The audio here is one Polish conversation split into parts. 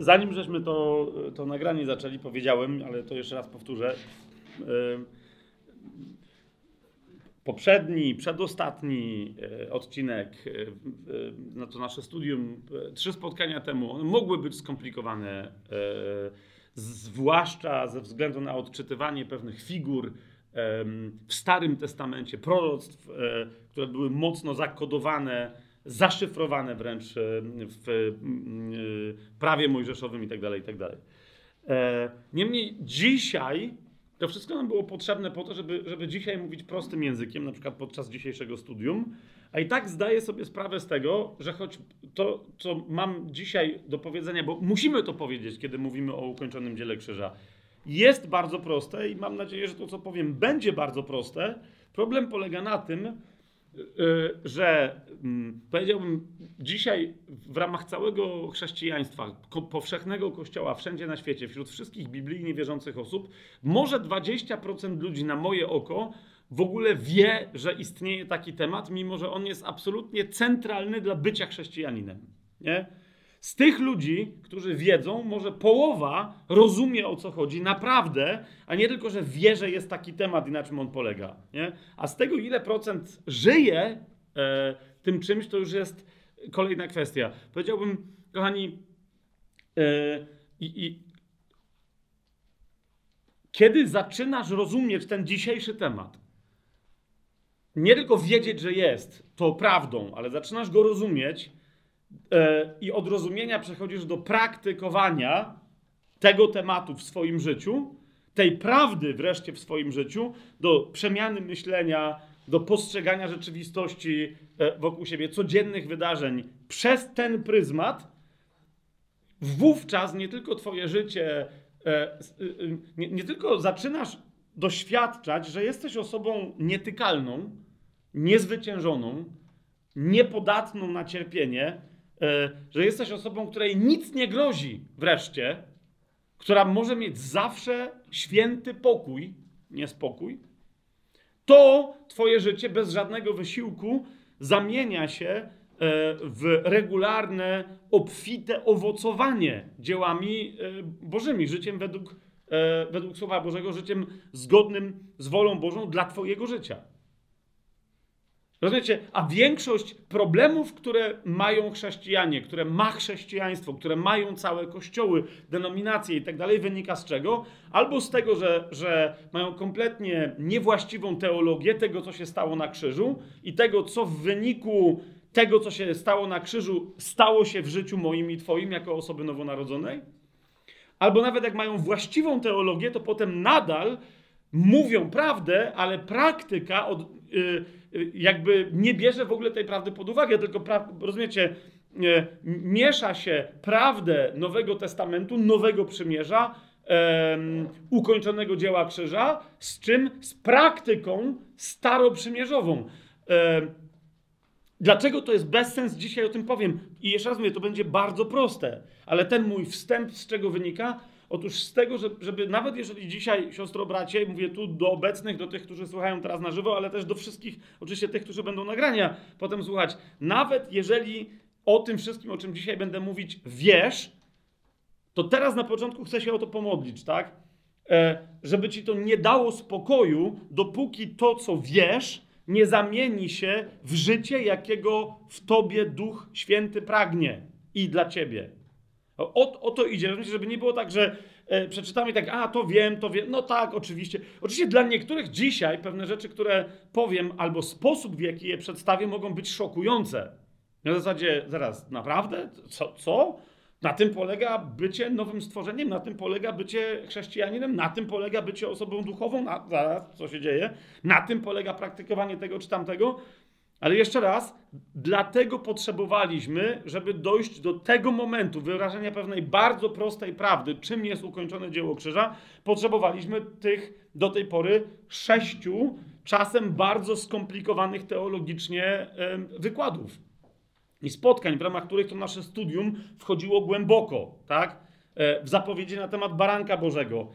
zanim żeśmy to, to nagranie zaczęli, powiedziałem, ale to jeszcze raz powtórzę. Yy, poprzedni, przedostatni e, odcinek, e, no to nasze studium, trzy spotkania temu, mogły być skomplikowane, zwłaszcza ze względu na odczytywanie pewnych figur w Starym Testamencie, proroctw, które były mocno zakodowane zaszyfrowane wręcz e, w e, prawie mojżeszowym itd. Tak itd. Tak e, niemniej dzisiaj to wszystko nam było potrzebne po to, żeby, żeby dzisiaj mówić prostym językiem, na przykład podczas dzisiejszego studium, a i tak zdaję sobie sprawę z tego, że choć to, co mam dzisiaj do powiedzenia, bo musimy to powiedzieć, kiedy mówimy o ukończonym dziele krzyża, jest bardzo proste i mam nadzieję, że to, co powiem, będzie bardzo proste. Problem polega na tym, że mm, powiedziałbym dzisiaj w ramach całego chrześcijaństwa, powszechnego kościoła wszędzie na świecie, wśród wszystkich biblijnie wierzących osób, może 20% ludzi na moje oko w ogóle wie, że istnieje taki temat, mimo że on jest absolutnie centralny dla bycia chrześcijaninem. Nie? Z tych ludzi, którzy wiedzą, może połowa rozumie o co chodzi naprawdę, a nie tylko, że wie, że jest taki temat i na czym on polega. Nie? A z tego, ile procent żyje e, tym czymś, to już jest kolejna kwestia. Powiedziałbym, kochani, e, i, kiedy zaczynasz rozumieć ten dzisiejszy temat, nie tylko wiedzieć, że jest to prawdą, ale zaczynasz go rozumieć, i od rozumienia przechodzisz do praktykowania tego tematu w swoim życiu, tej prawdy wreszcie w swoim życiu, do przemiany myślenia, do postrzegania rzeczywistości e, wokół siebie, codziennych wydarzeń przez ten pryzmat, wówczas nie tylko Twoje życie, e, nie, nie tylko zaczynasz doświadczać, że jesteś osobą nietykalną, niezwyciężoną, niepodatną na cierpienie, E, że jesteś osobą, której nic nie grozi wreszcie, która może mieć zawsze święty pokój, nie spokój, to twoje życie bez żadnego wysiłku zamienia się e, w regularne, obfite owocowanie dziełami e, Bożymi, życiem według, według Słowa Bożego, życiem zgodnym z wolą Bożą dla Twojego życia. Rozumiecie? A większość problemów, które mają chrześcijanie, które ma chrześcijaństwo, które mają całe kościoły, denominacje i tak dalej, wynika z czego? Albo z tego, że, że mają kompletnie niewłaściwą teologię tego, co się stało na krzyżu i tego, co w wyniku tego, co się stało na krzyżu, stało się w życiu moim i Twoim jako osoby nowonarodzonej. Albo nawet jak mają właściwą teologię, to potem nadal mówią prawdę, ale praktyka od. Yy, jakby nie bierze w ogóle tej prawdy pod uwagę, tylko, rozumiecie, miesza się prawdę Nowego Testamentu, Nowego Przymierza, ukończonego dzieła krzyża, z czym? Z praktyką staroprzymierzową. Um, Dlaczego to jest bezsens? Dzisiaj o tym powiem. I jeszcze raz mówię, to będzie bardzo proste. Ale ten mój wstęp, z czego wynika? Otóż z tego, żeby nawet jeżeli dzisiaj, siostro, bracie, mówię tu do obecnych, do tych, którzy słuchają teraz na żywo, ale też do wszystkich, oczywiście tych, którzy będą nagrania potem słuchać, nawet jeżeli o tym wszystkim, o czym dzisiaj będę mówić, wiesz, to teraz na początku chcę się o to pomodlić, tak? E, żeby ci to nie dało spokoju, dopóki to, co wiesz, nie zamieni się w życie, jakiego w tobie Duch Święty pragnie i dla ciebie. O, o to idzie, żeby nie było tak, że e, przeczytamy tak, a to wiem, to wiem. No tak, oczywiście. Oczywiście dla niektórych dzisiaj pewne rzeczy, które powiem, albo sposób, w jaki je przedstawię, mogą być szokujące. Na zasadzie, zaraz, naprawdę? Co? co? Na tym polega bycie nowym stworzeniem, na tym polega bycie chrześcijaninem, na tym polega bycie osobą duchową, na, zaraz, co się dzieje? Na tym polega praktykowanie tego czy tamtego. Ale jeszcze raz, dlatego potrzebowaliśmy, żeby dojść do tego momentu wyrażenia pewnej bardzo prostej prawdy, czym jest ukończone dzieło krzyża, potrzebowaliśmy tych do tej pory sześciu, czasem bardzo skomplikowanych teologicznie wykładów i spotkań, w ramach których to nasze studium wchodziło głęboko, tak? E, w zapowiedzi na temat baranka Bożego,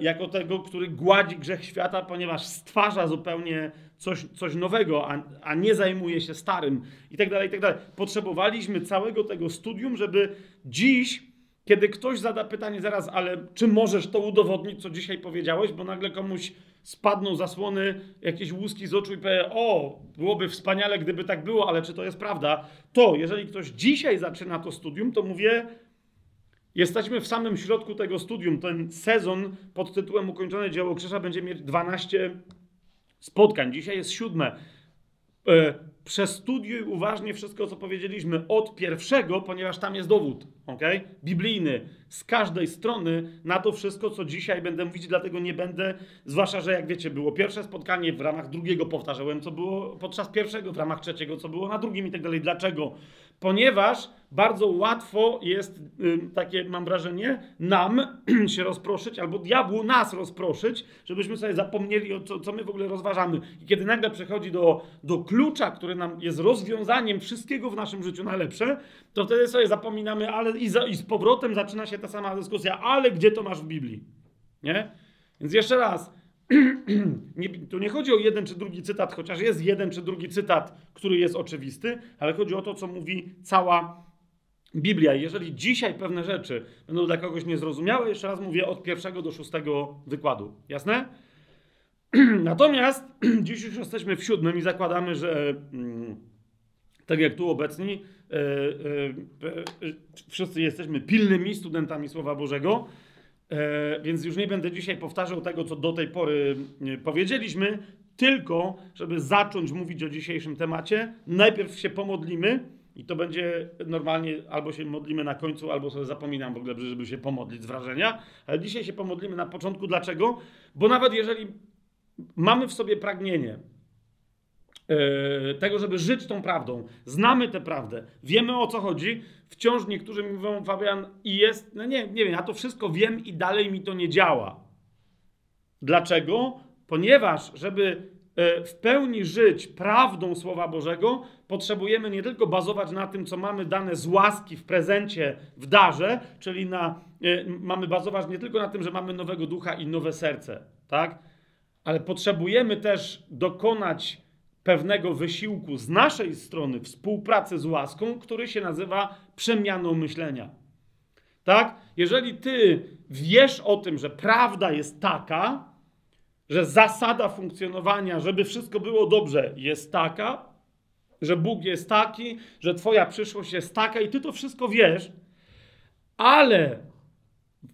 jako tego, który gładzi grzech świata, ponieważ stwarza zupełnie coś, coś nowego, a, a nie zajmuje się starym i tak dalej, i tak dalej. Potrzebowaliśmy całego tego studium, żeby dziś kiedy ktoś zada pytanie zaraz, ale czy możesz to udowodnić, co dzisiaj powiedziałeś, bo nagle komuś spadną zasłony, jakieś łuski z oczu i powie, o, byłoby wspaniale, gdyby tak było, ale czy to jest prawda? To, jeżeli ktoś dzisiaj zaczyna to studium, to mówię, jesteśmy w samym środku tego studium. Ten sezon pod tytułem Ukończone Dzieło Krzyża będzie mieć 12 spotkań. Dzisiaj jest siódme. E, przestudiuj uważnie wszystko, co powiedzieliśmy od pierwszego, ponieważ tam jest dowód, ok? Biblijny, z każdej strony na to wszystko, co dzisiaj będę mówić, dlatego nie będę, zwłaszcza, że jak wiecie, było pierwsze spotkanie w ramach drugiego, powtarzałem, co było podczas pierwszego, w ramach trzeciego, co było na drugim i tak dalej. Dlaczego? Ponieważ bardzo łatwo jest, takie mam wrażenie, nam się rozproszyć, albo diabłu nas rozproszyć, żebyśmy sobie zapomnieli, o co, co my w ogóle rozważamy. I kiedy nagle przechodzi do, do klucza, który nam jest rozwiązaniem wszystkiego w naszym życiu najlepsze, to wtedy sobie zapominamy, ale i, za, i z powrotem zaczyna się ta sama dyskusja, ale gdzie to masz w Biblii? Nie? Więc jeszcze raz, nie, tu nie chodzi o jeden czy drugi cytat, chociaż jest jeden czy drugi cytat, który jest oczywisty, ale chodzi o to, co mówi cała Biblia. Jeżeli dzisiaj pewne rzeczy będą dla kogoś niezrozumiałe, jeszcze raz mówię od pierwszego do szóstego wykładu. Jasne? Natomiast dziś już jesteśmy w siódmym i zakładamy, że mm, tak jak tu obecni, e, e, e, wszyscy jesteśmy pilnymi studentami Słowa Bożego. Więc już nie będę dzisiaj powtarzał tego, co do tej pory powiedzieliśmy, tylko żeby zacząć mówić o dzisiejszym temacie, najpierw się pomodlimy i to będzie normalnie albo się modlimy na końcu, albo sobie zapominam w ogóle, żeby się pomodlić z wrażenia, ale dzisiaj się pomodlimy na początku. Dlaczego? Bo nawet jeżeli mamy w sobie pragnienie, E, tego, żeby żyć tą prawdą. Znamy tę prawdę, wiemy o co chodzi. Wciąż niektórzy mi mówią, Fabian, i jest, no nie, nie wiem, ja to wszystko wiem i dalej mi to nie działa. Dlaczego? Ponieważ, żeby w pełni żyć prawdą Słowa Bożego, potrzebujemy nie tylko bazować na tym, co mamy dane z łaski w prezencie, w darze, czyli na, e, mamy bazować nie tylko na tym, że mamy nowego ducha i nowe serce, tak? Ale potrzebujemy też dokonać pewnego wysiłku z naszej strony, współpracy z łaską, który się nazywa przemianą myślenia. Tak? Jeżeli ty wiesz o tym, że prawda jest taka, że zasada funkcjonowania, żeby wszystko było dobrze, jest taka, że Bóg jest taki, że Twoja przyszłość jest taka i Ty to wszystko wiesz, ale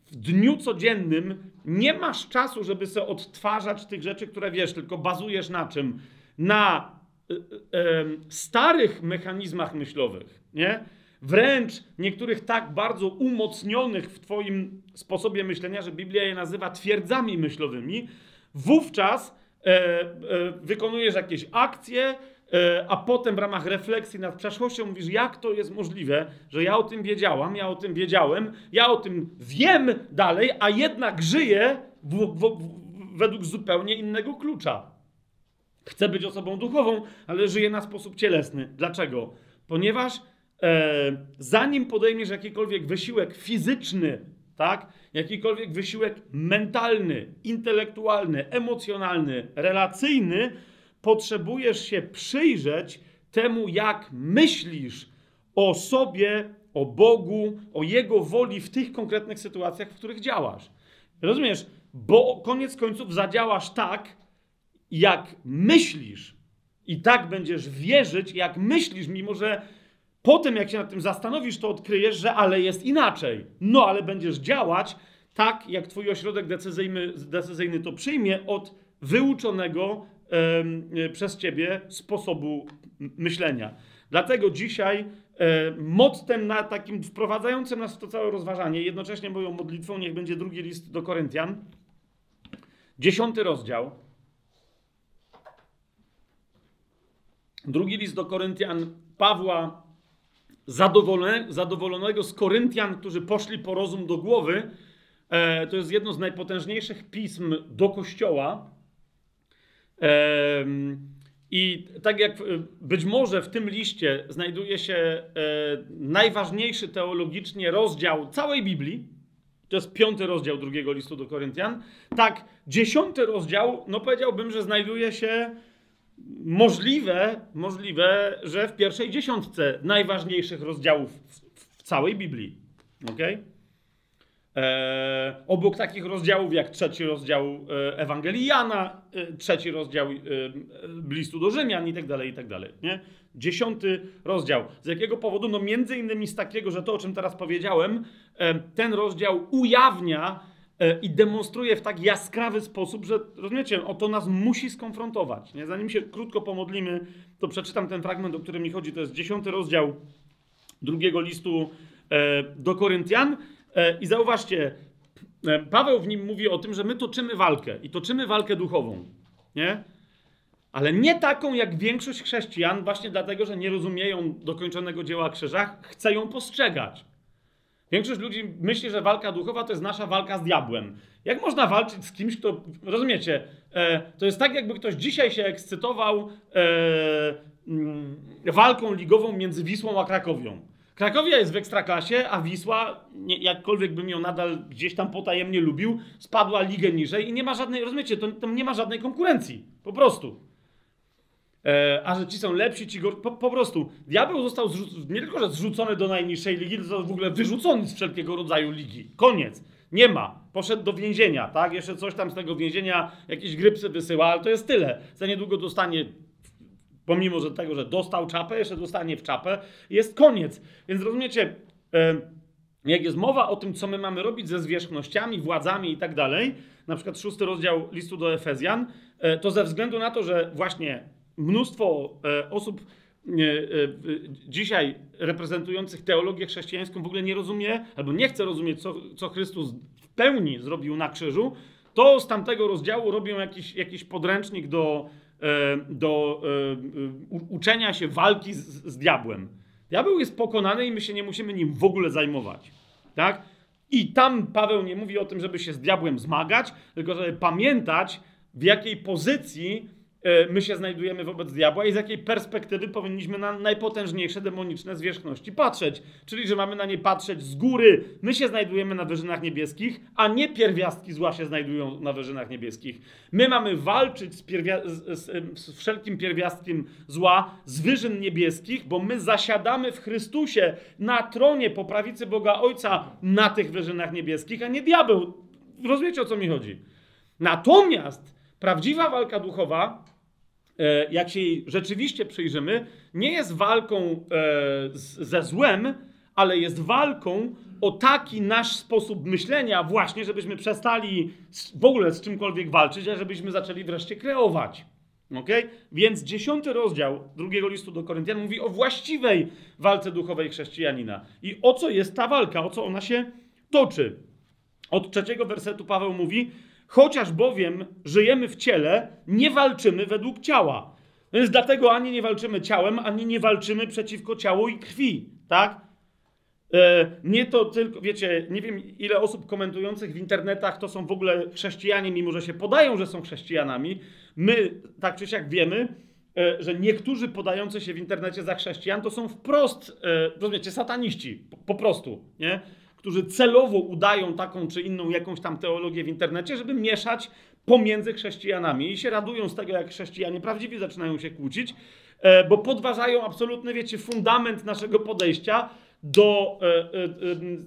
w dniu codziennym nie masz czasu, żeby sobie odtwarzać tych rzeczy, które wiesz, tylko bazujesz na czym? na y, y, starych mechanizmach myślowych, nie? Wręcz niektórych tak bardzo umocnionych w Twoim sposobie myślenia, że Biblia je nazywa twierdzami myślowymi, wówczas e, e, wykonujesz jakieś akcje, e, a potem w ramach refleksji nad przeszłością mówisz, jak to jest możliwe, że ja o tym wiedziałam, ja o tym wiedziałem, ja o tym wiem dalej, a jednak żyję w, w, według zupełnie innego klucza. Chce być osobą duchową, ale żyje na sposób cielesny. Dlaczego? Ponieważ e, zanim podejmiesz jakikolwiek wysiłek fizyczny, tak, jakikolwiek wysiłek mentalny, intelektualny, emocjonalny, relacyjny, potrzebujesz się przyjrzeć temu, jak myślisz o sobie, o Bogu, o Jego woli w tych konkretnych sytuacjach, w których działasz. Rozumiesz? Bo koniec końców zadziałasz tak, jak myślisz, i tak będziesz wierzyć, jak myślisz, mimo że potem, jak się nad tym zastanowisz, to odkryjesz, że ale jest inaczej. No, ale będziesz działać tak, jak twój ośrodek decyzyjny, decyzyjny to przyjmie od wyuczonego e, przez ciebie sposobu myślenia. Dlatego dzisiaj e, mottem na takim wprowadzającym nas w to całe rozważanie, jednocześnie moją modlitwą, niech będzie drugi list do Koryntian, dziesiąty rozdział. Drugi list do Koryntian Pawła, zadowolone, zadowolonego z Koryntian, którzy poszli po rozum do głowy. E, to jest jedno z najpotężniejszych pism do kościoła. E, I tak jak być może w tym liście znajduje się e, najważniejszy teologicznie rozdział całej Biblii, to jest piąty rozdział drugiego listu do Koryntian, tak dziesiąty rozdział, no powiedziałbym, że znajduje się możliwe, możliwe, że w pierwszej dziesiątce najważniejszych rozdziałów w, całej Biblii. ok? E, obok takich rozdziałów jak trzeci rozdział e, Ewangelii Jana, e, trzeci rozdział listu do Rzymian i tak dalej, i tak dalej. Nie? Dziesiąty rozdział. Z jakiego powodu? No między innymi z takiego, że to, o czym teraz powiedziałem, ten rozdział ujawnia i demonstruje w tak jaskrawy sposób, że rozumiecie, o to nas musi skonfrontować. Nie? Zanim się krótko pomodlimy, to przeczytam ten fragment, o którym mi chodzi. To jest dziesiąty rozdział drugiego listu e, do Koryntian. E, I zauważcie, e, Paweł w nim mówi o tym, że my toczymy walkę i toczymy walkę duchową. Nie? Ale nie taką jak większość chrześcijan, właśnie dlatego, że nie rozumieją dokończonego dzieła krzyża, chce ją postrzegać. Większość ludzi myśli, że walka duchowa to jest nasza walka z diabłem. Jak można walczyć z kimś, kto. Rozumiecie? E, to jest tak, jakby ktoś dzisiaj się ekscytował e, mm, walką ligową między Wisłą a Krakowią. Krakowia jest w ekstraklasie, a Wisła, nie, jakkolwiek bym ją nadal gdzieś tam potajemnie lubił, spadła ligę niżej i nie ma żadnej, rozumiecie, to, tam nie ma żadnej konkurencji. Po prostu. E, a że ci są lepsi, ci gorsi. Po, po prostu. Diabeł został zrzuc- nie tylko, że zrzucony do najniższej ligi, to został w ogóle wyrzucony z wszelkiego rodzaju ligi. Koniec. Nie ma. Poszedł do więzienia, tak? Jeszcze coś tam z tego więzienia, jakieś grypsy wysyła, ale to jest tyle. Za niedługo dostanie pomimo że tego, że dostał czapę, jeszcze dostanie w czapę, jest koniec. Więc rozumiecie, e, jak jest mowa o tym, co my mamy robić ze zwierzchnościami, władzami i tak dalej, na przykład szósty rozdział listu do Efezjan, e, to ze względu na to, że właśnie mnóstwo e, osób dzisiaj reprezentujących teologię chrześcijańską w ogóle nie rozumie, albo nie chce rozumieć, co, co Chrystus w pełni zrobił na krzyżu, to z tamtego rozdziału robią jakiś, jakiś podręcznik do, do uczenia się walki z, z diabłem. Diabeł jest pokonany i my się nie musimy nim w ogóle zajmować. Tak? I tam Paweł nie mówi o tym, żeby się z diabłem zmagać, tylko żeby pamiętać, w jakiej pozycji E, my się znajdujemy wobec diabła i z jakiej perspektywy powinniśmy na najpotężniejsze demoniczne zwierzchności patrzeć. Czyli, że mamy na nie patrzeć z góry. My się znajdujemy na wyżynach niebieskich, a nie pierwiastki zła się znajdują na wyżynach niebieskich. My mamy walczyć z, z, z, z wszelkim pierwiastkiem zła z wyżyn niebieskich, bo my zasiadamy w Chrystusie na tronie po prawicy Boga Ojca na tych wyżynach niebieskich, a nie diabeł. Rozumiecie o co mi chodzi? Natomiast prawdziwa walka duchowa E, jak się jej rzeczywiście przyjrzymy, nie jest walką e, ze złem, ale jest walką o taki nasz sposób myślenia, właśnie, żebyśmy przestali w ogóle z czymkolwiek walczyć, a żebyśmy zaczęli wreszcie kreować. Okay? Więc dziesiąty rozdział drugiego listu do Koryntian mówi o właściwej walce duchowej chrześcijanina. I o co jest ta walka, o co ona się toczy. Od trzeciego wersetu Paweł mówi: Chociaż bowiem żyjemy w ciele, nie walczymy według ciała. Więc dlatego ani nie walczymy ciałem, ani nie walczymy przeciwko ciału i krwi, tak? E, nie to tylko, wiecie, nie wiem ile osób komentujących w internetach to są w ogóle chrześcijanie, mimo że się podają, że są chrześcijanami. My, tak czy siak wiemy, e, że niektórzy podający się w internecie za chrześcijan to są wprost, e, rozumiecie, sataniści, po, po prostu, nie? Którzy celowo udają taką czy inną jakąś tam teologię w internecie, żeby mieszać pomiędzy chrześcijanami i się radują z tego, jak chrześcijanie prawdziwi zaczynają się kłócić, e, bo podważają absolutny, wiecie, fundament naszego podejścia do e, e,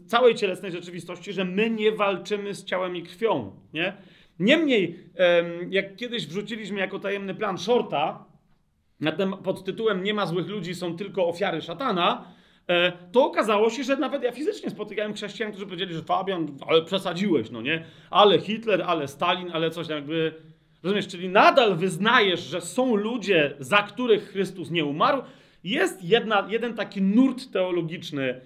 całej cielesnej rzeczywistości, że my nie walczymy z ciałem i krwią, nie? Niemniej, jak kiedyś wrzuciliśmy jako tajemny plan shorta pod tytułem Nie ma złych ludzi, są tylko ofiary szatana, to okazało się, że nawet ja fizycznie spotykałem chrześcijan, którzy powiedzieli, że Fabian, ale przesadziłeś, no nie? Ale Hitler, ale Stalin, ale coś tam jakby... Rozumiesz, czyli nadal wyznajesz, że są ludzie, za których Chrystus nie umarł. Jest jedna, jeden taki nurt teologiczny e,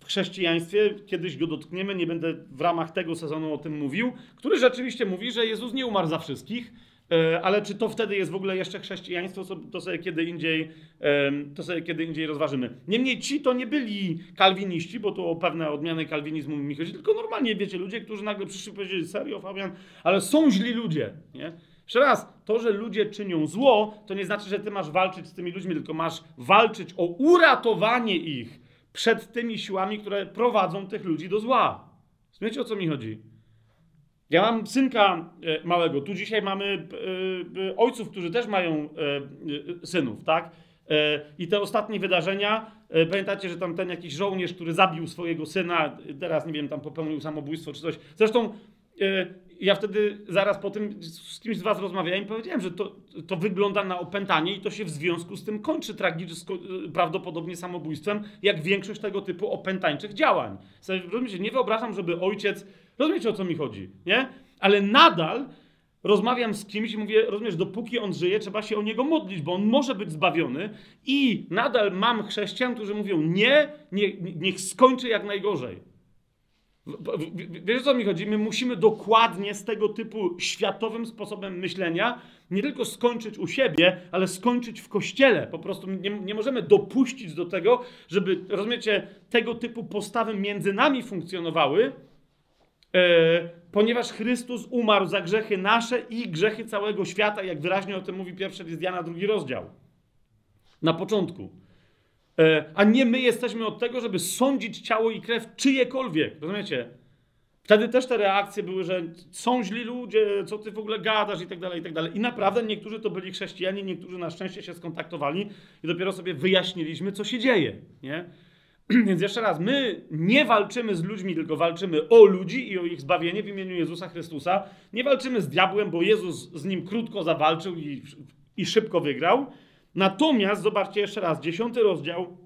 w chrześcijaństwie, kiedyś go dotkniemy, nie będę w ramach tego sezonu o tym mówił, który rzeczywiście mówi, że Jezus nie umarł za wszystkich, E, ale czy to wtedy jest w ogóle jeszcze chrześcijaństwo, to sobie kiedy indziej, to sobie kiedy indziej rozważymy. Niemniej ci to nie byli kalwiniści, bo tu o pewne odmiany kalwinizmu mi chodzi, tylko normalnie, wiecie, ludzie, którzy nagle przyszli powiedzieli, serio Fabian, ale są źli ludzie, nie? Jeszcze raz, to, że ludzie czynią zło, to nie znaczy, że ty masz walczyć z tymi ludźmi, tylko masz walczyć o uratowanie ich przed tymi siłami, które prowadzą tych ludzi do zła. Wiecie, o co mi chodzi? Ja mam synka e, małego. Tu dzisiaj mamy e, e, ojców, którzy też mają synów, tak? I te ostatnie wydarzenia, pamiętacie, że tam ten jakiś żołnierz, który zabił swojego syna, teraz nie wiem, tam popełnił samobójstwo czy coś. Zresztą ja wtedy zaraz po tym z kimś z was rozmawiałem i powiedziałem, że to, to wygląda na opętanie i to się w związku z tym kończy tragicznie, prawdopodobnie samobójstwem, jak większość tego typu opętańczych działań. Rozumiecie, nie wyobrażam, żeby ojciec, rozumiecie o co mi chodzi, nie? Ale nadal rozmawiam z kimś i mówię, rozumiesz, dopóki on żyje, trzeba się o niego modlić, bo on może być zbawiony i nadal mam chrześcijan, którzy mówią, nie, nie niech skończy jak najgorzej. Wiesz o co mi chodzi? My musimy dokładnie z tego typu światowym sposobem myślenia nie tylko skończyć u siebie, ale skończyć w kościele. Po prostu nie, nie możemy dopuścić do tego, żeby, rozumiecie, tego typu postawy między nami funkcjonowały, ponieważ Chrystus umarł za grzechy nasze i grzechy całego świata, jak wyraźnie o tym mówi pierwszy list Jana, drugi rozdział. Na początku. E, a nie my jesteśmy od tego, żeby sądzić ciało i krew czyjekolwiek. Rozumiecie? Wtedy też te reakcje były, że są źli ludzie, co ty w ogóle gadasz i tak dalej, i tak dalej. I naprawdę niektórzy to byli chrześcijanie, niektórzy na szczęście się skontaktowali i dopiero sobie wyjaśniliśmy, co się dzieje, nie? Więc jeszcze raz, my nie walczymy z ludźmi, tylko walczymy o ludzi i o ich zbawienie w imieniu Jezusa Chrystusa. Nie walczymy z diabłem, bo Jezus z nim krótko zawalczył i, i szybko wygrał. Natomiast, zobaczcie jeszcze raz, dziesiąty rozdział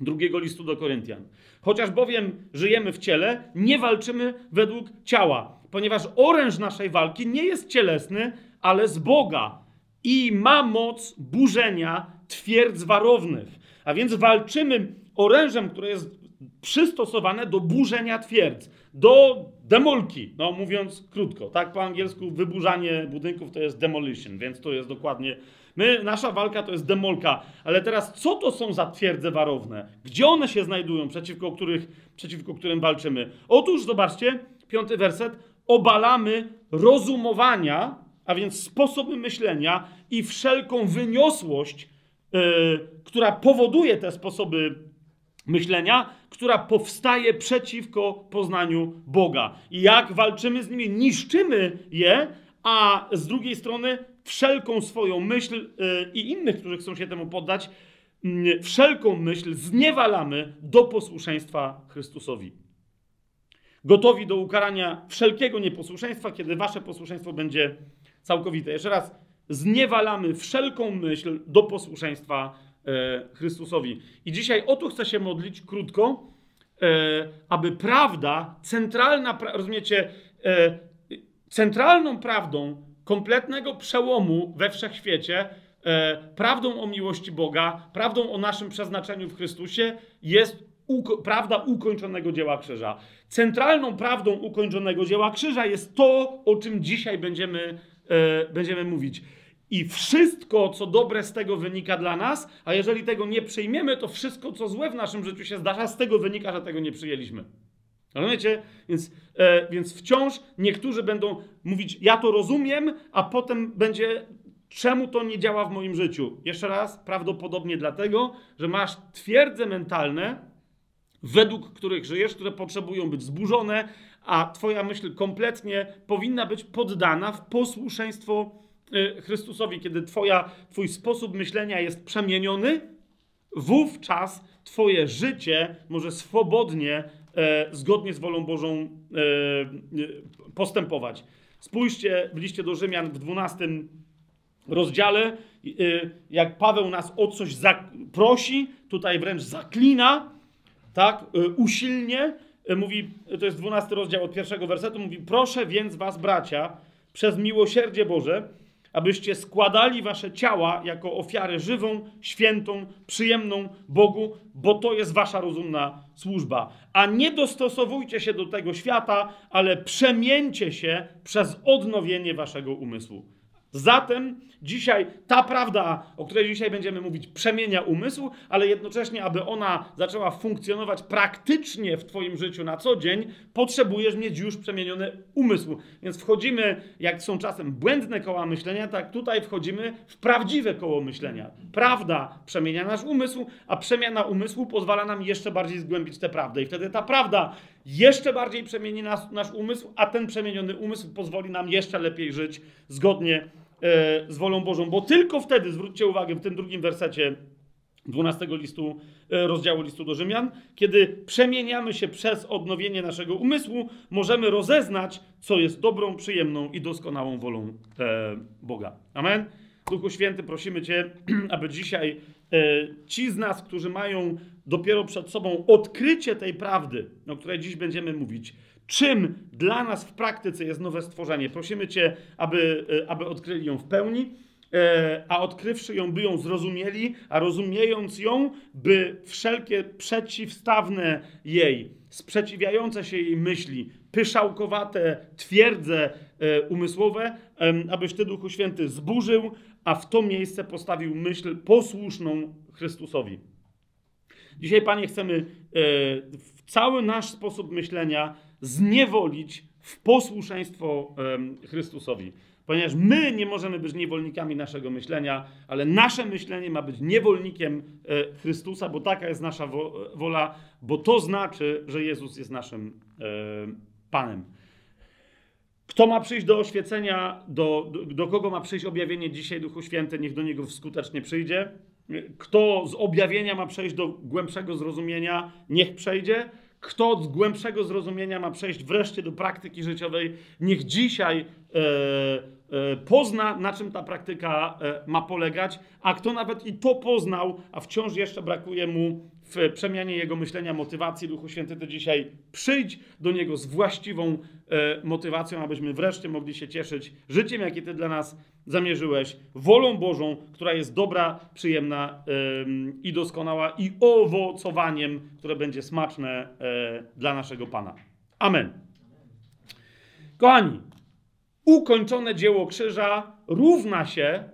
drugiego listu do Koryntian. Chociaż bowiem żyjemy w ciele, nie walczymy według ciała, ponieważ oręż naszej walki nie jest cielesny, ale z Boga i ma moc burzenia twierdz warownych. A więc walczymy orężem, które jest przystosowane do burzenia twierdz, do demolki, no mówiąc krótko, tak po angielsku wyburzanie budynków to jest demolition, więc to jest dokładnie My, nasza walka to jest demolka. Ale teraz, co to są za twierdze warowne? Gdzie one się znajdują, przeciwko, których, przeciwko którym walczymy? Otóż, zobaczcie, piąty werset. Obalamy rozumowania, a więc sposoby myślenia i wszelką wyniosłość, yy, która powoduje te sposoby myślenia, która powstaje przeciwko poznaniu Boga. I jak walczymy z nimi, niszczymy je, a z drugiej strony wszelką swoją myśl y, i innych, którzy chcą się temu poddać, mm, wszelką myśl zniewalamy do posłuszeństwa Chrystusowi. Gotowi do ukarania wszelkiego nieposłuszeństwa, kiedy wasze posłuszeństwo będzie całkowite. Jeszcze raz, zniewalamy wszelką myśl do posłuszeństwa e, Chrystusowi. I dzisiaj o to chcę się modlić krótko, e, aby prawda, centralna, rozumiecie, e, centralną prawdą kompletnego przełomu we wszechświecie, e, prawdą o miłości Boga, prawdą o naszym przeznaczeniu w Chrystusie jest uko prawda ukończonego dzieła krzyża. Centralną prawdą ukończonego dzieła krzyża jest to, o czym dzisiaj będziemy, e, będziemy mówić. I wszystko, co dobre z tego wynika dla nas, a jeżeli tego nie przyjmiemy, to wszystko, co złe w naszym życiu się zdarza, z tego wynika, że tego nie przyjęliśmy. Rozumiecie? Więc, e, więc wciąż niektórzy będą mówić, ja to rozumiem, a potem będzie, czemu to nie działa w moim życiu? Jeszcze raz, prawdopodobnie dlatego, że masz twierdze mentalne, według których żyjesz, które potrzebują być zburzone, a twoja myśl kompletnie powinna być poddana w posłuszeństwo Chrystusowi. Kiedy twoja, twój sposób myślenia jest przemieniony, wówczas twoje życie może swobodnie e, zgodnie z wolą Bożą e, e postępować. Spójrzcie w liście do Rzymian w 12 rozdziale, e, jak Paweł nas o coś prosi, tutaj wręcz zaklina, tak, e, usilnie, mówi, to jest 12 rozdział od pierwszego wersetu, mówi, proszę więc was, bracia, przez miłosierdzie Boże, abyście składali wasze ciała jako ofiarę żywą, świętą, przyjemną Bogu, bo to jest wasza rozumna służba. A nie dostosowujcie się do tego świata, ale przemieńcie się przez odnowienie waszego umysłu. Zatem dzisiaj ta prawda, o której dzisiaj będziemy mówić, przemienia umysł, ale jednocześnie, aby ona zaczęła funkcjonować praktycznie w Twoim życiu na co dzień, potrzebujesz mieć już przemieniony umysł. Więc wchodzimy, jak są czasem błędne koła myślenia, tak tutaj wchodzimy w prawdziwe koło myślenia. Prawda przemienia nasz umysł, a przemiana umysłu pozwala nam jeszcze bardziej zgłębić tę prawdę. I wtedy ta prawda jeszcze bardziej przemieni nas, nasz umysł, a ten przemieniony umysł pozwoli nam jeszcze lepiej żyć zgodnie z wolą Bożą, bo tylko wtedy, zwróćcie uwagę w tym drugim wersecie 12 listu, e, rozdziału listu do Rzymian, kiedy przemieniamy się przez odnowienie naszego umysłu, możemy rozeznać, co jest dobrą, przyjemną i doskonałą wolą e, Boga. Amen. Duchu Święty, prosimy Cię, aby dzisiaj e, ci z nas, którzy mają dopiero przed sobą odkrycie tej prawdy, o której dziś będziemy mówić, czym dla nas w praktyce jest nowe stworzenie, prosimy Cię, aby, e, aby odkryli ją w pełni E, a odkrywszy ją, by ją zrozumieli, a rozumiejąc ją, by wszelkie przeciwstawne jej, sprzeciwiające się jej myśli, pyszałkowate twierdze e, umysłowe, abyś Ty, Duchu Święty, zburzył, a w to miejsce postawił myśl posłuszną Chrystusowi. Dzisiaj, Panie, chcemy w cały nasz sposób myślenia zniewolić w posłuszeństwo Chrystusowi. Ponieważ my nie możemy być niewolnikami naszego myślenia, ale nasze myślenie ma być niewolnikiem e, Chrystusa, bo taka jest nasza wola, bo to znaczy, że Jezus jest naszym e, Panem. Kto ma przyjść do oświecenia, do, do kogo ma przyjść objawienie dzisiaj Duchu Święty, niech do niego skutecznie przyjdzie. Kto z objawienia ma przejść do głębszego zrozumienia, niech przejdzie. Kto z głębszego zrozumienia ma przejść wreszcie do praktyki życiowej, niech dzisiaj e, e, pozna, na czym ta praktyka e, ma polegać, a kto nawet i to poznał, a wciąż jeszcze brakuje mu w przemianie jego myślenia, motywacji, Duchu Święty, to dzisiaj przyjdź do niego z właściwą e, motywacją, abyśmy wreszcie mogli się cieszyć życiem, jakie ty dla nas zamierzyłeś, wolą Bożą, która jest dobra, przyjemna i doskonała i owocowaniem, które będzie smaczne e, dla naszego Pana. Amen. Kochani, ukończone dzieło krzyża równa się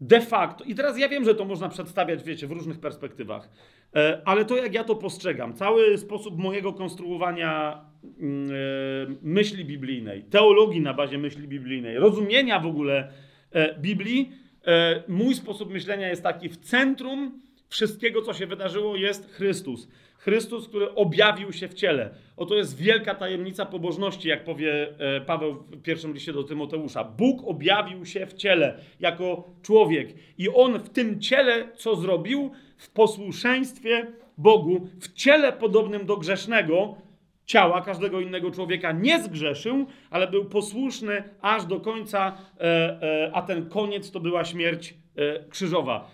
de facto, i teraz ja wiem, że to można przedstawiać, wiecie, w różnych perspektywach, ale to jak ja to postrzegam, cały sposób mojego konstruowania mm, e, myśli biblijnej, teologii na bazie myśli biblijnej, rozumienia w ogóle e, Biblii, mój sposób myślenia jest taki: w centrum wszystkiego, co się wydarzyło, jest Chrystus. Chrystus, który objawił się w ciele. Oto jest wielka tajemnica pobożności, jak powie e, Paweł w pierwszym liście do Tymoteusza. Bóg objawił się w ciele jako człowiek. I on w tym ciele, co zrobił? W posłuszeństwie Bogu, w ciele podobnym do grzesznego ciała każdego innego człowieka nie zgrzeszył, ale był posłuszny aż do końca, e, e, a ten koniec to była śmierć krzyżowa.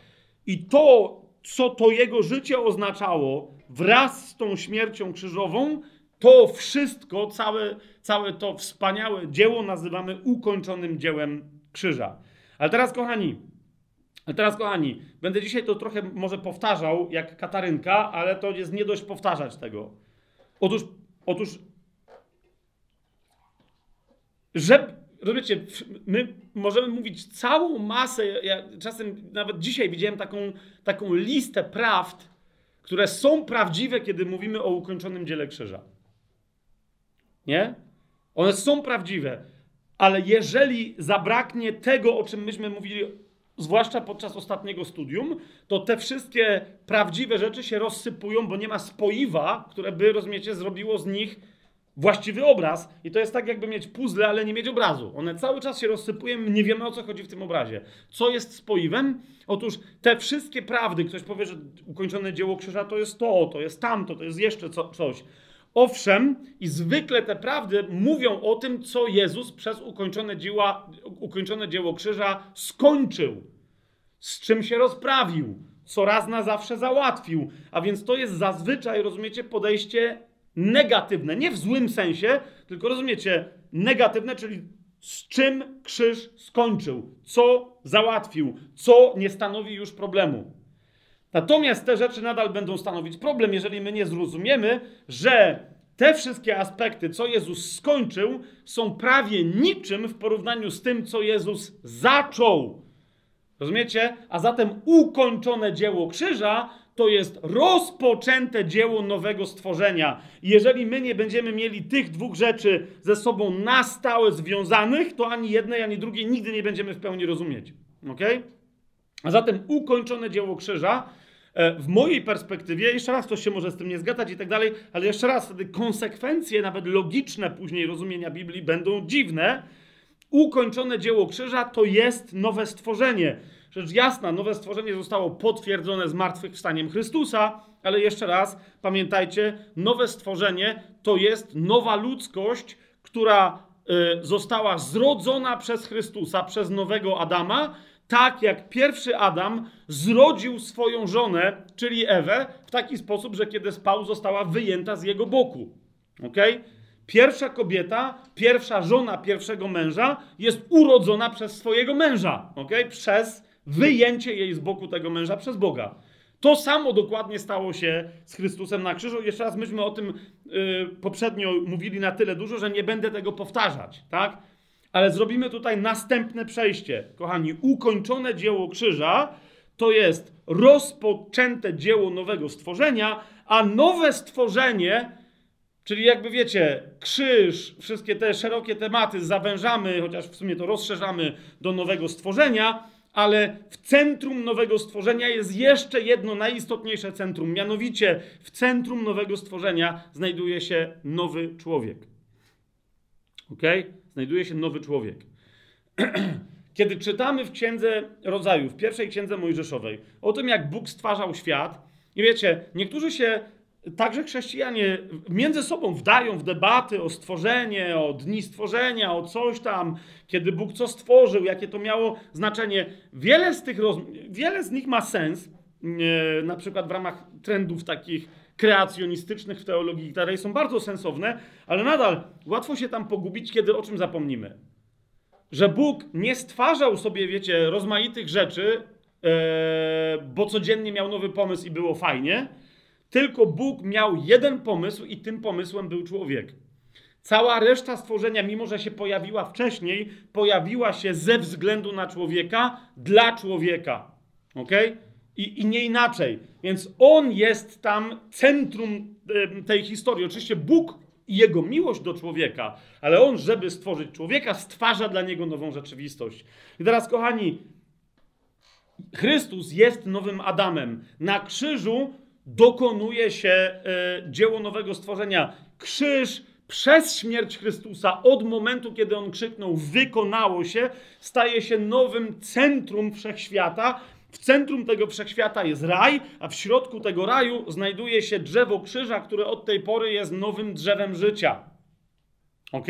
I to, co to jego życie oznaczało, wraz z tą śmiercią krzyżową, to wszystko, całe, całe to wspaniałe dzieło nazywamy ukończonym dziełem krzyża. Ale teraz, kochani, ale teraz, kochani, będę dzisiaj to trochę może powtarzał jak Katarynka, ale to jest nie dość powtarzać tego. Otóż, otóż, że, rozumiecie, my możemy mówić całą masę, ja czasem nawet dzisiaj widziałem taką, taką listę prawd, które są prawdziwe, kiedy mówimy o ukończonym dziele krzyża. Nie? One są prawdziwe, ale jeżeli zabraknie tego, o czym myśmy mówili, zwłaszcza podczas ostatniego studium, to te wszystkie prawdziwe rzeczy się rozsypują, bo nie ma spoiwa, które by, rozumiecie, zrobiło z nich właściwy obraz. I to jest tak, jakby mieć puzzle, ale nie mieć obrazu. One cały czas się rozsypują, nie wiemy o co chodzi w tym obrazie. Co jest spoiwem? Otóż te wszystkie prawdy, ktoś powie, że ukończone dzieło krzyża to jest to, to jest tamto, to jest jeszcze co, coś. Owszem, i zwykle te prawdy mówią o tym, co Jezus przez ukończone, dzieła, ukończone dzieło krzyża skończył, z czym się rozprawił, co raz na zawsze załatwił. A więc to jest zazwyczaj, rozumiecie, podejście negatywne, nie w złym sensie, tylko rozumiecie, negatywne, czyli z czym krzyż skończył, co załatwił, co nie stanowi już problemu. Natomiast te rzeczy nadal będą stanowić problem, jeżeli my nie zrozumiemy, że te wszystkie aspekty, co Jezus skończył, są prawie niczym w porównaniu z tym, co Jezus zaczął. Rozumiecie? A zatem ukończone dzieło krzyża to jest rozpoczęte dzieło nowego stworzenia. jeżeli my nie będziemy mieli tych dwóch rzeczy ze sobą na stałe związanych, to ani jednej, ani drugiej nigdy nie będziemy w pełni rozumieć. Ok? A zatem ukończone dzieło krzyża w mojej perspektywie, jeszcze raz ktoś się może z tym nie zgadzać i tak dalej, ale jeszcze raz wtedy konsekwencje, nawet logiczne później rozumienia Biblii będą dziwne. Ukończone dzieło krzyża to jest nowe stworzenie. Rzecz jasna, nowe stworzenie zostało potwierdzone zmartwychwstaniem Chrystusa, ale jeszcze raz pamiętajcie, nowe stworzenie to jest nowa ludzkość, która y, została zrodzona przez Chrystusa, przez nowego Adama, tak jak pierwszy Adam zrodził swoją żonę, czyli Ewę, w taki sposób, że kiedy spał, została wyjęta z jego boku. Okay? Pierwsza kobieta, pierwsza żona pierwszego męża jest urodzona przez swojego męża, okay? przez wyjęcie jej z boku tego męża przez Boga. To samo dokładnie stało się z Chrystusem na krzyżu. Jeszcze raz myśmy o tym yy, poprzednio mówili na tyle dużo, że nie będę tego powtarzać, tak? Ale zrobimy tutaj następne przejście. Kochani, ukończone dzieło krzyża to jest rozpoczęte dzieło nowego stworzenia, a nowe stworzenie, czyli jakby wiecie, krzyż, wszystkie te szerokie tematy zawężamy, chociaż w sumie to rozszerzamy do nowego stworzenia, ale w centrum nowego stworzenia jest jeszcze jedno najistotniejsze centrum, mianowicie w centrum nowego stworzenia znajduje się nowy człowiek. Ok? Znajduje się nowy człowiek. Kiedy czytamy w Księdze Rodzaju, w pierwszej Księdze Mojżeszowej, o tym, jak Bóg stwarzał świat, i wiecie, niektórzy się, także chrześcijanie, między sobą wdają w debaty o stworzenie, o dni stworzenia, o coś tam, kiedy Bóg co stworzył, jakie to miało znaczenie. Wiele z tych, roz... wiele z nich ma sens, na przykład w ramach trendów takich kreacjonistycznych w teologii, które są bardzo sensowne, ale nadal łatwo się tam pogubić, kiedy o czym zapomnimy. Że Bóg nie stwarzał sobie, wiecie, rozmaitych rzeczy, e, bo codziennie miał nowy pomysł i było fajnie, tylko Bóg miał jeden pomysł i tym pomysłem był człowiek. Cała reszta stworzenia, mimo że się pojawiła wcześniej, pojawiła się ze względu na człowieka, dla człowieka. Okay? I, I nie inaczej. Więc on jest tam centrum tej historii. Oczywiście Bóg i jego miłość do człowieka, ale on, żeby stworzyć człowieka, stwarza dla niego nową rzeczywistość. I teraz, kochani, Chrystus jest nowym Adamem. Na krzyżu dokonuje się e, dzieło nowego stworzenia. Krzyż przez śmierć Chrystusa, od momentu, kiedy on krzyknął, wykonało się, staje się nowym centrum wszechświata, centrum tego wszechświata jest raj, a w środku tego raju znajduje się drzewo krzyża, które od tej pory jest nowym drzewem życia. Ok?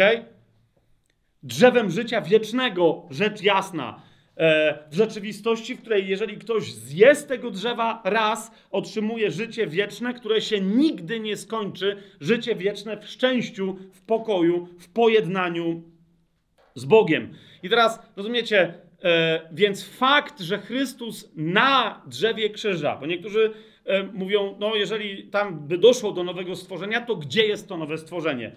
Drzewem życia wiecznego, rzecz jasna. E, w rzeczywistości, w której jeżeli ktoś zje z tego drzewa raz, otrzymuje życie wieczne, które się nigdy nie skończy. Życie wieczne w szczęściu, w pokoju, w pojednaniu z Bogiem. I teraz rozumiecie, więc fakt, że Chrystus na drzewie krzyża, bo niektórzy e, mówią, no jeżeli tam by doszło do nowego stworzenia, to gdzie jest to nowe stworzenie?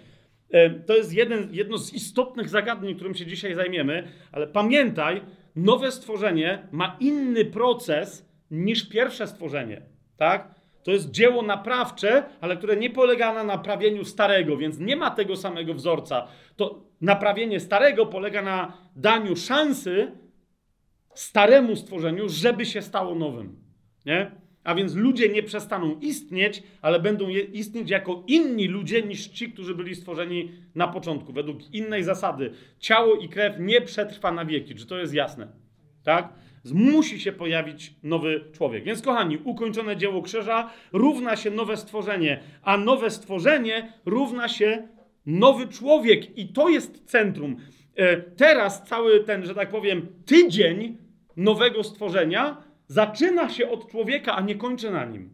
E, to jest jeden, jedno z istotnych zagadnień, którym się dzisiaj zajmiemy, ale pamiętaj, nowe stworzenie ma inny proces niż pierwsze stworzenie, tak? To jest dzieło naprawcze, ale które nie polega na naprawieniu starego, więc nie ma tego samego wzorca. To naprawienie starego polega na daniu szansy staremu stworzeniu, żeby się stało nowym. Nie? A więc ludzie nie przestaną istnieć, ale będą istnieć jako inni ludzie niż ci, którzy byli stworzeni na początku, według innej zasady. Ciało i krew nie przetrwa na wieki. Czy to jest jasne? Tak? Musi się pojawić nowy człowiek. Więc, kochani, ukończone dzieło krzyża równa się nowe stworzenie, a nowe stworzenie równa się nowy człowiek. I to jest centrum. E, teraz cały ten, że tak powiem, tydzień nowego stworzenia zaczyna się od człowieka, a nie kończy na nim.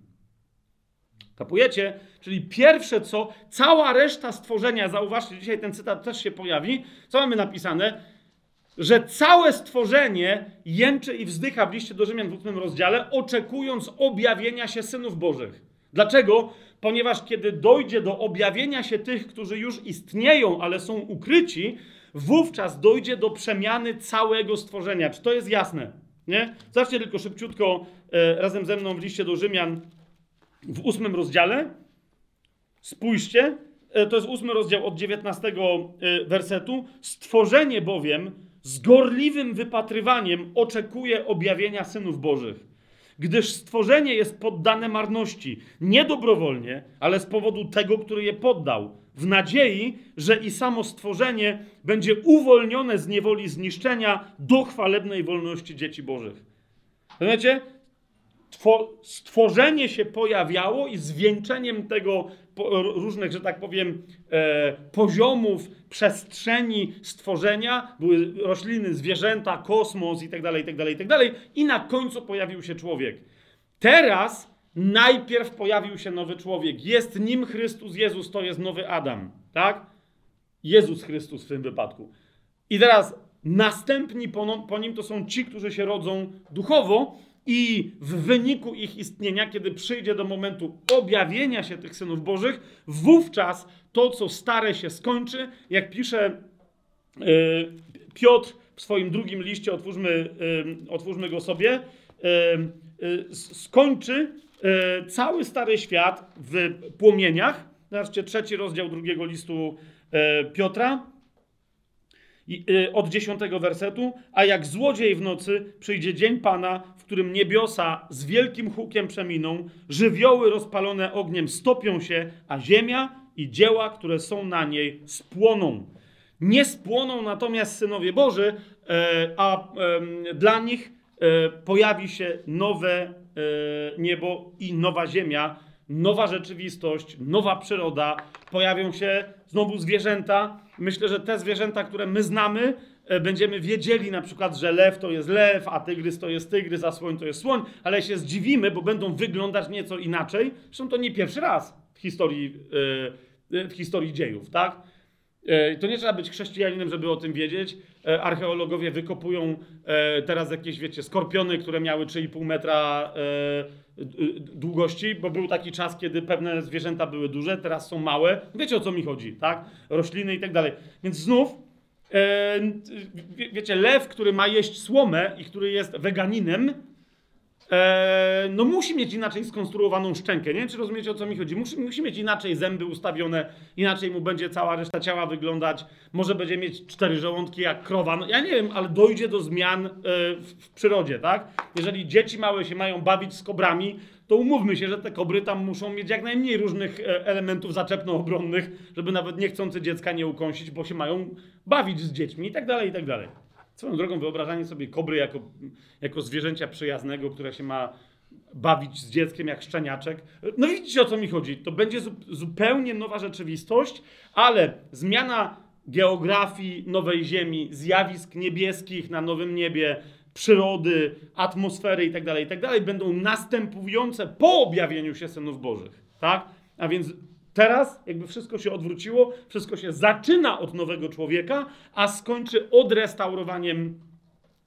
Kapujecie? Czyli pierwsze co, cała reszta stworzenia, zauważcie, dzisiaj ten cytat też się pojawi, co mamy napisane? Że całe stworzenie jęczy i wzdycha w liście do Rzymian w 8 rozdziale, oczekując objawienia się synów Bożych. Dlaczego? Ponieważ kiedy dojdzie do objawienia się tych, którzy już istnieją, ale są ukryci, wówczas dojdzie do przemiany całego stworzenia. Czy to jest jasne? Nie? Zobaczcie tylko szybciutko e, razem ze mną w liście do Rzymian w ósmym rozdziale. Spójrzcie, e, to jest ósmy rozdział od 19 e, wersetu. Stworzenie bowiem z gorliwym wypatrywaniem oczekuje objawienia synów Bożych. Gdyż stworzenie jest poddane marności, nie dobrowolnie, ale z powodu tego, który je poddał w nadziei, że i samo stworzenie będzie uwolnione z niewoli zniszczenia do chwalebnej wolności dzieci Bożych. Rozumiecie? Two, stworzenie się pojawiało i zwieńczeniem tego różnych, że tak powiem, e, poziomów przestrzeni stworzenia były rośliny, zwierzęta, kosmos itd., itd., itd. I na końcu pojawił się człowiek. Teraz najpierw pojawił się nowy człowiek. Jest nim Chrystus Jezus, to jest nowy Adam. Tak? Jezus Chrystus w tym wypadku. I teraz następni po, po nim to są ci, którzy się rodzą duchowo, i w wyniku ich istnienia, kiedy przyjdzie do momentu objawienia się tych synów Bożych, wówczas to, co stare się skończy, jak pisze yy, Piotr w swoim drugim liście, otwórzmy, yy, otwórzmy go sobie, yy, skończy cały stary świat w płomieniach. Zobaczcie, trzeci rozdział drugiego listu Piotra Y, od dziesiątego wersetu, a jak złodziej w nocy przyjdzie dzień Pana, w którym niebiosa z wielkim hukiem przeminą, żywioły rozpalone ogniem stopią się, a ziemia i dzieła, które są na niej, spłoną. Nie spłoną natomiast synowie Boży, e, a dla nich e, pojawi się nowe e, niebo i nowa ziemia, nowa rzeczywistość, nowa przyroda, pojawią się znowu zwierzęta. Myślę, że te zwierzęta, które my znamy, e, będziemy wiedzieli na przykład, że lew to jest lew, a tygrys to jest tygrys, a słoń to jest słoń, ale się zdziwimy, bo będą wyglądać nieco inaczej. Zresztą to nie pierwszy raz w historii, e, w historii dziejów, tak? E, to nie trzeba być chrześcijaninem, żeby o tym wiedzieć. Archeologowie wykopują teraz jakieś, wiecie, skorpiony, które miały 3,5 metra długości, bo był taki czas, kiedy pewne zwierzęta były duże, teraz są małe. Wiecie o co mi chodzi, tak? Rośliny i tak dalej. Więc znów, e, wiecie, lew, który ma jeść słomę i który jest weganinem, e, no musi mieć inaczej skonstruowaną szczękę. Nie wiem, czy rozumiecie o co mi chodzi. Musi, musi mieć inaczej zęby ustawione, inaczej mu będzie cała reszta ciała wyglądać. Może będzie mieć cztery żołądki jak krowa. No, ja nie wiem, ale dojdzie do zmian e, w, w przyrodzie, tak? Jeżeli dzieci małe się mają bawić z kobrami, to umówmy się, że te kobry tam muszą mieć jak najmniej różnych e, elementów zaczepno-obronnych, żeby nawet niechcący dziecka nie ukąsić, bo się mają bawić z dziećmi i tak dalej, i tak dalej. Swoją drogą wyobrażanie sobie kobry jako, jako zwierzęcia przyjaznego, które się ma bawić z dzieckiem jak szczeniaczek. No widzicie o co mi chodzi. To będzie zupełnie nowa rzeczywistość, ale zmiana geografii nowej Ziemi, zjawisk niebieskich na nowym niebie, przyrody, atmosfery itd., tak itd. Tak będą następujące po objawieniu się synów Bożych. Tak? A więc Teraz jakby wszystko się odwróciło, wszystko się zaczyna od nowego człowieka, a skończy odrestaurowaniem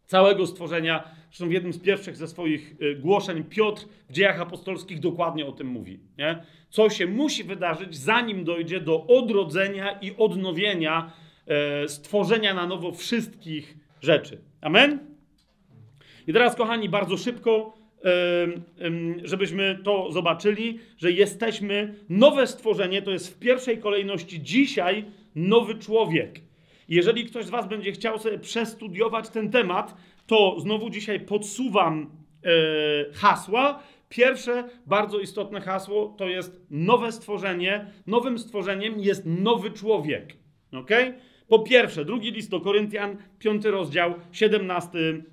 całego stworzenia. Zresztą w jednym z pierwszych ze swoich y, głoszeń Piotr w dziejach apostolskich dokładnie o tym mówi. Nie? Co się musi wydarzyć, zanim dojdzie do odrodzenia i odnowienia, e, stworzenia na nowo wszystkich rzeczy. Amen? I teraz, kochani, bardzo szybko żebyśmy to zobaczyli, że jesteśmy nowe stworzenie, to jest w pierwszej kolejności dzisiaj nowy człowiek. Jeżeli ktoś z Was będzie chciał sobie przestudiować ten temat, to znowu dzisiaj podsuwam e, hasła. Pierwsze bardzo istotne hasło to jest nowe stworzenie. Nowym stworzeniem jest nowy człowiek. Ok? Po pierwsze, drugi list do Koryntian, piąty rozdział, 17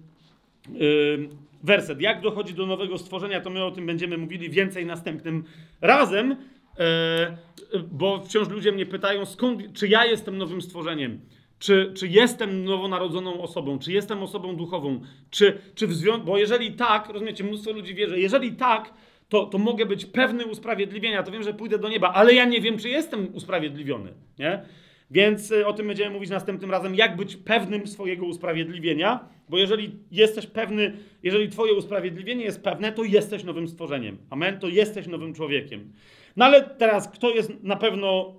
werset. Jak dochodzi do nowego stworzenia, to my o tym będziemy mówili więcej następnym razem, e, bo wciąż ludzie mnie pytają, skąd, czy ja jestem nowym stworzeniem. Czy, czy jestem nowonarodzoną osobą? Czy jestem osobą duchową? Czy, czy w związku, bo jeżeli tak, rozumiecie, mnóstwo ludzi wie, że jeżeli tak, to, to mogę być pewny usprawiedliwienia, to wiem, że pójdę do nieba, ale ja nie wiem, czy jestem usprawiedliwiony, nie? Więc y, o tym będziemy mówić następnym razem, jak być pewnym swojego usprawiedliwienia, bo jeżeli jesteś pewny, jeżeli twoje usprawiedliwienie jest pewne, to jesteś nowym stworzeniem. Amen? To jesteś nowym człowiekiem. No ale teraz, kto jest na pewno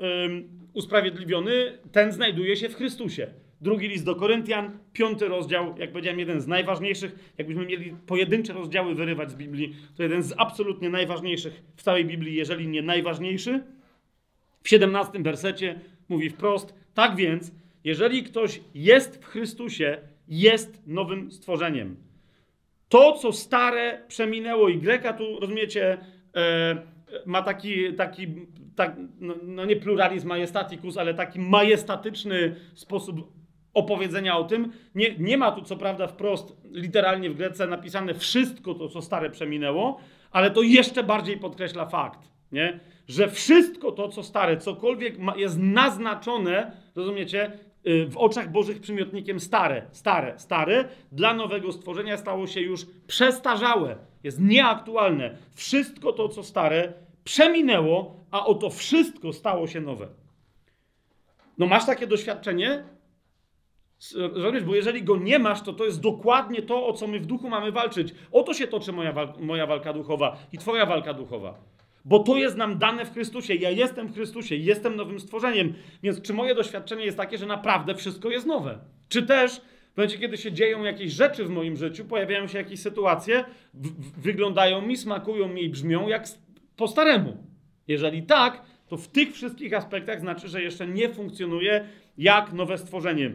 usprawiedliwiony, ten znajduje się w Chrystusie. Drugi list do Koryntian, piąty rozdział, jak powiedziałem, jeden z najważniejszych. Jakbyśmy mieli pojedyncze rozdziały wyrywać z Biblii, to jeden z absolutnie najważniejszych w całej Biblii, jeżeli nie najważniejszy. W 17 wersecie mówi wprost: Tak więc, jeżeli ktoś jest w Chrystusie, jest nowym stworzeniem. To, co stare, przeminęło i Greka tu, rozumiecie, e, ma taki, taki tak, no, no, nie pluralizm majestaticus, ale taki majestatyczny sposób opowiedzenia o tym. Nie, nie ma tu co prawda wprost, literalnie w Grece napisane wszystko to, co stare przeminęło, ale to jeszcze bardziej podkreśla fakt, nie? Że wszystko to, co stare, cokolwiek ma, jest naznaczone, rozumiecie, y, w oczach Bożych przymiotnikiem stare, stare, stare, dla nowego stworzenia stało się już przestarzałe, jest nieaktualne. Wszystko to, co stare, przeminęło, a oto wszystko stało się nowe. No masz takie doświadczenie? Rozumiesz, bo jeżeli go nie masz, to to jest dokładnie to, o co my w duchu mamy walczyć. O to się toczy moja, moja walka duchowa i twoja walka duchowa. Bo to jest nam dane w Chrystusie. Ja jestem w Chrystusie, jestem nowym stworzeniem. Więc czy moje doświadczenie jest takie, że naprawdę wszystko jest nowe? Czy też w momencie, kiedy się dzieją jakieś rzeczy w moim życiu, pojawiają się jakieś sytuacje, wyglądają mi, smakują mi i brzmią jak po staremu? Jeżeli tak, to w tych wszystkich aspektach znaczy, że jeszcze nie funkcjonuje jak nowe stworzenie.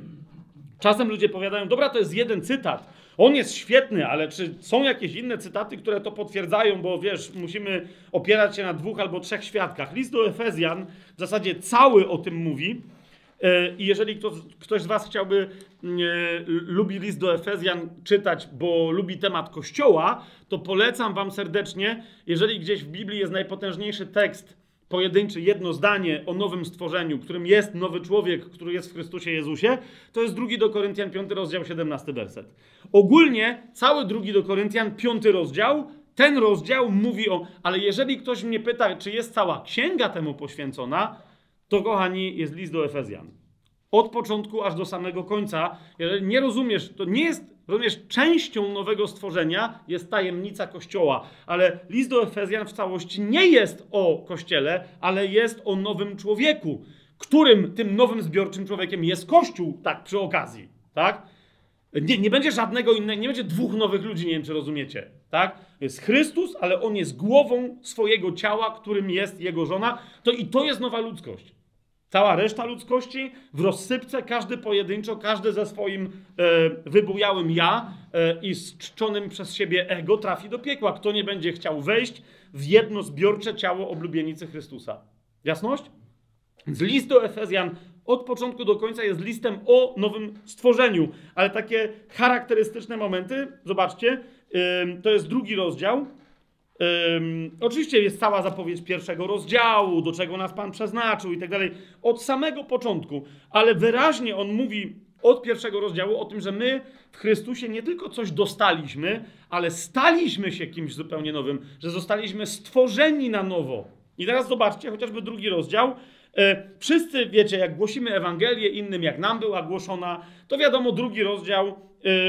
Czasem ludzie powiadają, dobra, to jest jeden cytat, on jest świetny, ale czy są jakieś inne cytaty, które to potwierdzają, bo wiesz, musimy opierać się na dwóch albo trzech świadkach. List do Efezjan w zasadzie cały o tym mówi. E, I jeżeli ktoś, ktoś z Was chciałby, mm, e, lubi list do Efezjan czytać, bo lubi temat Kościoła, to polecam Wam serdecznie, jeżeli gdzieś w Biblii jest najpotężniejszy tekst pojedynczy, jedno zdanie o nowym stworzeniu, którym jest nowy człowiek, który jest w Chrystusie Jezusie, to jest drugi do Koryntian, 5 rozdział, 17 werset. Ogólnie cały drugi do Koryntian, 5 rozdział, ten rozdział mówi o, ale jeżeli ktoś mnie pyta, czy jest cała księga temu poświęcona, to kochani, jest list do Efezjan. Od początku aż do samego końca. Jeżeli nie rozumiesz, to nie jest Rozumiesz, częścią nowego stworzenia jest tajemnica Kościoła, ale list do Efezjan w całości nie jest o Kościele, ale jest o nowym człowieku, którym tym nowym zbiorczym człowiekiem jest Kościół, tak przy okazji, tak? Nie, nie będzie żadnego innego, nie będzie dwóch nowych ludzi, nie wiem czy rozumiecie, tak? Jest Chrystus, ale On jest głową swojego ciała, którym jest Jego żona, to i to jest nowa ludzkość. Cała reszta ludzkości w rozsypce, każdy pojedynczo, każdy ze swoim e, wybujałym ja e, i czczonym przez siebie ego trafi do piekła. Kto nie będzie chciał wejść w jedno zbiorcze ciało oblubienicy Chrystusa. Jasność? Z list do Efezjan od początku do końca jest listem o nowym stworzeniu, ale takie charakterystyczne momenty, zobaczcie, to jest drugi rozdział, Um, oczywiście jest cała zapowiedź pierwszego rozdziału, do czego nas Pan przeznaczył i tak dalej, od samego początku, ale wyraźnie on mówi od pierwszego rozdziału o tym, że my w Chrystusie nie tylko coś dostaliśmy, ale staliśmy się kimś zupełnie nowym, że zostaliśmy stworzeni na nowo. I teraz zobaczcie, chociażby drugi rozdział. E, wszyscy wiecie, jak głosimy Ewangelię innym, jak nam była głoszona, to wiadomo, drugi rozdział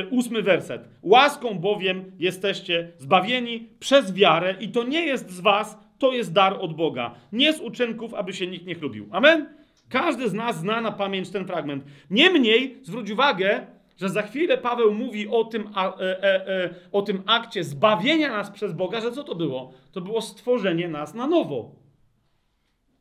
ósmy werset. Łaską bowiem jesteście zbawieni przez wiarę i to nie jest z was, to jest dar od Boga. Nie z uczynków, aby się nikt nie chlubił. Amen? Każdy z nas zna na pamięć ten fragment. Niemniej zwróć uwagę, że za chwilę Paweł mówi o tym, a, e, e, e, o tym akcie zbawienia nas przez Boga, że co to było? To było stworzenie nas na nowo.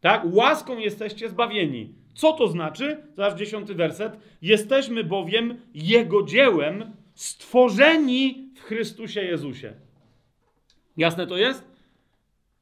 Tak? Łaską jesteście zbawieni. Co to znaczy? Zaraz dziesiąty werset. Jesteśmy bowiem Jego dziełem, stworzeni w Chrystusie Jezusie. Jasne to jest?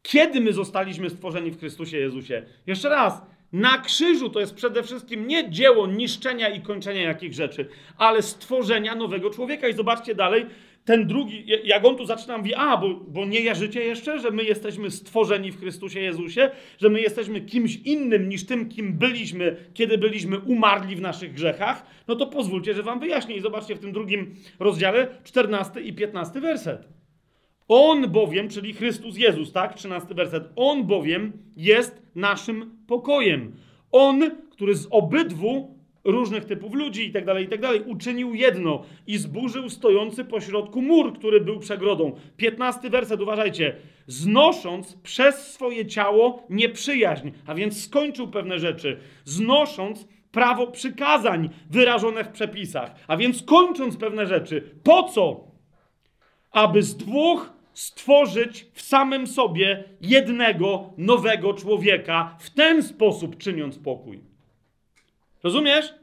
Kiedy my zostaliśmy stworzeni w Chrystusie Jezusie? Jeszcze raz. Na krzyżu to jest przede wszystkim nie dzieło niszczenia i kończenia jakichś rzeczy, ale stworzenia nowego człowieka. I zobaczcie dalej, ten drugi, jak on tu zaczyna, mówi, a, bo, bo nie jarzycie jeszcze, że my jesteśmy stworzeni w Chrystusie Jezusie, że my jesteśmy kimś innym niż tym, kim byliśmy, kiedy byliśmy umarli w naszych grzechach, no to pozwólcie, że wam wyjaśnię. I zobaczcie w tym drugim rozdziale, 14 i 15 werset. On bowiem, czyli Chrystus Jezus, tak? 13 werset. On bowiem jest naszym pokojem. On, który z obydwu różnych typów ludzi i tak dalej, i tak dalej. Uczynił jedno i zburzył stojący pośrodku mur, który był przegrodą. Piętnasty werset, uważajcie. Znosząc przez swoje ciało nieprzyjaźń, a więc skończył pewne rzeczy. Znosząc prawo przykazań wyrażone w przepisach, a więc kończąc pewne rzeczy. Po co? Aby z dwóch stworzyć w samym sobie jednego nowego człowieka, w ten sposób czyniąc pokój. Rozumiesz?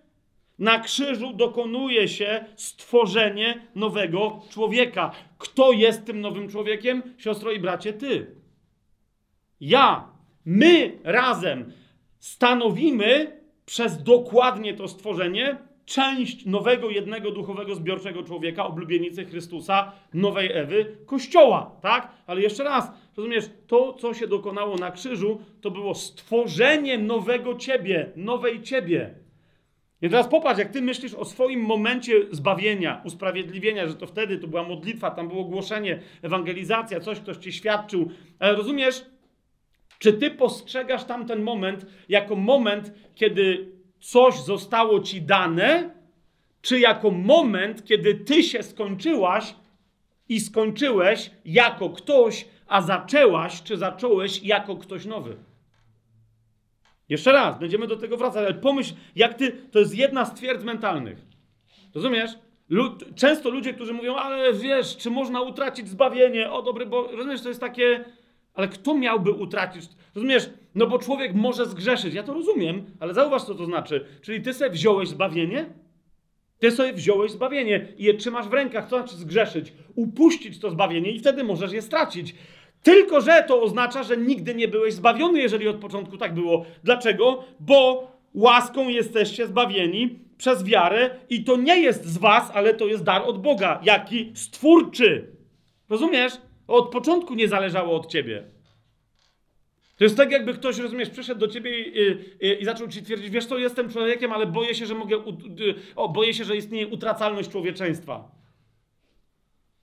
Na krzyżu dokonuje się stworzenie nowego człowieka. Kto jest tym nowym człowiekiem? Siostro i bracie, ty. Ja. My razem stanowimy przez dokładnie to stworzenie, część nowego, jednego duchowego, zbiorczego człowieka, oblubienicy Chrystusa, nowej Ewy, Kościoła, tak? Ale jeszcze raz, rozumiesz, to, co się dokonało na krzyżu, to było stworzenie nowego ciebie, nowej ciebie. I teraz popatrz, jak ty myślisz o swoim momencie zbawienia, usprawiedliwienia, że to wtedy to była modlitwa, tam było głoszenie, ewangelizacja, coś, ktoś ci świadczył. Ale rozumiesz, czy ty postrzegasz tamten moment jako moment, kiedy coś zostało ci dane, czy jako moment, kiedy ty się skończyłaś i skończyłeś jako ktoś, a zaczęłaś, czy zacząłeś jako ktoś nowy? Jeszcze raz, będziemy do tego wracać, ale pomyśl, jak ty, to jest jedna z twierdz mentalnych. Rozumiesz? Lu często ludzie, którzy mówią, ale wiesz, czy można utracić zbawienie? O dobry, bo rozumiesz, to jest takie, ale kto miałby utracić? Rozumiesz? No bo człowiek może zgrzeszyć. Ja to rozumiem, ale zauważ, co to znaczy. Czyli ty sobie wziąłeś zbawienie? Ty sobie wziąłeś zbawienie i je trzymasz w rękach. To znaczy zgrzeszyć? Upuścić to zbawienie i wtedy możesz je stracić. Tylko, że to oznacza, że nigdy nie byłeś zbawiony, jeżeli od początku tak było. Dlaczego? Bo łaską jesteście zbawieni przez wiarę i to nie jest z was, ale to jest dar od Boga. Jaki? Stwórczy. Rozumiesz? Od początku nie zależało od ciebie. To jest tak, jakby ktoś, rozumiesz, przyszedł do ciebie i, i, i zaczął ci twierdzić, wiesz co, jestem człowiekiem, ale boję się, że mogę, o, boję się, że istnieje utracalność człowieczeństwa.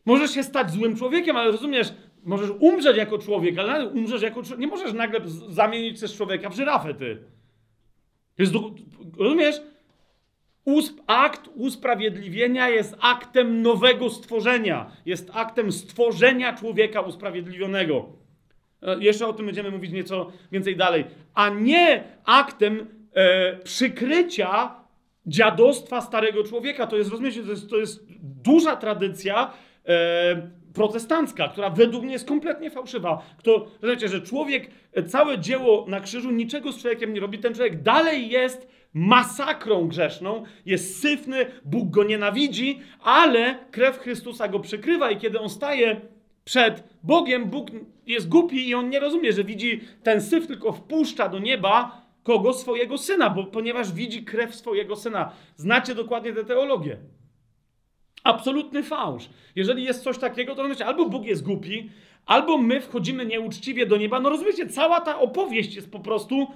Możesz się stać złym człowiekiem, ale rozumiesz, możesz umrzeć jako człowiek, ale umrzesz jako człowiek. Nie możesz nagle zamienić się z człowieka w żyrafę, ty. Jest, rozumiesz? Usp akt usprawiedliwienia jest aktem nowego stworzenia. Jest aktem stworzenia człowieka usprawiedliwionego. E, jeszcze o tym będziemy mówić nieco więcej dalej. A nie aktem e, przykrycia dziadostwa starego człowieka. To jest, rozumiecie, to jest, to jest duża tradycja e, protestancka, która według mnie jest kompletnie fałszywa. Kto, wiecie, że człowiek, e, całe dzieło na krzyżu niczego z człowiekiem nie robi. Ten człowiek dalej jest masakrą grzeszną, jest syfny, Bóg go nienawidzi, ale krew Chrystusa go przykrywa i kiedy on staje przed Bogiem, Bóg jest głupi i on nie rozumie, że widzi ten syf, tylko wpuszcza do nieba kogo? Swojego syna, bo, ponieważ widzi krew swojego syna. Znacie dokładnie tę teologię. Absolutny fałsz. Jeżeli jest coś takiego, to rozumiecie, albo Bóg jest głupi, albo my wchodzimy nieuczciwie do nieba. No rozumiecie, cała ta opowieść jest po prostu,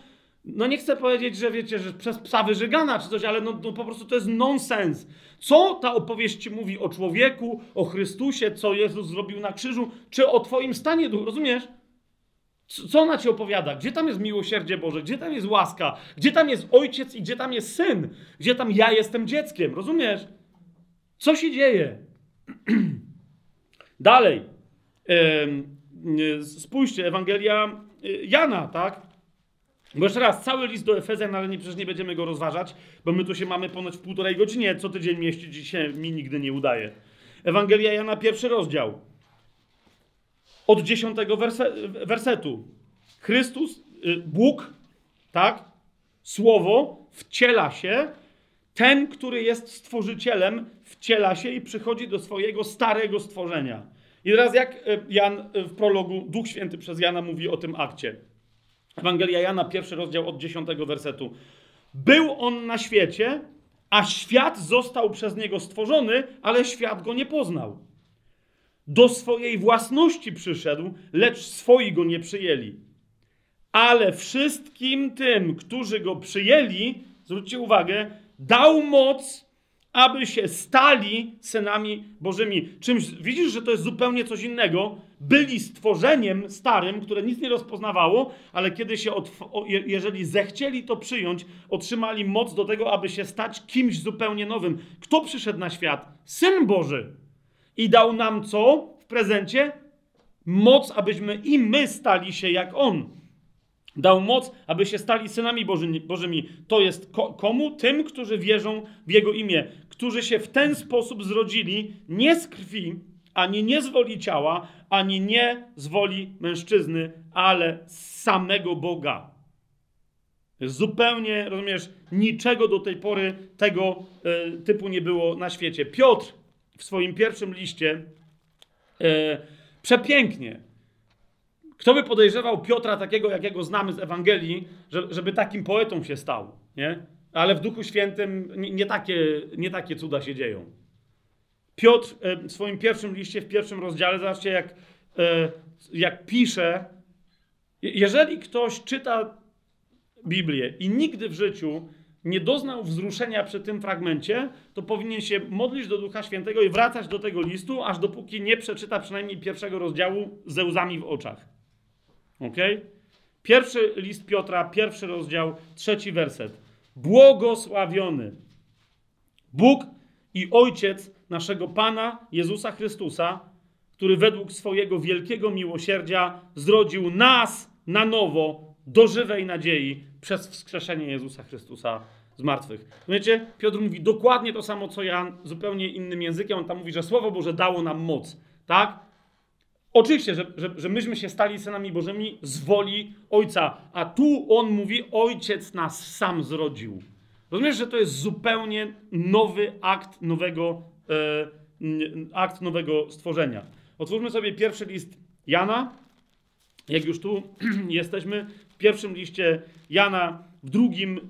no nie chcę powiedzieć, że wiecie, że przez psa wyżygana czy coś, ale no, no po prostu to jest nonsens. Co ta opowieść mówi o człowieku, o Chrystusie, co Jezus zrobił na krzyżu, czy o twoim stanie duchu, rozumiesz? Co ona ci opowiada? Gdzie tam jest miłosierdzie Boże? Gdzie tam jest łaska? Gdzie tam jest ojciec i gdzie tam jest syn? Gdzie tam ja jestem dzieckiem? Rozumiesz? Co się dzieje? Dalej. Spójrzcie, Ewangelia y, Jana, tak? Bo jeszcze raz, cały list do Efezjan, ale nie, przecież nie będziemy go rozważać, bo my tu się mamy ponoć w półtorej godzinie, co tydzień mieścić się mi nigdy nie udaje. Ewangelia Jana, pierwszy rozdział. Od dziesiątego werse, wersetu. Chrystus, y, Bóg, tak? Słowo wciela się ten, który jest stworzycielem, wciela się i przychodzi do swojego starego stworzenia. I teraz jak e, Jan e, w prologu, Duch Święty przez Jana mówi o tym akcie. Ewangelia Jana, pierwszy rozdział od dziesiątego wersetu. Był on na świecie, a świat został przez niego stworzony, ale świat go nie poznał. Do swojej własności przyszedł, lecz swoi go nie przyjęli. Ale wszystkim tym, którzy go przyjęli, zwróćcie uwagę, dał moc, aby się stali synami Bożymi. Czymś, widzisz, że to jest zupełnie coś innego. Byli stworzeniem starym, które nic nie rozpoznawało, ale kiedy się, jeżeli zechcieli to przyjąć, otrzymali moc do tego, aby się stać kimś zupełnie nowym. Kto przyszedł na świat? Syn Boży. I dał nam co w prezencie? Moc, abyśmy i my stali się jak On. Dał moc, aby się stali synami Bożymi. Bożymi. To jest komu? Tym, którzy wierzą w Jego imię, którzy się w ten sposób zrodzili nie z krwi, ani nie z woli ciała, ani nie z woli mężczyzny, ale z samego Boga. Zupełnie, rozumiesz, niczego do tej pory tego e, typu nie było na świecie. Piotr w swoim pierwszym liście e, przepięknie kto by podejrzewał Piotra takiego, jakiego znamy z Ewangelii, żeby takim poetą się stał, nie? ale w Duchu Świętym nie, nie takie, nie takie cuda się dzieją. Piotr e, w swoim pierwszym liście, w pierwszym rozdziale, zobaczcie jak, e, jak pisze, jeżeli ktoś czyta Biblię i nigdy w życiu nie doznał wzruszenia przy tym fragmencie, to powinien się modlić do Ducha Świętego i wracać do tego listu, aż dopóki nie przeczyta przynajmniej pierwszego rozdziału ze łzami w oczach. Ok? Pierwszy list Piotra, pierwszy rozdział, trzeci werset. Błogosławiony Bóg i Ojciec naszego Pana Jezusa Chrystusa, który według swojego wielkiego miłosierdzia zrodził nas na nowo do żywej nadziei przez wskrzeszenie Jezusa Chrystusa z martwych. Wiecie, Piotr mówi dokładnie to samo, co ja, zupełnie innym językiem. On tam mówi, że Słowo Boże dało nam moc. Tak? Oczywiście, że, że, że myśmy się stali synami Bożymi z woli Ojca, a tu on mówi, Ojciec nas sam zrodził. Rozumiesz, że to jest zupełnie nowy akt nowego, e, akt nowego stworzenia. Otwórzmy sobie pierwszy list Jana. Jak już tu jesteśmy, w pierwszym liście Jana, w drugim e,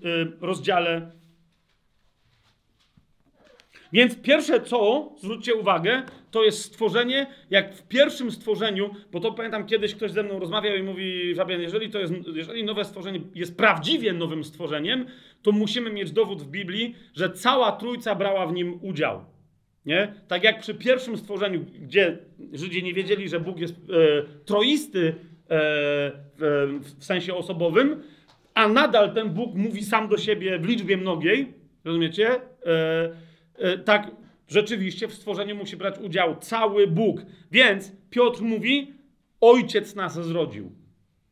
rozdziale. Więc pierwsze co, zwróćcie uwagę, to jest stworzenie, jak w pierwszym stworzeniu, bo to pamiętam kiedyś ktoś ze mną rozmawiał i mówi, Fabian, jeżeli to jest, jeżeli nowe stworzenie jest prawdziwie nowym stworzeniem, to musimy mieć dowód w Biblii, że cała Trójca brała w nim udział. Nie? Tak jak przy pierwszym stworzeniu, gdzie Żydzi nie wiedzieli, że Bóg jest e, troisty e, w, sensie osobowym, a nadal ten Bóg mówi sam do siebie w liczbie mnogiej, rozumiecie? E tak, rzeczywiście w stworzeniu musi brać udział cały Bóg. Więc Piotr mówi, ojciec nas zrodził.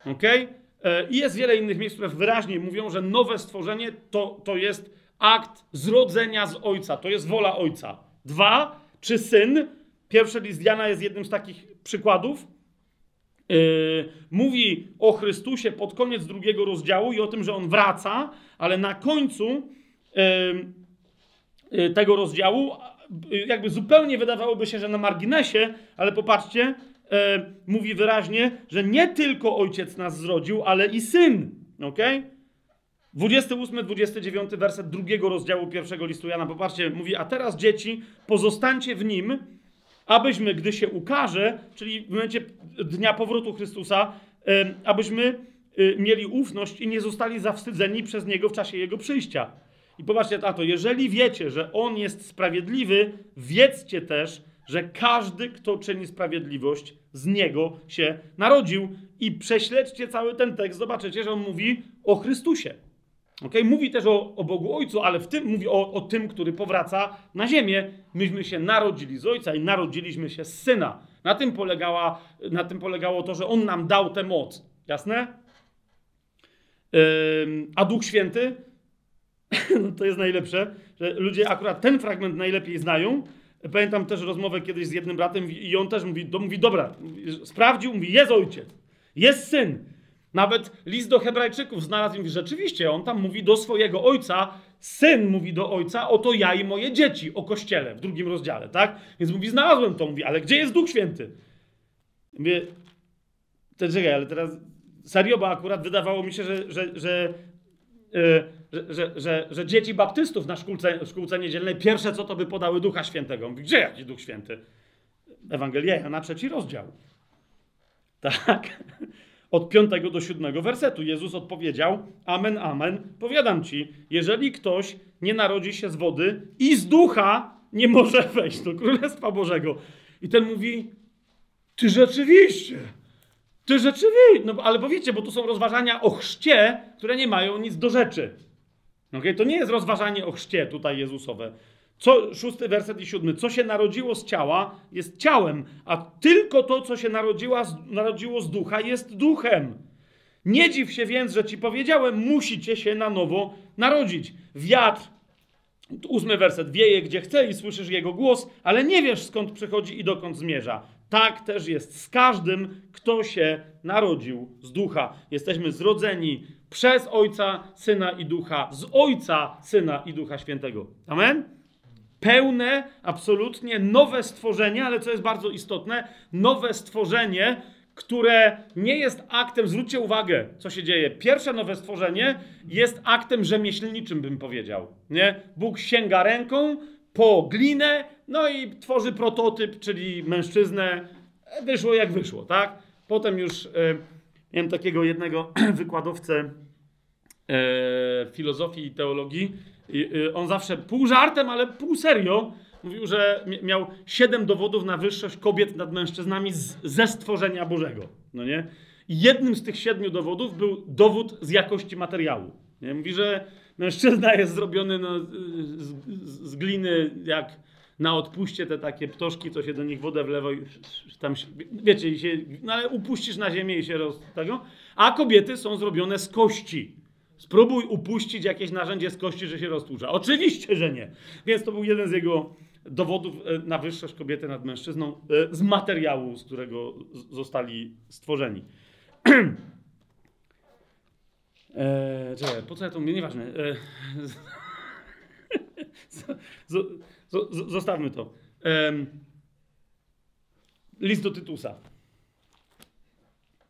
Okay? E, I jest wiele innych miejsc, które wyraźnie mówią, że nowe stworzenie to, to jest akt zrodzenia z ojca, to jest wola ojca. Dwa, czy syn, pierwszy list Jana jest jednym z takich przykładów, yy, mówi o Chrystusie pod koniec drugiego rozdziału i o tym, że on wraca, ale na końcu yy, tego rozdziału jakby zupełnie wydawałoby się, że na marginesie, ale popatrzcie, e, mówi wyraźnie, że nie tylko ojciec nas zrodził, ale i syn. Ok? 28-29 werset drugiego rozdziału pierwszego listu Jana. Popatrzcie, mówi, a teraz dzieci, pozostańcie w nim, abyśmy, gdy się ukaże, czyli w momencie dnia powrotu Chrystusa, abyśmy mieli ufność i nie zostali zawstydzeni przez Niego w czasie Jego przyjścia. I popatrzcie na to, jeżeli wiecie, że On jest sprawiedliwy, wiedzcie też, że każdy, kto czyni sprawiedliwość, z Niego się narodził. I prześledźcie cały ten tekst, zobaczycie, że On mówi o Chrystusie. Okay? Mówi też o, o Bogu Ojcu, ale w tym mówi o, o tym, który powraca na ziemię. Myśmy się narodzili z Ojca i narodziliśmy się z Syna. Na tym, polegała, na tym polegało to, że On nam dał tę moc. Jasne? Yy, a Duch Święty no to jest najlepsze, że ludzie akurat ten fragment najlepiej znają. Pamiętam też rozmowę kiedyś z jednym bratem i on też mówi, do, mówi dobra, sprawdził, mówi, jest ojciec, jest syn. Nawet list do hebrajczyków znalazł i mówi, rzeczywiście, on tam mówi do swojego ojca, syn mówi do ojca, oto ja i moje dzieci, o kościele, w drugim rozdziale, tak? Więc mówi, znalazłem to, mówi, ale gdzie jest Duch Święty? Mówię, to czekaj, ale teraz serio, bo akurat wydawało mi się, że, że, że Y, że, że, że, że, dzieci baptystów na szkółce, szkółce niedzielnej pierwsze co to by podały Ducha Świętego. Mówi, gdzie jakiś Duch Święty? Ewangelia na trzeci rozdział. Tak. Od piątego do siódmego wersetu Jezus odpowiedział: Amen, amen. Powiadam ci, jeżeli ktoś nie narodzi się z wody i z ducha, nie może wejść do Królestwa Bożego. I ten mówi: Ty rzeczywiście. Ty rzeczywiście, no ale powiecie, bo tu są rozważania o chrzcie, które nie mają nic do rzeczy. Okay? To nie jest rozważanie o chrzcie tutaj Jezusowe. Co, szósty werset i siódmy. Co się narodziło z ciała, jest ciałem, a tylko to, co się narodziła, narodziło z ducha, jest duchem. Nie dziw się więc, że ci powiedziałem, musicie się na nowo narodzić. Wiatr, ósmy werset, wieje gdzie chce i słyszysz jego głos, ale nie wiesz skąd przychodzi i dokąd zmierza. Tak też jest z każdym, kto się narodził z ducha. Jesteśmy zrodzeni przez Ojca, Syna i Ducha, z Ojca, Syna i Ducha Świętego. Amen? Pełne, absolutnie nowe stworzenie, ale co jest bardzo istotne, nowe stworzenie, które nie jest aktem, zwróćcie uwagę, co się dzieje. Pierwsze nowe stworzenie jest aktem rzemieślniczym, bym powiedział. Nie? Bóg sięga ręką po glinę, no i tworzy prototyp, czyli mężczyznę. Wyszło jak wyszło, tak? Potem już e, miałem takiego jednego wykładowcę e, filozofii i teologii. E, on zawsze pół żartem, ale pół serio mówił, że mi- miał siedem dowodów na wyższość kobiet nad mężczyznami z, ze stworzenia Bożego. No nie? I jednym z tych siedmiu dowodów był dowód z jakości materiału. Nie? Mówi, że mężczyzna jest zrobiony no, z, z gliny, jak na odpuście te takie ptoszki, co się do nich wodę wlewa i tam, wiecie, się, no ale upuścisz na ziemię i się roz... tego. A kobiety są zrobione z kości. Spróbuj upuścić jakieś narzędzie z kości, że się roztłucza. Oczywiście, że nie. Więc to był jeden z jego dowodów e, na wyższość kobiety nad mężczyzną e, z materiału, z którego zostali stworzeni. Eee, czekaj, po co ja to mówię? Nieważne. Eee, z- z- zostawmy to. Em, list do Tytusa.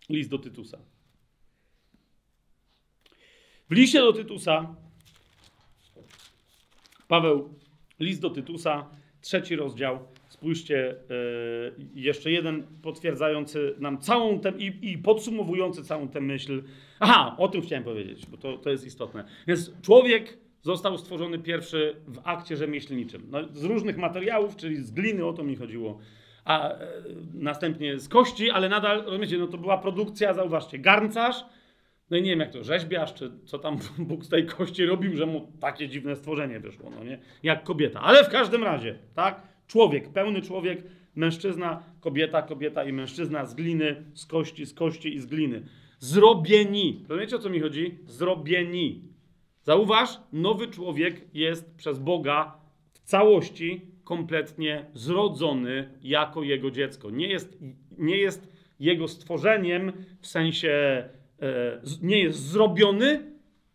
List do Tytusa. W liście do Tytusa Paweł, list do Tytusa, trzeci rozdział. Spójrzcie, yy, jeszcze jeden potwierdzający nam całą tę i, i podsumowujący całą tę myśl. Aha, o tym chciałem powiedzieć, bo to, to jest istotne. Więc człowiek został stworzony pierwszy w akcie rzemieślniczym. No, z różnych materiałów, czyli z gliny, o to mi chodziło. A e, następnie z kości, ale nadal, rozumiecie, no to była produkcja, zauważcie, garncarz, no i nie wiem jak to, rzeźbiarz, czy co tam Bóg z tej kości robił, że mu takie dziwne stworzenie wyszło, no nie? Jak kobieta. Ale w każdym razie, tak? Człowiek, pełny człowiek, mężczyzna, kobieta, kobieta i mężczyzna z gliny, z kości, z kości i z gliny. Zrobieni. Rozumiecie o co mi chodzi? Zrobieni. Zauważ, nowy człowiek jest przez Boga w całości kompletnie zrodzony jako jego dziecko. Nie jest, nie jest jego stworzeniem w sensie, e, nie jest zrobiony,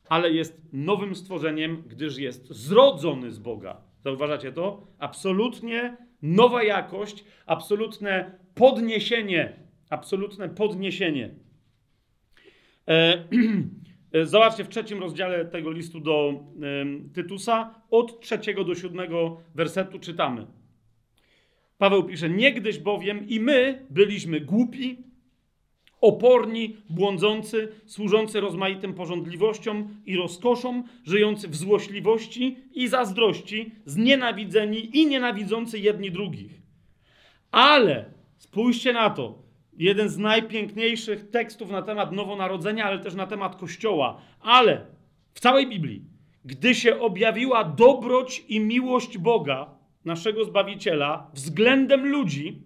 ale jest nowym stworzeniem, gdyż jest zrodzony z Boga. Zauważacie to? Absolutnie nowa jakość, absolutne podniesienie, absolutne podniesienie. E, Zobaczcie w trzecim rozdziale tego listu do Tytusa, od trzeciego do siódmego wersetu czytamy. Paweł pisze: Niegdyś bowiem i my byliśmy głupi, oporni, błądzący, służący rozmaitym porządliwościom i rozkoszom, żyjący w złośliwości i zazdrości, znienawidzeni i nienawidzący jedni drugich. Ale spójrzcie na to. Jeden z najpiękniejszych tekstów na temat nowonarodzenia, ale też na temat Kościoła. Ale w całej Biblii, gdy się objawiła dobroć i miłość Boga, naszego Zbawiciela, względem ludzi,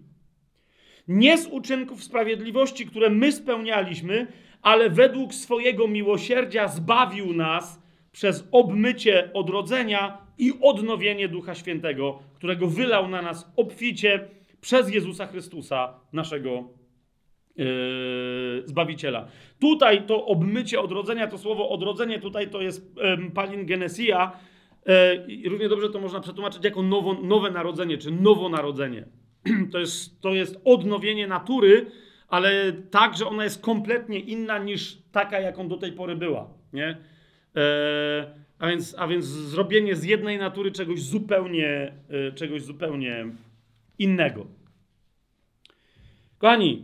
nie z uczynków sprawiedliwości, które my spełnialiśmy, ale według swojego miłosierdzia zbawił nas przez obmycie odrodzenia i odnowienie Ducha Świętego, którego wylał na nas obficie przez Jezusa Chrystusa, naszego Zbawiciela. Tutaj to obmycie odrodzenia, to słowo odrodzenie tutaj to jest yy, palingenesia. Yy, i równie dobrze to można przetłumaczyć jako nowo, nowe narodzenie, czy nowonarodzenie. To jest, to jest odnowienie natury, ale tak, że ona jest kompletnie inna niż taka, jaką do tej pory była. Nie? E, a, więc, a więc zrobienie z jednej natury czegoś zupełnie, e, czegoś zupełnie innego. Kochani,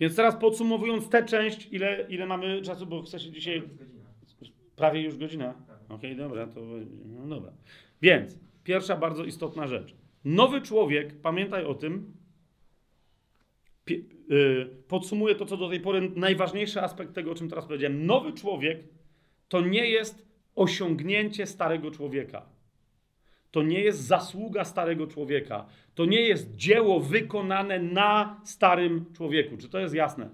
więc teraz podsumowując tę część, ile, ile mamy czasu, bo chcę się dzisiaj. Prawie już godzina. Okej, dobra, to. No dobra. Więc pierwsza bardzo istotna rzecz. Nowy człowiek, pamiętaj o tym, y, podsumuję to, co do tej pory najważniejszy aspekt tego, o czym teraz powiedziałem. Nowy człowiek to nie jest osiągnięcie starego człowieka. To nie jest zasługa starego człowieka. To nie jest dzieło wykonane na starym człowieku. Czy to jest jasne?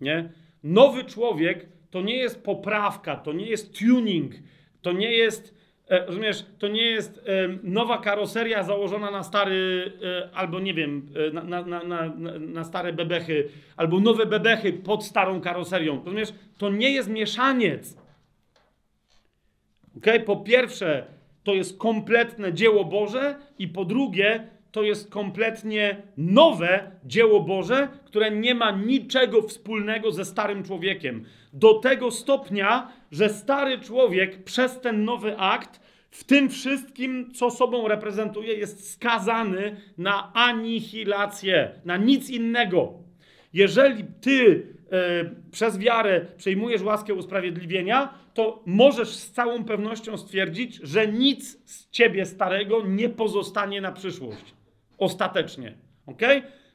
Nie? Nowy człowiek to nie jest poprawka, to nie jest tuning, to nie jest, e, rozumiesz, to nie jest e, nowa karoseria założona na stary, e, albo nie wiem, e, na, na, na, na, stare bebechy, albo nowe bebechy pod starą karoserią. Rozumiesz? To nie jest mieszaniec. Okay? Po pierwsze, to jest kompletne dzieło Boże, i po drugie, to jest kompletnie nowe dzieło Boże, które nie ma niczego wspólnego ze starym człowiekiem. Do tego stopnia, że stary człowiek przez ten nowy akt w tym wszystkim, co sobą reprezentuje, jest skazany na anihilację, na nic innego. Jeżeli ty e, przez wiarę przejmujesz łaskę usprawiedliwienia, to możesz z całą pewnością stwierdzić, że nic z ciebie starego nie pozostanie na przyszłość. Ostatecznie. Ok?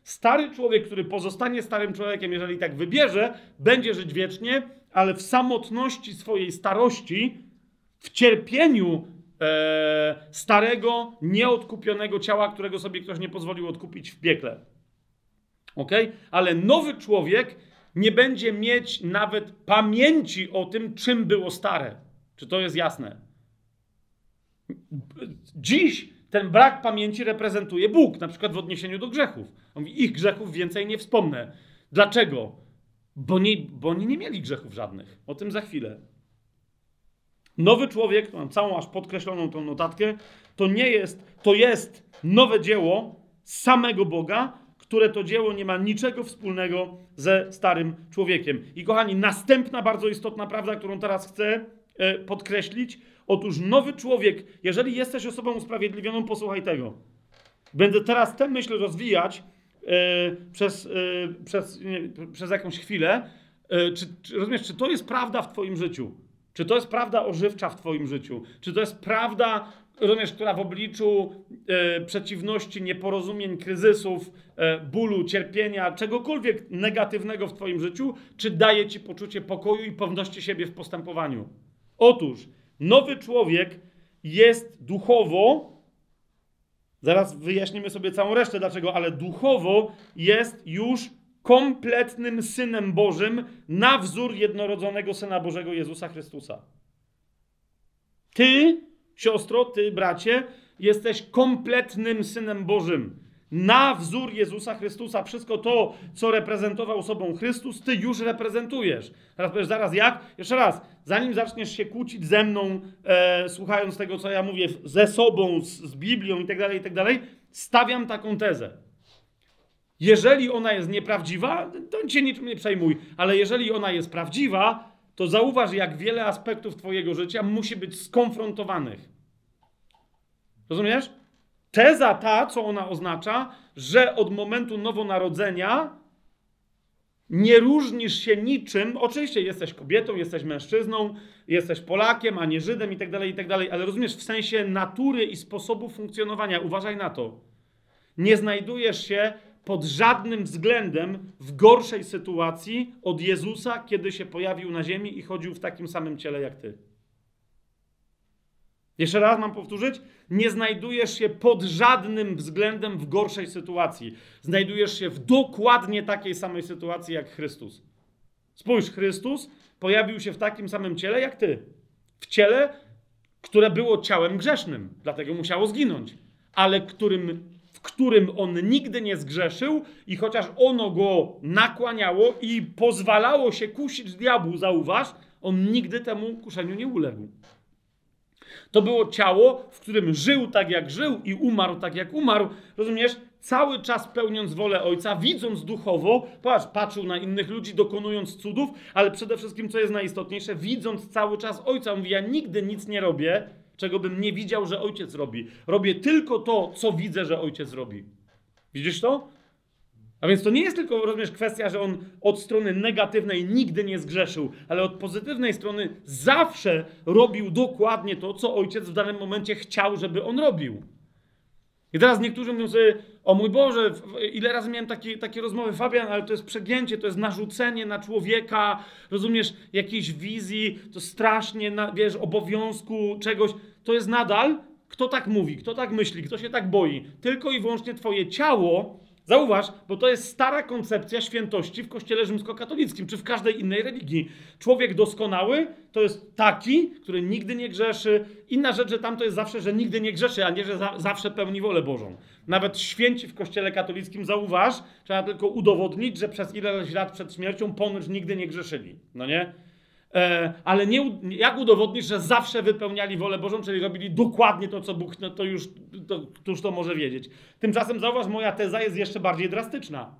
Stary człowiek, który pozostanie starym człowiekiem, jeżeli tak wybierze, będzie żyć wiecznie, ale w samotności swojej starości, w cierpieniu e, starego, nieodkupionego ciała, którego sobie ktoś nie pozwolił odkupić w piekle. Ok? Ale nowy człowiek nie będzie mieć nawet pamięci o tym, czym było stare. Czy to jest jasne? Dziś ten brak pamięci reprezentuje Bóg, na przykład w odniesieniu do grzechów. On mówi, ich grzechów więcej nie wspomnę. Dlaczego? Bo, nie, bo oni nie mieli grzechów żadnych. O tym za chwilę. Nowy człowiek, mam całą aż podkreśloną tą notatkę, to nie jest, to jest nowe dzieło samego Boga, które to dzieło nie ma niczego wspólnego ze starym człowiekiem. I kochani, następna bardzo istotna prawda, którą teraz chcę e, podkreślić. Otóż nowy człowiek, jeżeli jesteś osobą usprawiedliwioną, posłuchaj tego. Będę teraz tę myśl rozwijać e, przez, e, przez, nie, przez jakąś chwilę. Czy, czy, rozumiesz, czy to jest prawda w Twoim życiu? Czy to jest prawda ożywcza w Twoim życiu? Czy to jest prawda, rozumiesz, która w obliczu e, przeciwności, nieporozumień, kryzysów, e, bólu, cierpienia, czegokolwiek negatywnego w Twoim życiu, czy daje Ci poczucie pokoju i pewności siebie w postępowaniu? Otóż nowy człowiek jest duchowo, zaraz wyjaśnimy sobie całą resztę dlaczego, ale duchowo jest już kompletnym synem Bożym na wzór jednorodzonego syna Bożego Jezusa Chrystusa. Ty Siostro, ty, bracie, jesteś kompletnym synem Bożym. Na wzór Jezusa Chrystusa. Wszystko to, co reprezentował sobą Chrystus, ty już reprezentujesz. Teraz powiesz, zaraz jak? Jeszcze raz, zanim zaczniesz się kłócić ze mną, e, słuchając tego, co ja mówię, ze sobą, z, z Biblią itd., tak itd., tak stawiam taką tezę. Jeżeli ona jest nieprawdziwa, to cię niczym nie przejmuj, ale jeżeli ona jest prawdziwa, to zauważ, jak wiele aspektów Twojego życia musi być skonfrontowanych. Rozumiesz? Teza ta, co ona oznacza, że od momentu nowonarodzenia nie różnisz się niczym. Oczywiście jesteś kobietą, jesteś mężczyzną, jesteś Polakiem, a nie Żydem i tak dalej, i tak ale rozumiesz w sensie natury i sposobu funkcjonowania. Uważaj na to. Nie znajdujesz się pod żadnym względem w gorszej sytuacji od Jezusa, kiedy się pojawił na ziemi i chodził w takim samym ciele jak ty. Jeszcze raz mam powtórzyć? Nie znajdujesz się pod żadnym względem w gorszej sytuacji. Znajdujesz się w dokładnie takiej samej sytuacji jak Chrystus. Spójrz, Chrystus pojawił się w takim samym ciele jak ty. W ciele, które było ciałem grzesznym, dlatego musiało zginąć, ale którym w którym on nigdy nie zgrzeszył i chociaż ono go nakłaniało i pozwalało się kusić diabłu, zauważ, on nigdy temu kuszeniu nie uległ. To było ciało, w którym żył tak jak żył i umarł tak jak umarł. Rozumiesz? Cały czas pełniąc wolę Ojca, widząc duchowo, patrz, patrzył na innych ludzi, dokonując cudów, ale przede wszystkim, co jest najistotniejsze, widząc cały czas Ojca. Mówi, ja nigdy nic nie robię, czego bym nie widział, że ojciec robi. Robię tylko to, co widzę, że ojciec robi. Widzisz to? A więc to nie jest tylko, rozumiesz, kwestia, że on od strony negatywnej nigdy nie zgrzeszył, ale od pozytywnej strony zawsze robił dokładnie to, co ojciec w danym momencie chciał, żeby on robił. I teraz niektórzy mówią sobie, o mój Boże, ile razy miałem takie, takie rozmowy, Fabian, ale to jest przegięcie, to jest narzucenie na człowieka, rozumiesz, jakiejś wizji, to strasznie, wiesz, obowiązku, czegoś. To jest nadal, kto tak mówi, kto tak myśli, kto się tak boi. Tylko i wyłącznie twoje ciało Zauważ, bo to jest stara koncepcja świętości w kościele rzymskokatolickim, czy w każdej innej religii. Człowiek doskonały to jest taki, który nigdy nie grzeszy. Inna rzecz, że tam to jest zawsze, że nigdy nie grzeszy, a nie, że za, zawsze pełni wolę Bożą. Nawet święci w kościele katolickim, zauważ, trzeba tylko udowodnić, że przez ileś lat przed śmiercią ponoć nigdy nie grzeszyli. No nie? E, ale nie, jak udowodnisz, że zawsze wypełniali wolę Bożą, czyli robili dokładnie to, co Bóg, no to już to, któż to może wiedzieć. Tymczasem zauważ, moja teza jest jeszcze bardziej drastyczna.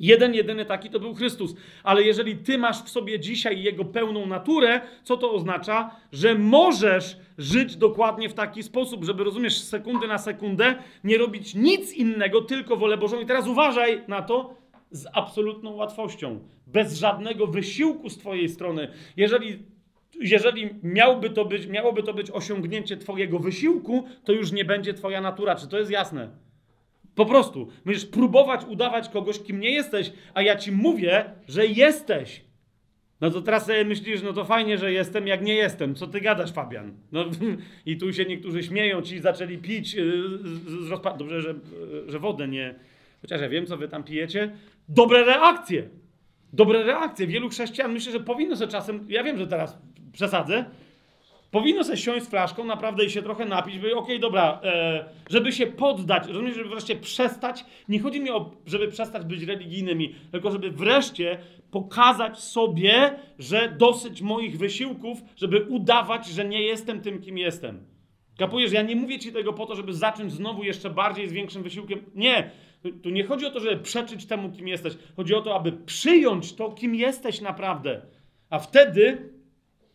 Jeden, jedyny taki to był Chrystus. Ale jeżeli ty masz w sobie dzisiaj jego pełną naturę, co to oznacza? Że możesz żyć dokładnie w taki sposób, żeby rozumiesz z sekundy na sekundę, nie robić nic innego, tylko wolę Bożą. I teraz uważaj na to z absolutną łatwością, bez żadnego wysiłku z twojej strony. Jeżeli jeżeli miałby to być, miałoby to być osiągnięcie Twojego wysiłku, to już nie będzie Twoja natura. Czy to jest jasne? Po prostu. Będziesz próbować udawać kogoś, kim nie jesteś, a ja ci mówię, że jesteś. No to teraz sobie myślisz, no to fajnie, że jestem, jak nie jestem. Co ty gadasz, Fabian? No, I tu się niektórzy śmieją, ci zaczęli pić yy, z, z. Dobrze, że, że wodę nie... Chociaż ja wiem, co wy tam pijecie. Dobre reakcje. Dobre reakcje. Wielu chrześcijan myślę, że powinno sobie czasem... Ja wiem, że teraz przesadzę, Powinno sobie siąść z flaszką naprawdę i się trochę napić, by okej, dobra, e, żeby się poddać, rozumiesz, żeby wreszcie przestać, nie chodzi mi o, żeby przestać być religijnymi, tylko żeby wreszcie pokazać sobie, że dosyć moich wysiłków, żeby udawać, że nie jestem tym, kim jestem. Kapujesz, ja nie mówię ci tego po to, żeby zacząć znowu jeszcze bardziej z większym wysiłkiem. Nie, tu nie chodzi o to, żeby przeczyć temu, kim jesteś. Chodzi o to, aby przyjąć to, kim jesteś naprawdę. A wtedy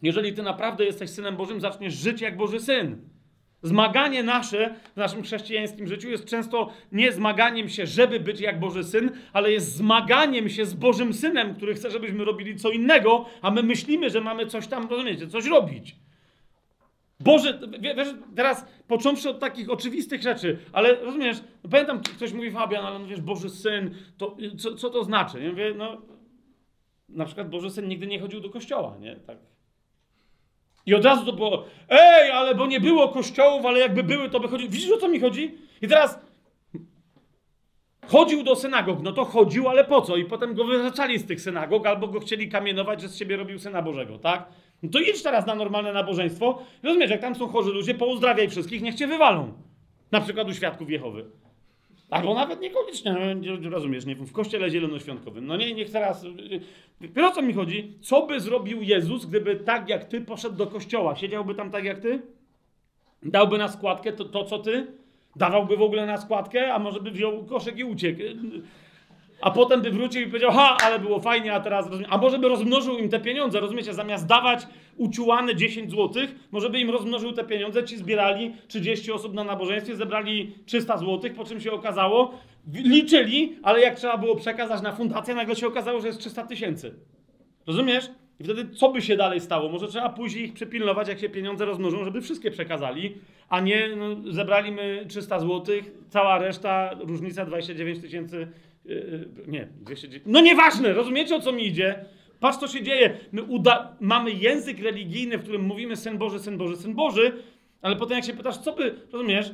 jeżeli ty naprawdę jesteś synem Bożym, zaczniesz żyć jak Boży syn. Zmaganie nasze w naszym chrześcijańskim życiu jest często nie zmaganiem się, żeby być jak Boży syn, ale jest zmaganiem się z Bożym synem, który chce, żebyśmy robili co innego, a my myślimy, że mamy coś tam, rozumiecie, coś robić. Boże, wiesz, teraz począwszy od takich oczywistych rzeczy, ale rozumiesz, pamiętam, ktoś mówi Fabian, ale no wiesz, Boży Syn, to co, co to znaczy? Ja mówię, no, na przykład Boży Syn nigdy nie chodził do kościoła, nie? Tak. I od razu to było, ej, ale bo nie było kościołów, ale jakby były, to by chodziły. Widzisz, o co mi chodzi? I teraz chodził do synagog, no to chodził, ale po co? I potem go wyzaczali z tych synagog, albo go chcieli kamienować, że z siebie robił Syna Bożego, tak? No to idź teraz na normalne nabożeństwo. Rozumiesz, jak tam są chorzy ludzie, pouzdrawiaj wszystkich, niech cię wywalą. Na przykład u świadków Jehowy. Albo nawet niekoniecznie, no, rozumiesz, nie, w kościele zielonoświątkowym. No nie, niech teraz... Wiesz o co mi chodzi? Co by zrobił Jezus, gdyby tak jak ty poszedł do kościoła? Siedziałby tam tak jak ty? Dałby na składkę to, to co ty? Dawałby w ogóle na składkę? A może by wziął koszek i uciekł? A potem by wrócił i powiedział, ha, ale było fajnie, a teraz rozumiem. A może by rozmnożył im te pieniądze, rozumiecie? Zamiast dawać uciułane 10 zł, może by im rozmnożył te pieniądze, ci zbierali 30 osób na nabożeństwie, zebrali 300 zł, po czym się okazało, liczyli, ale jak trzeba było przekazać na fundację, nagle się okazało, że jest 300 tysięcy. Rozumiesz? I wtedy co by się dalej stało? Może trzeba później ich przepilnować, jak się pieniądze rozmnożą, żeby wszystkie przekazali, a nie no, zebrali my 300 zł, cała reszta, różnica 29 tysięcy Yy, nie, 209. No nieważne, rozumiecie o co mi idzie? Patrz, co się dzieje. My uda- mamy język religijny, w którym mówimy Syn Boży, Syn Boży, Syn Boży, ale potem jak się pytasz, co by, rozumiesz?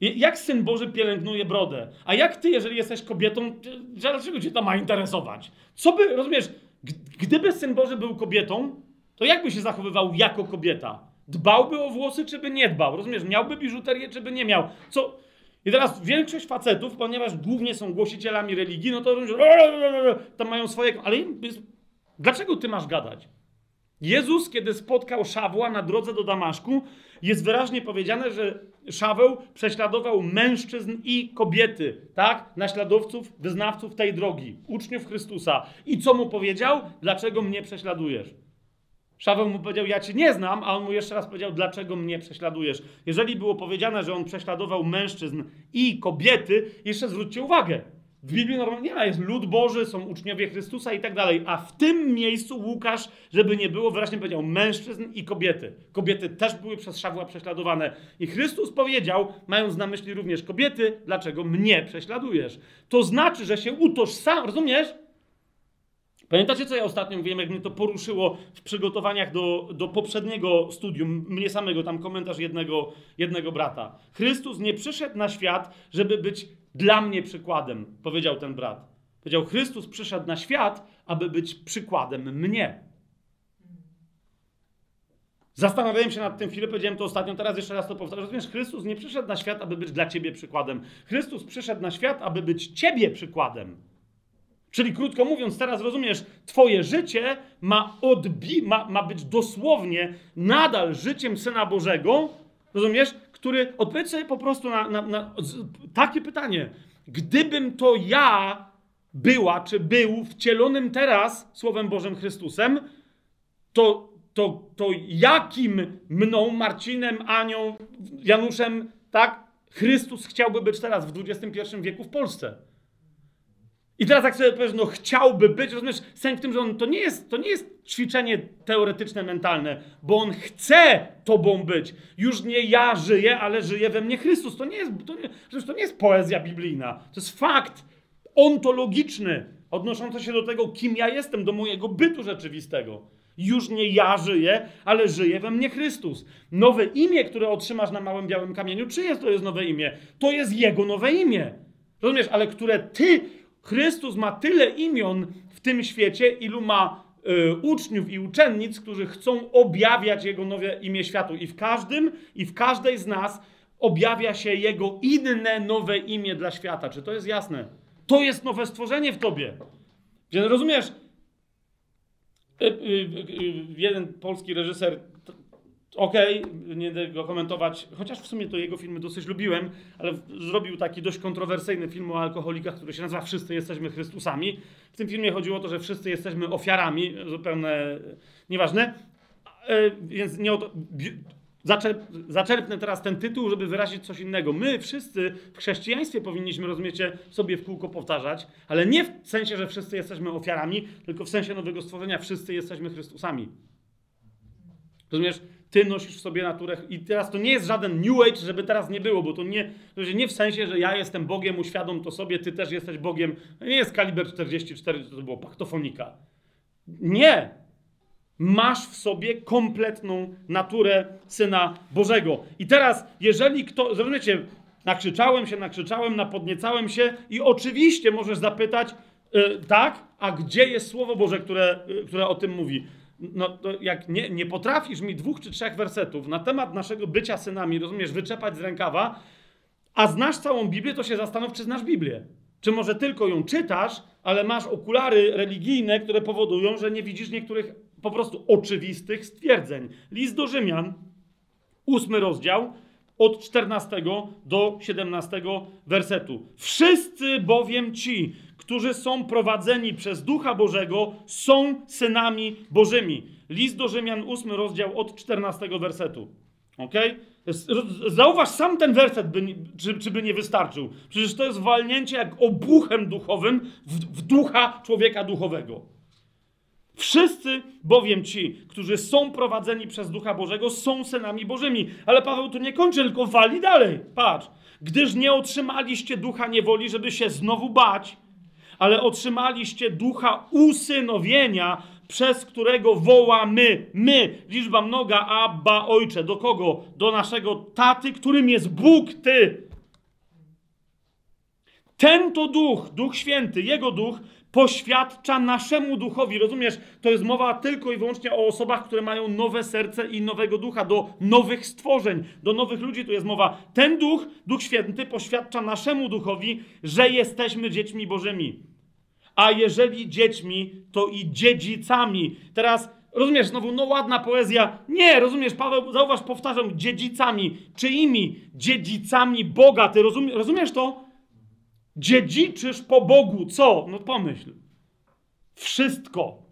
Jak Syn Boży pielęgnuje brodę? A jak ty, jeżeli jesteś kobietą, dlaczego cię to ma interesować? Co by, rozumiesz, gdyby Syn Boży był kobietą, to jakby się zachowywał jako kobieta? Dbałby o włosy, czy by nie dbał? Rozumiesz, miałby biżuterię, czy by nie miał? Co... I teraz większość facetów, ponieważ głównie są głosicielami religii, no to tam mają swoje. Ale dlaczego ty masz gadać? Jezus, kiedy spotkał Szawła na drodze do Damaszku, jest wyraźnie powiedziane, że Szaweł prześladował mężczyzn i kobiety, tak? Naśladowców, wyznawców tej drogi, uczniów Chrystusa. I co mu powiedział? Dlaczego mnie prześladujesz? Szaweł mu powiedział, ja cię nie znam, a on mu jeszcze raz powiedział, dlaczego mnie prześladujesz. Jeżeli było powiedziane, że on prześladował mężczyzn i kobiety, jeszcze zwróćcie uwagę. W Biblii normalnie nie ma, jest lud Boży, są uczniowie Chrystusa i tak dalej. A w tym miejscu Łukasz, żeby nie było, wyraźnie powiedział mężczyzn i kobiety. Kobiety też były przez Szawła prześladowane. I Chrystus powiedział, mając na myśli również kobiety, dlaczego mnie prześladujesz. To znaczy, że się utożsam, rozumiesz? Pamiętacie, co ja ostatnio mówiłem, jak mnie to poruszyło w przygotowaniach do, do poprzedniego studium, mnie samego, tam komentarz jednego, jednego brata. Chrystus nie przyszedł na świat, żeby być dla mnie przykładem, powiedział ten brat. Powiedział, Chrystus przyszedł na świat, aby być przykładem mnie. Zastanawiałem się nad tym chwilę, powiedziałem to ostatnio, teraz jeszcze raz to powtarzam. Rozumiesz, Chrystus nie przyszedł na świat, aby być dla ciebie przykładem. Chrystus przyszedł na świat, aby być ciebie przykładem. Czyli krótko mówiąc, teraz rozumiesz, twoje życie ma, odbi- ma, ma być dosłownie nadal życiem Syna Bożego, rozumiesz, który, odpowiedz sobie po prostu na, na, na takie pytanie. Gdybym to ja była, czy był wcielonym teraz Słowem Bożym Chrystusem, to, to, to jakim mną, Marcinem, Anią, Januszem, tak, Chrystus chciałby być teraz w XXI wieku w Polsce? I teraz jak sobie powiesz, no chciałby być, rozumiesz, sens w tym, że on to nie jest, to nie jest ćwiczenie teoretyczne, mentalne, bo on chce tobą być. Już nie ja żyję, ale żyje we mnie Chrystus. To nie jest, to nie, to nie jest poezja biblijna. To jest fakt ontologiczny, odnoszący się do tego, kim ja jestem, do mojego bytu rzeczywistego. Już nie ja żyję, ale żyje we mnie Chrystus. Nowe imię, które otrzymasz na małym białym kamieniu, czyje to jest nowe imię? To jest Jego nowe imię. Rozumiesz, ale które ty Chrystus ma tyle imion w tym świecie, ilu ma y, uczniów i uczennic, którzy chcą objawiać Jego nowe imię światu. I w każdym, i w każdej z nas objawia się Jego inne nowe imię dla świata. Czy to jest jasne? To jest nowe stworzenie w tobie. Rozumiesz? Y, y, jeden polski reżyser okej, okay, nie będę go komentować, chociaż w sumie to jego filmy dosyć lubiłem, ale zrobił taki dość kontrowersyjny film o alkoholikach, który się nazywa Wszyscy jesteśmy Chrystusami. W tym filmie chodziło o to, że wszyscy jesteśmy ofiarami, zupełnie nieważne. E, więc nie o to, zaczerp, zaczerpnę teraz ten tytuł, żeby wyrazić coś innego. My wszyscy w chrześcijaństwie powinniśmy, rozumiecie, sobie w kółko powtarzać, ale nie w sensie, że wszyscy jesteśmy ofiarami, tylko w sensie nowego stworzenia, wszyscy jesteśmy Chrystusami. Rozumiesz? Ty nosisz w sobie naturę. I teraz to nie jest żaden New Age, żeby teraz nie było, bo to nie, nie w sensie, że ja jestem Bogiem, uświadom to sobie, ty też jesteś Bogiem. Nie jest kaliber 44, to było paktofonika. Nie! Masz w sobie kompletną naturę Syna Bożego. I teraz, jeżeli kto, zrozumiecie, nakrzyczałem się, nakrzyczałem, napodniecałem się i oczywiście możesz zapytać, yy, tak, a gdzie jest Słowo Boże, które, yy, które o tym mówi? No to jak nie, nie potrafisz mi dwóch czy trzech wersetów na temat naszego bycia synami, rozumiesz, wyczepać z rękawa, a znasz całą Biblię, to się zastanów, czy znasz Biblię. Czy może tylko ją czytasz, ale masz okulary religijne, które powodują, że nie widzisz niektórych po prostu oczywistych stwierdzeń. List do Rzymian, ósmy rozdział, od 14 do 17 wersetu. Wszyscy bowiem ci, którzy są prowadzeni przez Ducha Bożego, są synami Bożymi. List do Rzymian, 8 rozdział od 14 wersetu. Ok? Zauważ sam ten werset, by, czy, czy by nie wystarczył. Przecież to jest walnięcie jak obuchem duchowym w, w ducha człowieka duchowego. Wszyscy bowiem ci, którzy są prowadzeni przez Ducha Bożego, są synami Bożymi. Ale Paweł tu nie kończy, tylko wali dalej. Patrz. Gdyż nie otrzymaliście ducha niewoli, żeby się znowu bać, ale otrzymaliście ducha usynowienia, przez którego wołamy my, liczba mnoga, Abba, Ojcze. Do kogo? Do naszego taty, którym jest Bóg, Ty. Ten to duch, Duch Święty, Jego duch, poświadcza naszemu duchowi. Rozumiesz? To jest mowa tylko i wyłącznie o osobach, które mają nowe serce i nowego ducha, do nowych stworzeń, do nowych ludzi tu jest mowa. Ten duch, Duch Święty, poświadcza naszemu duchowi, że jesteśmy dziećmi Bożymi a jeżeli dziećmi, to i dziedzicami. Teraz rozumiesz, znowu, no ładna poezja. Nie, rozumiesz, Paweł, zauważ, powtarzam, dziedzicami. Czyimi? Dziedzicami Boga. Ty rozumie, rozumiesz to? Dziedziczysz po Bogu. Co? No pomyśl. Wszystko.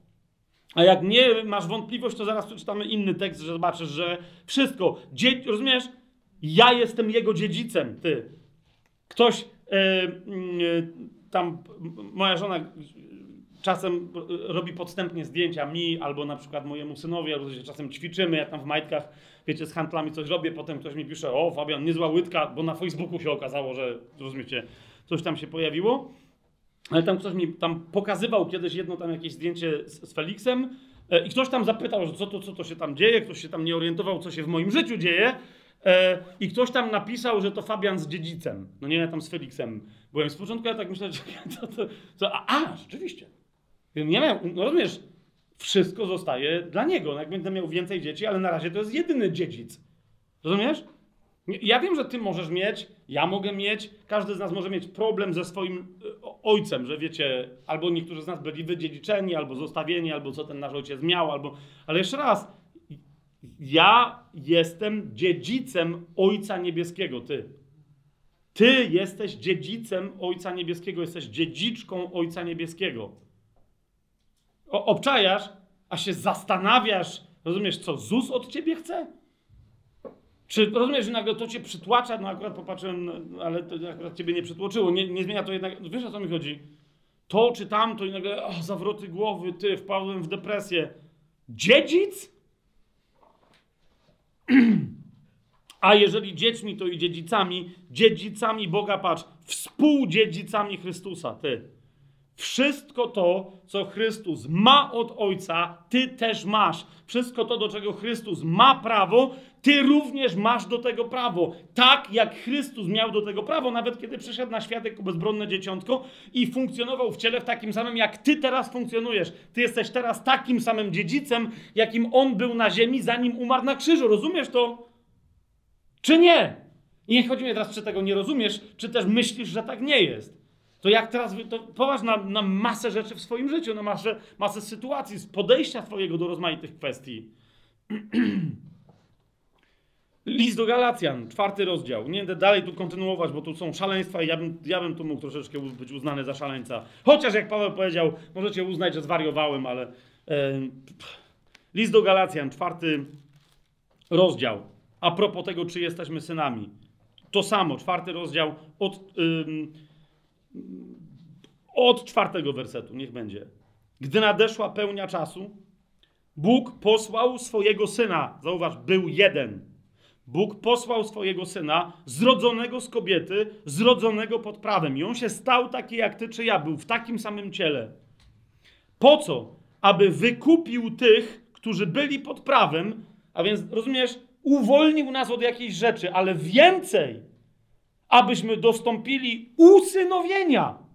A jak nie masz wątpliwość, to zaraz przeczytamy inny tekst, że zobaczysz, że wszystko. Dzie rozumiesz? Ja jestem jego dziedzicem, ty. Ktoś. Yy, yy, tam moja żona czasem robi podstępnie zdjęcia mi, albo na przykład mojemu synowi, albo się czasem ćwiczymy, ja tam w majtkach, wiecie, z handlami coś robię, potem ktoś mi pisze, o Fabian, niezła łydka, bo na Facebooku się okazało, że, rozumiecie, coś tam się pojawiło. Ale tam ktoś mi tam pokazywał kiedyś jedno tam jakieś zdjęcie z, z Felixem e, i ktoś tam zapytał, że co to, co to się tam dzieje, ktoś się tam nie orientował, co się w moim życiu dzieje, E, I ktoś tam napisał, że to Fabian z dziedzicem. No nie, ja tam z Felixem byłem. Z początku ja tak myślałem, że to, to, to a, a, rzeczywiście. Nie miał, no rozumiesz, wszystko zostaje dla niego. No jak będę miał więcej dzieci, ale na razie to jest jedyny dziedzic. Rozumiesz? Ja wiem, że ty możesz mieć, ja mogę mieć, każdy z nas może mieć problem ze swoim e, ojcem, że wiecie, albo niektórzy z nas byli wydziedziczeni, albo zostawieni, albo co ten nasz ojciec miał, albo. Ale jeszcze raz, ja jestem dziedzicem Ojca Niebieskiego, ty. Ty jesteś dziedzicem Ojca Niebieskiego, jesteś dziedziczką Ojca Niebieskiego. O, obczajasz, a się zastanawiasz, rozumiesz, co ZUS od ciebie chce? Czy rozumiesz, że nagle to cię przytłacza? No akurat popatrzyłem, no, ale to akurat ciebie nie przytłoczyło. Nie, nie zmienia to jednak. Wiesz o co mi chodzi? To czy tamto i nagle o, zawroty głowy, ty, wpadłem w depresję. Dziedzic? A jeżeli dziećmi, to i dziedzicami, dziedzicami Boga, patrz, współdziedzicami Chrystusa, ty. Wszystko to, co Chrystus ma od Ojca, ty też masz. Wszystko to, do czego Chrystus ma prawo, ty również masz do tego prawo. Tak jak Chrystus miał do tego prawo, nawet kiedy przyszedł na świat jako bezbronne dzieciątko i funkcjonował w ciele w takim samym, jak ty teraz funkcjonujesz. Ty jesteś teraz takim samym dziedzicem, jakim on był na ziemi, zanim umarł na krzyżu. Rozumiesz to? Czy nie? I nie chodzi mi teraz, czy tego nie rozumiesz, czy też myślisz, że tak nie jest. To jak teraz, to na, na masę rzeczy w swoim życiu, na masę, masę sytuacji, z podejścia twojego do rozmaitych kwestii. List do Galacjan, czwarty rozdział. Nie będę dalej tu kontynuować, bo tu są szaleństwa i ja bym, ja bym tu mógł troszeczkę być uznany za szaleńca. Chociaż jak Paweł powiedział, możecie uznać, że zwariowałem, ale... List do Galacjan, czwarty rozdział. A propos tego, czy jesteśmy synami. To samo, czwarty rozdział od, od czwartego wersetu, niech będzie. Gdy nadeszła pełnia czasu, Bóg posłał swojego syna. Zauważ, był jeden. Bóg posłał swojego syna, zrodzonego z kobiety, zrodzonego pod prawem. I on się stał taki jak ty czy ja, był w takim samym ciele. Po co? Aby wykupił tych, którzy byli pod prawem, a więc rozumiesz, uwolnił nas od jakiejś rzeczy, ale więcej, abyśmy dostąpili usynowienia.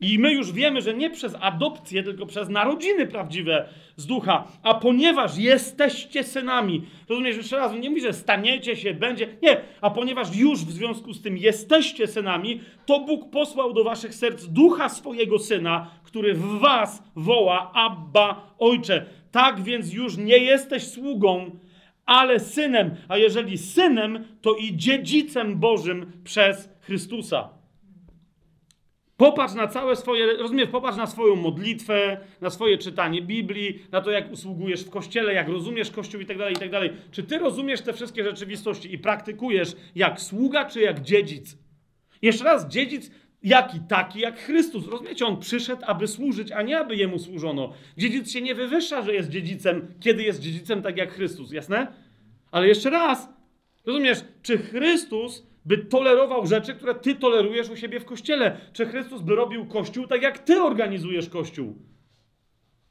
I my już wiemy, że nie przez adopcję, tylko przez narodziny prawdziwe z ducha. A ponieważ jesteście synami, rozumiesz, jeszcze raz, nie mówi, że staniecie się, będzie. Nie, a ponieważ już w związku z tym jesteście synami, to Bóg posłał do waszych serc ducha swojego syna, który w was woła Abba, Ojcze. Tak więc już nie jesteś sługą, ale synem. A jeżeli synem, to i dziedzicem Bożym przez Chrystusa. Popatrz na całe swoje, rozumiesz, popatrz na swoją modlitwę, na swoje czytanie Biblii, na to, jak usługujesz w kościele, jak rozumiesz Kościół i tak dalej, i tak dalej. Czy ty rozumiesz te wszystkie rzeczywistości i praktykujesz jak sługa, czy jak dziedzic? Jeszcze raz, dziedzic jaki? Taki jak Chrystus. Rozumiecie, on przyszedł, aby służyć, a nie aby jemu służono. Dziedzic się nie wywyższa, że jest dziedzicem, kiedy jest dziedzicem tak jak Chrystus, jasne? Ale jeszcze raz, rozumiesz, czy Chrystus by tolerował rzeczy, które ty tolerujesz u siebie w kościele? Czy Chrystus by robił kościół tak, jak ty organizujesz kościół?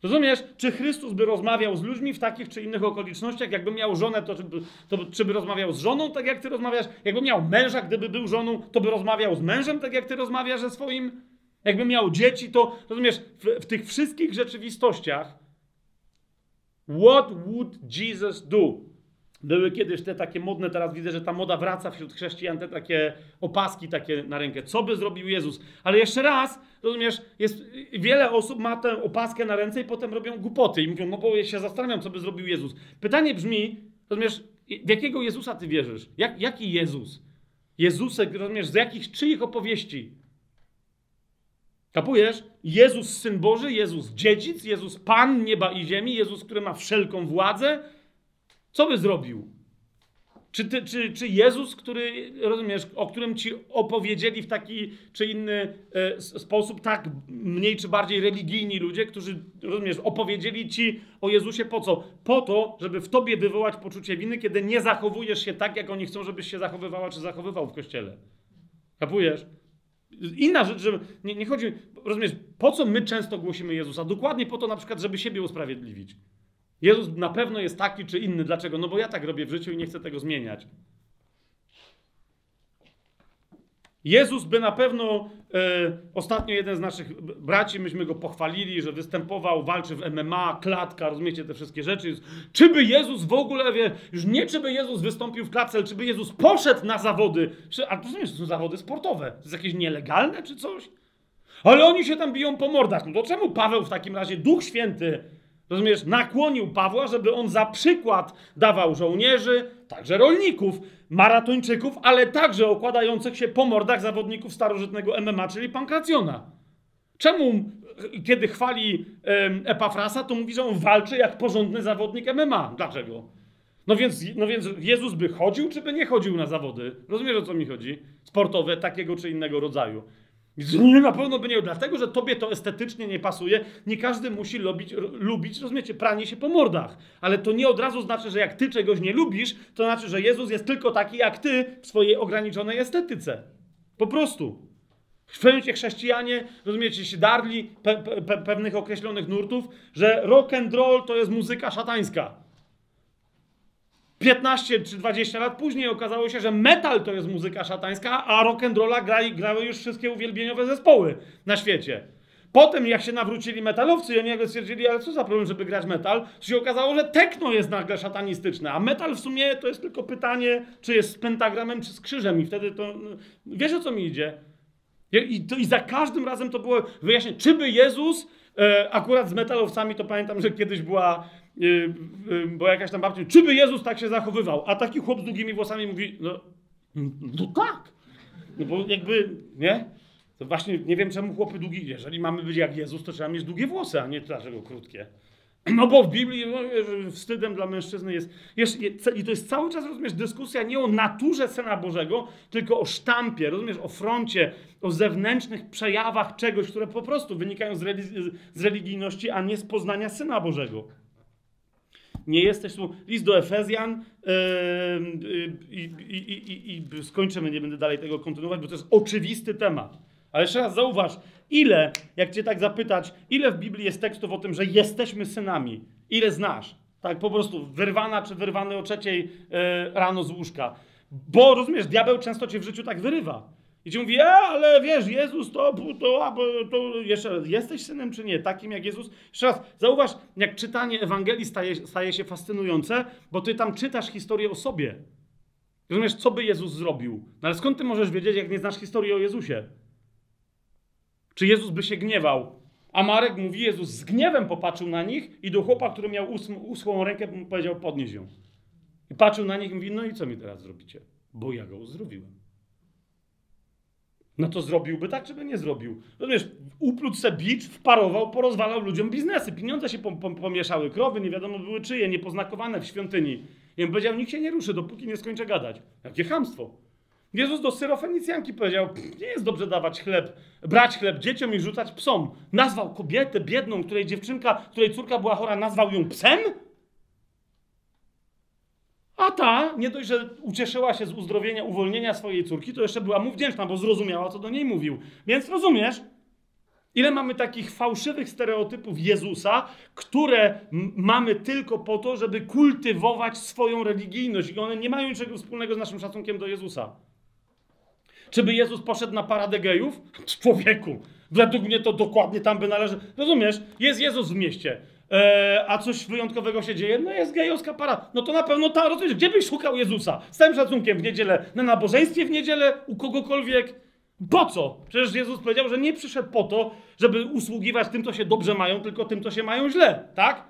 Rozumiesz? Czy Chrystus by rozmawiał z ludźmi w takich czy innych okolicznościach? Jakby miał żonę, to czy, to czy by rozmawiał z żoną tak, jak ty rozmawiasz? Jakby miał męża, gdyby był żoną, to by rozmawiał z mężem tak, jak ty rozmawiasz ze swoim? Jakby miał dzieci, to rozumiesz, w, w tych wszystkich rzeczywistościach what would Jesus do? Były kiedyś te takie modne, teraz widzę, że ta moda wraca wśród chrześcijan, te takie opaski takie na rękę. Co by zrobił Jezus? Ale jeszcze raz, rozumiesz, jest, wiele osób ma tę opaskę na ręce i potem robią głupoty i mówią, no bo ja się zastanawiam, co by zrobił Jezus. Pytanie brzmi, rozumiesz, w jakiego Jezusa ty wierzysz? Jak, jaki Jezus? Jezusek, rozumiesz, z jakich, czyich opowieści? Kapujesz? Jezus Syn Boży, Jezus Dziedzic, Jezus Pan nieba i ziemi, Jezus, który ma wszelką władzę, co by zrobił? Czy, ty, czy, czy Jezus, który, rozumiesz, o którym ci opowiedzieli w taki czy inny e, sposób, tak mniej czy bardziej religijni ludzie, którzy, rozumiesz, opowiedzieli ci o Jezusie po co? Po to, żeby w tobie wywołać poczucie winy, kiedy nie zachowujesz się tak, jak oni chcą, żebyś się zachowywała czy zachowywał w kościele. Kapujesz? Inna rzecz, że nie, nie chodzi, rozumiesz, po co my często głosimy Jezusa? Dokładnie po to na przykład, żeby siebie usprawiedliwić. Jezus na pewno jest taki czy inny. Dlaczego? No bo ja tak robię w życiu i nie chcę tego zmieniać. Jezus by na pewno, e, ostatnio jeden z naszych braci, myśmy go pochwalili, że występował, walczy w MMA, klatka, rozumiecie te wszystkie rzeczy. Czy by Jezus w ogóle, wie, już nie czy by Jezus wystąpił w klatce, ale czy by Jezus poszedł na zawody, a to nie są zawody sportowe, to jest jakieś nielegalne czy coś? Ale oni się tam biją po mordach. No to czemu Paweł w takim razie, Duch Święty, rozumiesz, nakłonił Pawła, żeby on za przykład dawał żołnierzy, także rolników, maratończyków, ale także okładających się po mordach zawodników starożytnego MMA, czyli Pankracjona. Czemu, kiedy chwali Epafrasa, to mówi, że on walczy jak porządny zawodnik MMA? Dlaczego? No więc, no więc Jezus by chodził, czy by nie chodził na zawody? Rozumiesz, o co mi chodzi? Sportowe, takiego czy innego rodzaju. Na pewno by nie, dlatego że tobie to estetycznie nie pasuje. Nie każdy musi lubić, lubić, rozumiecie, pranie się po mordach. Ale to nie od razu znaczy, że jak ty czegoś nie lubisz, to znaczy, że Jezus jest tylko taki jak ty w swojej ograniczonej estetyce. Po prostu. Pewnym chrześcijanie, rozumiecie, się darli pe, pe, pewnych określonych nurtów, że rock and roll to jest muzyka szatańska. 15 czy 20 lat później okazało się, że metal to jest muzyka szatańska, a rock'n'rolla grały, grały już wszystkie uwielbieniowe zespoły na świecie. Potem, jak się nawrócili metalowcy oni nagle stwierdzili, ale co za problem, żeby grać metal, to się okazało, że techno jest nagle szatanistyczne, a metal w sumie to jest tylko pytanie, czy jest z pentagramem, czy z krzyżem i wtedy to... No, wiesz, o co mi idzie? I, to, i za każdym razem to było wyjaśnienie, czy by Jezus, e, akurat z metalowcami, to pamiętam, że kiedyś była bo jakaś tam babcia, czy by Jezus tak się zachowywał? A taki chłop z długimi włosami mówi, no, no tak. No bo jakby, nie? To właśnie nie wiem, czemu chłopy długi, jeżeli mamy być jak Jezus, to trzeba mieć długie włosy, a nie dlaczego krótkie. No bo w Biblii no, wstydem dla mężczyzny jest, jest, i to jest cały czas, rozumiesz, dyskusja nie o naturze Syna Bożego, tylko o sztampie, rozumiesz, o froncie, o zewnętrznych przejawach czegoś, które po prostu wynikają z, z religijności, a nie z poznania Syna Bożego nie jesteś tu. List do Efezjan yy, i, i, skończymy, nie będę dalej tego kontynuować, bo to jest oczywisty temat. Ale jeszcze raz zauważ, ile, jak cię tak zapytać, ile w Biblii jest tekstów o tym, że jesteśmy synami? Ile znasz? Tak po prostu wyrwana czy wyrwany o trzeciej yy, rano z łóżka. Bo rozumiesz, diabeł często cię w życiu tak wyrywa. I ci mówi, e, ale wiesz, Jezus to, to, to, jeszcze raz, jesteś synem czy nie, takim jak Jezus? Jeszcze raz, zauważ, jak czytanie Ewangelii staje, staje się fascynujące, bo ty tam czytasz historię o sobie. Rozumiesz, co by Jezus zrobił? No ale skąd ty możesz wiedzieć, jak nie znasz historii o Jezusie? Czy Jezus by się gniewał? A Marek mówi, Jezus z gniewem popatrzył na nich i do chłopa, który miał uschłą rękę, powiedział, podnieś ją. I patrzył na nich i mówi, no i co mi teraz zrobicie? Bo ja go uzdrowiłem. No to zrobiłby tak, czy by nie zrobił? Rozumiesz, upluć se bicz, wparował, porozwalał ludziom biznesy. Pieniądze się pomieszały, krowy nie wiadomo były czyje, niepoznakowane w świątyni. I on powiedział, nikt się nie ruszy, dopóki nie skończę gadać. Jakie chamstwo. Jezus do syrofenicjanki powiedział, nie jest dobrze dawać chleb, brać chleb dzieciom i rzucać psom. Nazwał kobietę biedną, której dziewczynka, której córka była chora, nazwał ją psem? A ta, nie dość, że ucieszyła się z uzdrowienia, uwolnienia swojej córki, to jeszcze była mu wdzięczna, bo zrozumiała, co do niej mówił. Więc rozumiesz, ile mamy takich fałszywych stereotypów Jezusa, które mamy tylko po to, żeby kultywować swoją religijność i one nie mają niczego wspólnego z naszym szacunkiem do Jezusa. Czy by Jezus poszedł na paradę gejów? Człowieku, według mnie to dokładnie tam by należy. Rozumiesz? Jest Jezus w mieście. E, a coś wyjątkowego się dzieje, no jest gejowska para. No to na pewno ta, rozumiesz, gdzie byś szukał Jezusa? Z całym szacunkiem w niedzielę, na nabożeństwie w niedzielę, u kogokolwiek. Po co? Przecież Jezus powiedział, że nie przyszedł po to, żeby usługiwać tym, co się dobrze mają, tylko tym, co się mają źle, tak?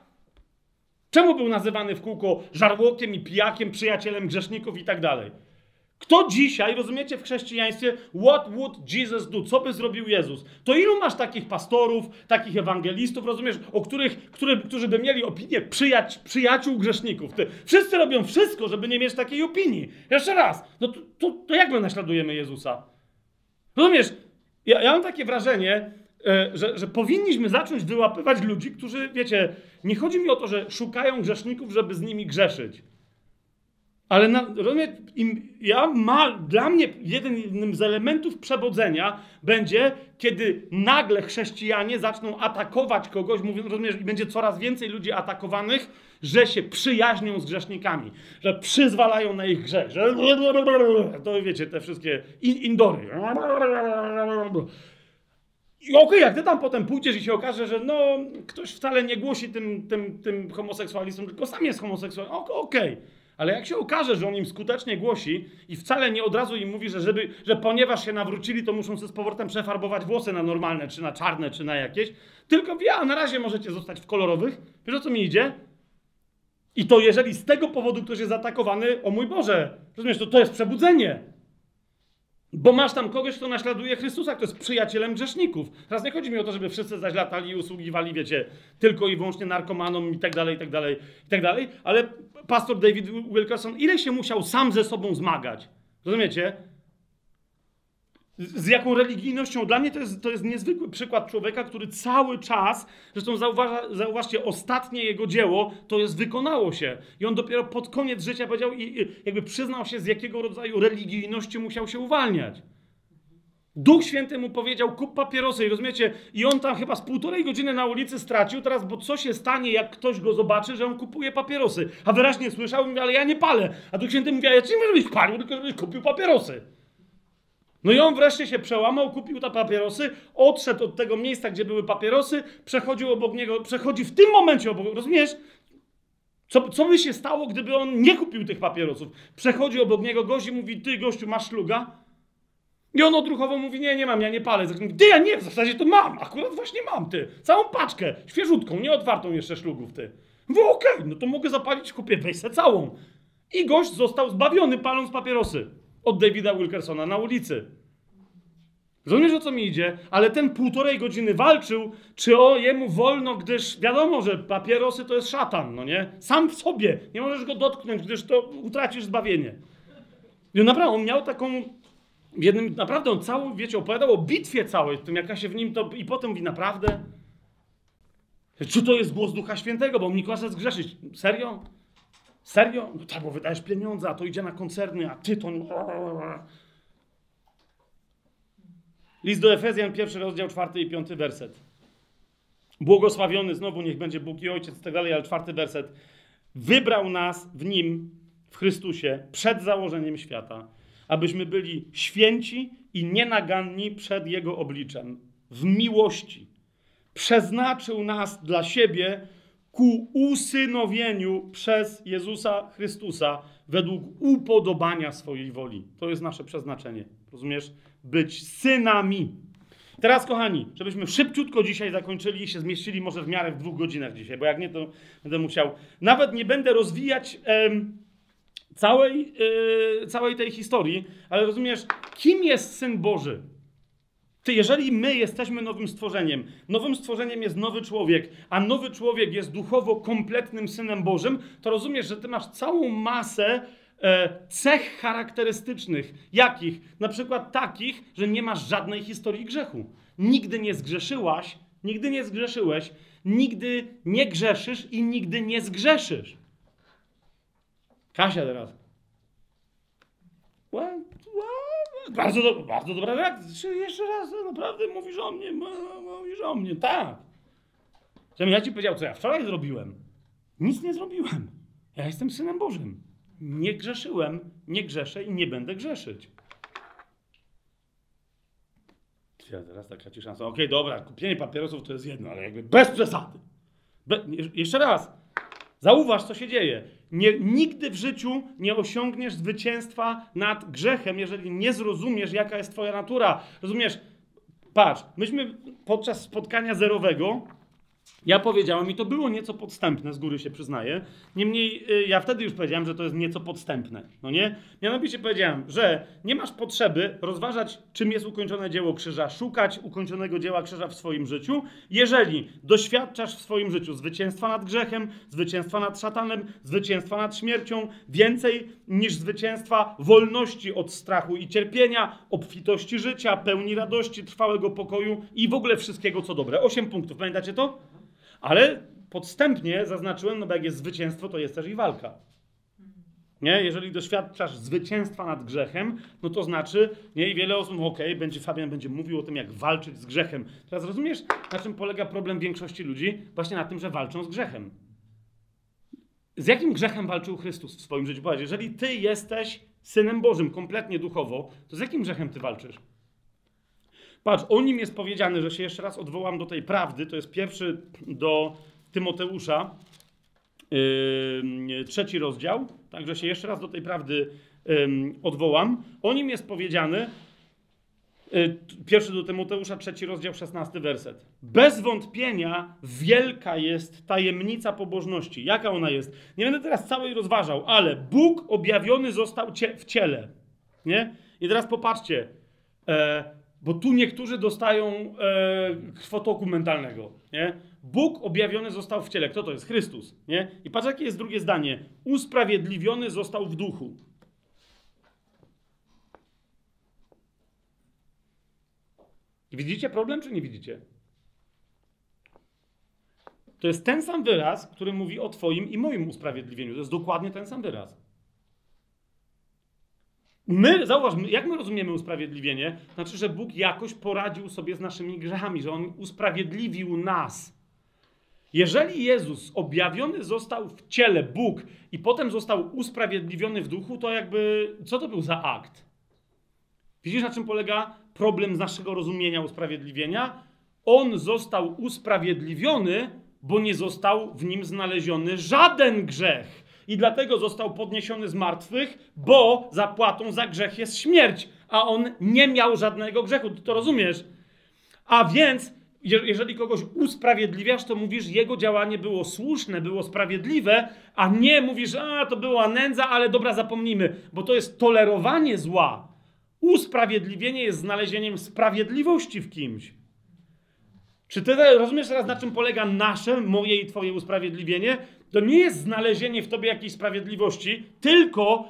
Czemu był nazywany w kółko żarłokiem i pijakiem, przyjacielem grzeszników i tak dalej? Kto dzisiaj, rozumiecie, w chrześcijaństwie, what would Jesus do? Co by zrobił Jezus? To ilu masz takich pastorów, takich ewangelistów, rozumiesz, o których, który, którzy by mieli opinię przyjaci, przyjaciół grzeszników? Ty, wszyscy robią wszystko, żeby nie mieć takiej opinii. Jeszcze raz, no to, to, to jak my naśladujemy Jezusa? Rozumiesz, ja, ja mam takie wrażenie, e, że, że powinniśmy zacząć wyłapywać ludzi, którzy, wiecie, nie chodzi mi o to, że szukają grzeszników, żeby z nimi grzeszyć. Ale na, im, ja ma, dla mnie jednym z elementów przebudzenia będzie, kiedy nagle chrześcijanie zaczną atakować kogoś, mówiąc, rozumiesz, i będzie coraz więcej ludzi atakowanych, że się przyjaźnią z grzesznikami, że przyzwalają na ich grzech, że to wiecie, te wszystkie in, indory. I okej, okay, jak ty tam potem pójdziesz i się okaże, że no, ktoś wcale nie głosi tym, tym, tym homoseksualistom, tylko sam jest homoseksualistą, okej. Okay. Ale jak się okaże, że on im skutecznie głosi i wcale nie od razu im mówi, że, żeby, że ponieważ się nawrócili, to muszą sobie z powrotem przefarbować włosy na normalne, czy na czarne, czy na jakieś, tylko wie, a na razie możecie zostać w kolorowych. Wiesz o co mi idzie? I to jeżeli z tego powodu ktoś jest zaatakowany, o mój Boże, rozumiesz, to to jest przebudzenie. Bo masz tam kogoś, kto naśladuje Chrystusa, kto jest przyjacielem grzeszników. Teraz nie chodzi mi o to, żeby wszyscy zaślatali i usługiwali, wiecie, tylko i wyłącznie narkomanom i tak dalej, i tak dalej, i tak dalej, ale pastor David Wilkerson, ile się musiał sam ze sobą zmagać? Rozumiecie? Z jaką religijnością? Dla mnie to jest, to jest niezwykły przykład człowieka, który cały czas, zresztą zauważa, zauważcie, ostatnie jego dzieło to jest wykonało się. I on dopiero pod koniec życia powiedział i jakby przyznał się, z jakiego rodzaju religijności musiał się uwalniać. Duch Święty mu powiedział, kup papierosy, i rozumiecie? I on tam chyba z półtorej godziny na ulicy stracił, teraz, bo co się stanie, jak ktoś go zobaczy, że on kupuje papierosy? A wyraźnie słyszał, mówi, ale ja nie palę. A Duch Święty mówi, ja ci nie żebyś palił, tylko żebyś kupił papierosy. No i on wreszcie się przełamał, kupił te papierosy, odszedł od tego miejsca, gdzie były papierosy, przechodził obok niego, przechodzi w tym momencie obok, rozumiesz? Co, co by się stało, gdyby on nie kupił tych papierosów? Przechodzi obok niego gość i mówi, ty gościu, masz szluga? I on odruchowo mówi, nie, nie mam, ja nie palę. Ty, ja nie, w zasadzie to mam, akurat właśnie mam, ty. Całą paczkę, świeżutką, nie otwartą jeszcze szlugów, ty. Mówię, okej, okay, no to mogę zapalić, kupię, weź se całą. I gość został zbawiony paląc papierosy od Davida Wilkersona na ulicy. Rozumiesz o co mi idzie? Ale ten półtorej godziny walczył, czy o jemu wolno, gdyż wiadomo, że papierosy to jest szatan, no nie? Sam w sobie. Nie możesz go dotknąć, gdyż to utracisz zbawienie. I naprawdę, on miał taką. W jednym, naprawdę, on cały, wiecie, opowiadał o bitwie całej, tym jaka się w nim to. I potem mówi, naprawdę? Czy to jest głos Ducha Świętego, bo on każe zgrzeszyć? Serio? Serio? No tak, bo wydajesz pieniądze, a to idzie na koncerny, a ty to... List do Efezjan, pierwszy rozdział, czwarty i piąty werset. Błogosławiony znowu, niech będzie Bóg i Ojciec, tak dalej, ale czwarty werset. Wybrał nas w Nim, w Chrystusie, przed założeniem świata, abyśmy byli święci i nienaganni przed Jego obliczem, w miłości. Przeznaczył nas dla siebie ku usynowieniu przez Jezusa Chrystusa według upodobania swojej woli. To jest nasze przeznaczenie. Rozumiesz? Być synami. Teraz, kochani, żebyśmy szybciutko dzisiaj zakończyli i się zmieścili może w miarę w dwóch godzinach dzisiaj, bo jak nie, to będę musiał. Nawet nie będę rozwijać em, całej, e, całej tej historii, ale rozumiesz, kim jest syn Boży? Ty, jeżeli my jesteśmy nowym stworzeniem, nowym stworzeniem jest nowy człowiek, a nowy człowiek jest duchowo kompletnym synem Bożym, to rozumiesz, że ty masz całą masę e, cech charakterystycznych. Jakich? Na przykład takich, że nie masz żadnej historii grzechu. Nigdy nie zgrzeszyłaś, nigdy nie zgrzeszyłeś, nigdy nie grzeszysz i nigdy nie zgrzeszysz. Kasia teraz. What? Bardzo, do, bardzo dobra reakcja. Jeszcze raz, naprawdę mówisz o mnie, mówisz o mnie, tak. Żebym ja ci powiedział, co ja wczoraj zrobiłem. Nic nie zrobiłem. Ja jestem synem Bożym. Nie grzeszyłem, nie grzeszę i nie będę grzeszyć. Ja teraz taka ci szansa. Okej, okay, dobra, kupienie papierosów to jest jedno, ale jakby bez przesady. Be jeszcze raz. Zauważ, co się dzieje. Nie, nigdy w życiu nie osiągniesz zwycięstwa nad grzechem, jeżeli nie zrozumiesz, jaka jest Twoja natura. Rozumiesz? Patrz, myśmy podczas spotkania zerowego ja powiedziałem, i to było nieco podstępne, z góry się przyznaję. Niemniej y, ja wtedy już powiedziałem, że to jest nieco podstępne. No nie? Mianowicie powiedziałem, że nie masz potrzeby rozważać, czym jest ukończone dzieło krzyża, szukać ukończonego dzieła krzyża w swoim życiu, jeżeli doświadczasz w swoim życiu zwycięstwa nad grzechem, zwycięstwa nad szatanem, zwycięstwa nad śmiercią, więcej niż zwycięstwa wolności od strachu i cierpienia, obfitości życia, pełni radości, trwałego pokoju i w ogóle wszystkiego, co dobre. Osiem punktów, pamiętacie to? Ale podstępnie zaznaczyłem, no bo jak jest zwycięstwo, to jest też i walka. Nie? Jeżeli doświadczasz zwycięstwa nad grzechem, no to znaczy, nie? I wiele osób, okej, będzie Fabian będzie mówił o tym, jak walczyć z grzechem. Teraz rozumiesz, na czym polega problem większości ludzi? Właśnie na tym, że walczą z grzechem. Z jakim grzechem walczył Chrystus w swoim życiu? Powiedz, jeżeli ty jesteś synem Bożym, kompletnie duchowo, to z jakim grzechem ty walczysz? Patrz, o nim jest powiedziane, że się jeszcze raz odwołam do tej prawdy, to jest pierwszy do Tymoteusza, yy, trzeci rozdział, także się jeszcze raz do tej prawdy yy, odwołam. O nim jest powiedziane, yy, pierwszy do Tymoteusza, trzeci rozdział, szesnasty werset. Bez wątpienia wielka jest tajemnica pobożności. Jaka ona jest? Nie będę teraz całej rozważał, ale Bóg objawiony został w ciele. Nie? I teraz popatrzcie, e, bo tu niektórzy dostają e, krwotoku mentalnego. Nie? Bóg objawiony został w ciele. Kto to jest? Chrystus. Nie? I patrz, jakie jest drugie zdanie. Usprawiedliwiony został w duchu. Widzicie problem, czy nie widzicie? To jest ten sam wyraz, który mówi o Twoim i moim usprawiedliwieniu. To jest dokładnie ten sam wyraz. My, zauważ, jak my rozumiemy usprawiedliwienie? Znaczy, że Bóg jakoś poradził sobie z naszymi grzechami, że On usprawiedliwił nas. Jeżeli Jezus objawiony został w ciele Bóg i potem został usprawiedliwiony w duchu, to jakby co to był za akt? Widzisz, na czym polega problem z naszego rozumienia usprawiedliwienia? On został usprawiedliwiony, bo nie został w nim znaleziony żaden grzech. I dlatego został podniesiony z martwych, bo zapłatą za grzech jest śmierć, a on nie miał żadnego grzechu. Ty to rozumiesz? A więc jeżeli kogoś usprawiedliwiasz, to mówisz, jego działanie było słuszne, było sprawiedliwe, a nie mówisz, a to była nędza, ale dobra, zapomnijmy, bo to jest tolerowanie zła. Usprawiedliwienie jest znalezieniem sprawiedliwości w kimś. Czy ty rozumiesz teraz, na czym polega nasze, moje i twoje usprawiedliwienie? To nie jest znalezienie w tobie jakiejś sprawiedliwości, tylko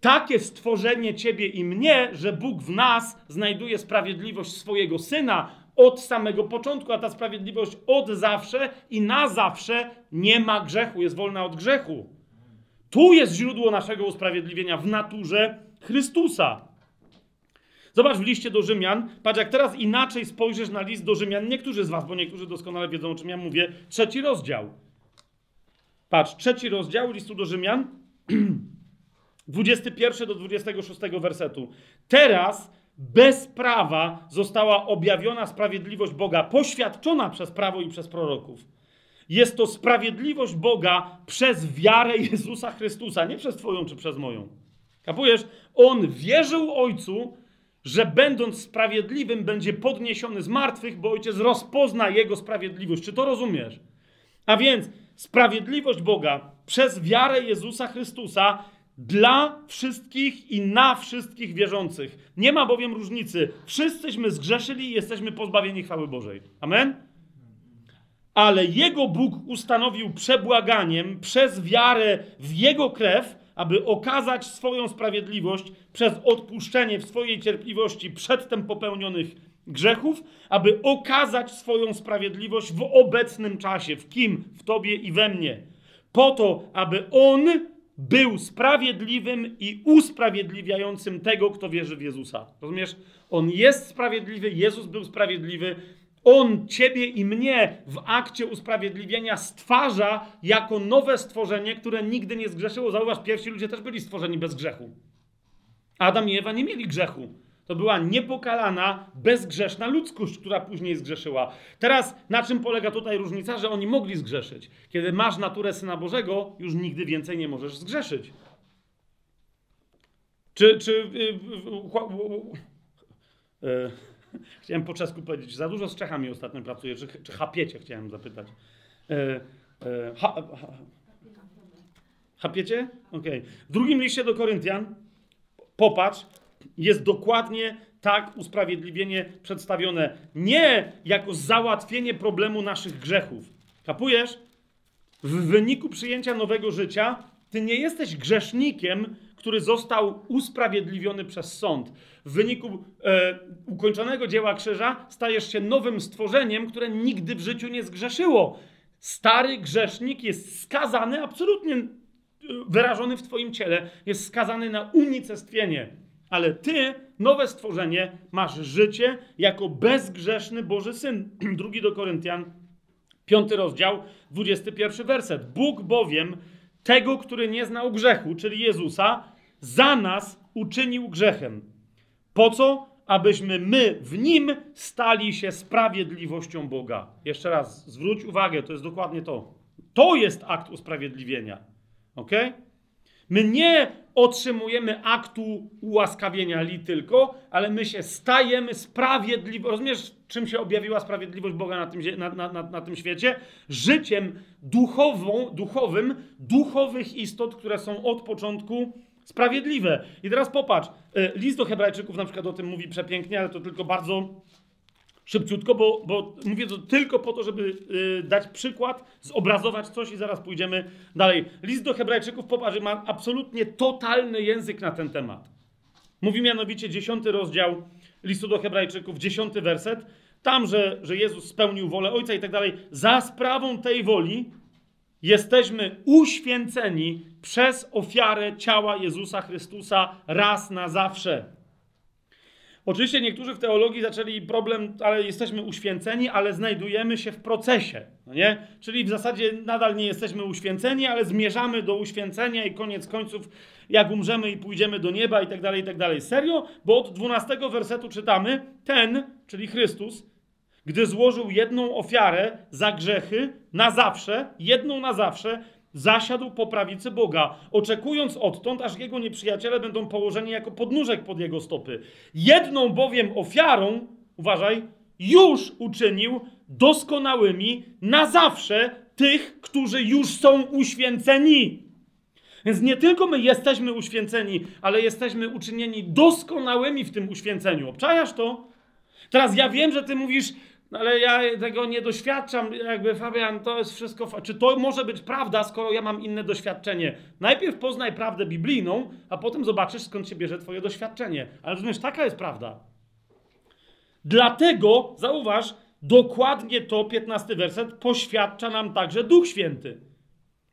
takie stworzenie ciebie i mnie, że Bóg w nas znajduje sprawiedliwość swojego syna, od samego początku, a ta sprawiedliwość od zawsze i na zawsze nie ma grzechu, jest wolna od grzechu. Tu jest źródło naszego usprawiedliwienia w naturze Chrystusa. Zobacz w liście do Rzymian, patrz jak teraz inaczej spojrzysz na list do Rzymian, niektórzy z was, bo niektórzy doskonale wiedzą o czym ja mówię, trzeci rozdział. Patrz, trzeci rozdział listu do Rzymian, 21 do 26 wersetu. Teraz bez prawa została objawiona sprawiedliwość Boga, poświadczona przez prawo i przez proroków. Jest to sprawiedliwość Boga przez wiarę Jezusa Chrystusa, nie przez Twoją czy przez moją. Kapujesz? On wierzył Ojcu, że będąc sprawiedliwym będzie podniesiony z martwych, bo Ojciec rozpozna Jego sprawiedliwość. Czy to rozumiesz? A więc sprawiedliwość Boga przez wiarę Jezusa Chrystusa dla wszystkich i na wszystkich wierzących. Nie ma bowiem różnicy. Wszyscyśmy zgrzeszyli i jesteśmy pozbawieni chwały Bożej. Amen? Ale Jego Bóg ustanowił przebłaganiem przez wiarę w Jego krew, aby okazać swoją sprawiedliwość przez odpuszczenie w swojej cierpliwości przedtem popełnionych grzechów, aby okazać swoją sprawiedliwość w obecnym czasie. W kim? W Tobie i we mnie. Po to, aby On był sprawiedliwym i usprawiedliwiającym tego, kto wierzy w Jezusa. Rozumiesz? On jest sprawiedliwy, Jezus był sprawiedliwy. On ciebie i mnie w akcie usprawiedliwienia stwarza jako nowe stworzenie, które nigdy nie zgrzeszyło. Zauważ, pierwsi ludzie też byli stworzeni bez grzechu. Adam i Ewa nie mieli grzechu. To była niepokalana, bezgrzeszna ludzkość, która później zgrzeszyła. Teraz na czym polega tutaj różnica? Że oni mogli zgrzeszyć. Kiedy masz naturę Syna Bożego, już nigdy więcej nie możesz zgrzeszyć. Czy. czy yy, yy, chciałem po czesku powiedzieć, za dużo z Czechami ostatnio pracuję. Czy, czy chapiecie, chciałem zapytać. Yy, ha, ha, chapiecie? Okej. Okay. W drugim liście do Koryntian, popatrz, jest dokładnie tak usprawiedliwienie przedstawione. Nie jako załatwienie problemu naszych grzechów. Kapujesz? W wyniku przyjęcia nowego życia, ty nie jesteś grzesznikiem, który został usprawiedliwiony przez sąd. W wyniku e, ukończonego dzieła krzyża stajesz się nowym stworzeniem, które nigdy w życiu nie zgrzeszyło. Stary grzesznik jest skazany absolutnie wyrażony w Twoim ciele, jest skazany na unicestwienie. Ale Ty, nowe stworzenie, masz życie jako bezgrzeszny Boży Syn. Drugi do Koryntian, piąty rozdział, 21 werset. Bóg bowiem tego, który nie znał grzechu, czyli Jezusa, za nas uczynił grzechem. Po co? Abyśmy my w nim stali się sprawiedliwością Boga. Jeszcze raz, zwróć uwagę, to jest dokładnie to. To jest akt usprawiedliwienia. Ok? My nie otrzymujemy aktu ułaskawienia li tylko, ale my się stajemy sprawiedliwi. Rozumiesz, czym się objawiła sprawiedliwość Boga na tym, na, na, na, tym świecie? Życiem duchową, duchowym, duchowych istot, które są od początku sprawiedliwe. I teraz popatrz, e, list do Hebrajczyków na przykład o tym mówi przepięknie, ale to tylko bardzo szybciutko, bo, bo mówię to tylko po to, żeby yy, dać przykład, zobrazować coś i zaraz pójdziemy dalej. List do Hebrajczyków, popatrz, ma absolutnie totalny język na ten temat. Mówi mianowicie dziesiąty rozdział listu do Hebrajczyków, dziesiąty werset. Tam, że, że Jezus spełnił wolę Ojca i tak dalej. Za sprawą tej woli jesteśmy uświęceni przez ofiarę ciała Jezusa Chrystusa raz na zawsze. Oczywiście niektórzy w teologii zaczęli problem, ale jesteśmy uświęceni, ale znajdujemy się w procesie, no nie? Czyli w zasadzie nadal nie jesteśmy uświęceni, ale zmierzamy do uświęcenia i koniec końców, jak umrzemy i pójdziemy do nieba i tak dalej, i tak dalej. Serio? Bo od 12 wersetu czytamy, ten, czyli Chrystus, gdy złożył jedną ofiarę za grzechy na zawsze, jedną na zawsze, zasiadł po prawicy Boga, oczekując odtąd, aż jego nieprzyjaciele będą położeni jako podnóżek pod jego stopy. Jedną bowiem ofiarą, uważaj, już uczynił doskonałymi na zawsze tych, którzy już są uświęceni. Więc nie tylko my jesteśmy uświęceni, ale jesteśmy uczynieni doskonałymi w tym uświęceniu. Obczajasz to? Teraz ja wiem, że ty mówisz, no ale ja tego nie doświadczam, jakby Fabian, to jest wszystko. Czy to może być prawda, skoro ja mam inne doświadczenie? Najpierw poznaj prawdę biblijną, a potem zobaczysz, skąd się bierze Twoje doświadczenie. Ale rozumiesz, taka jest prawda. Dlatego, zauważ, dokładnie to, 15 werset, poświadcza nam także Duch Święty.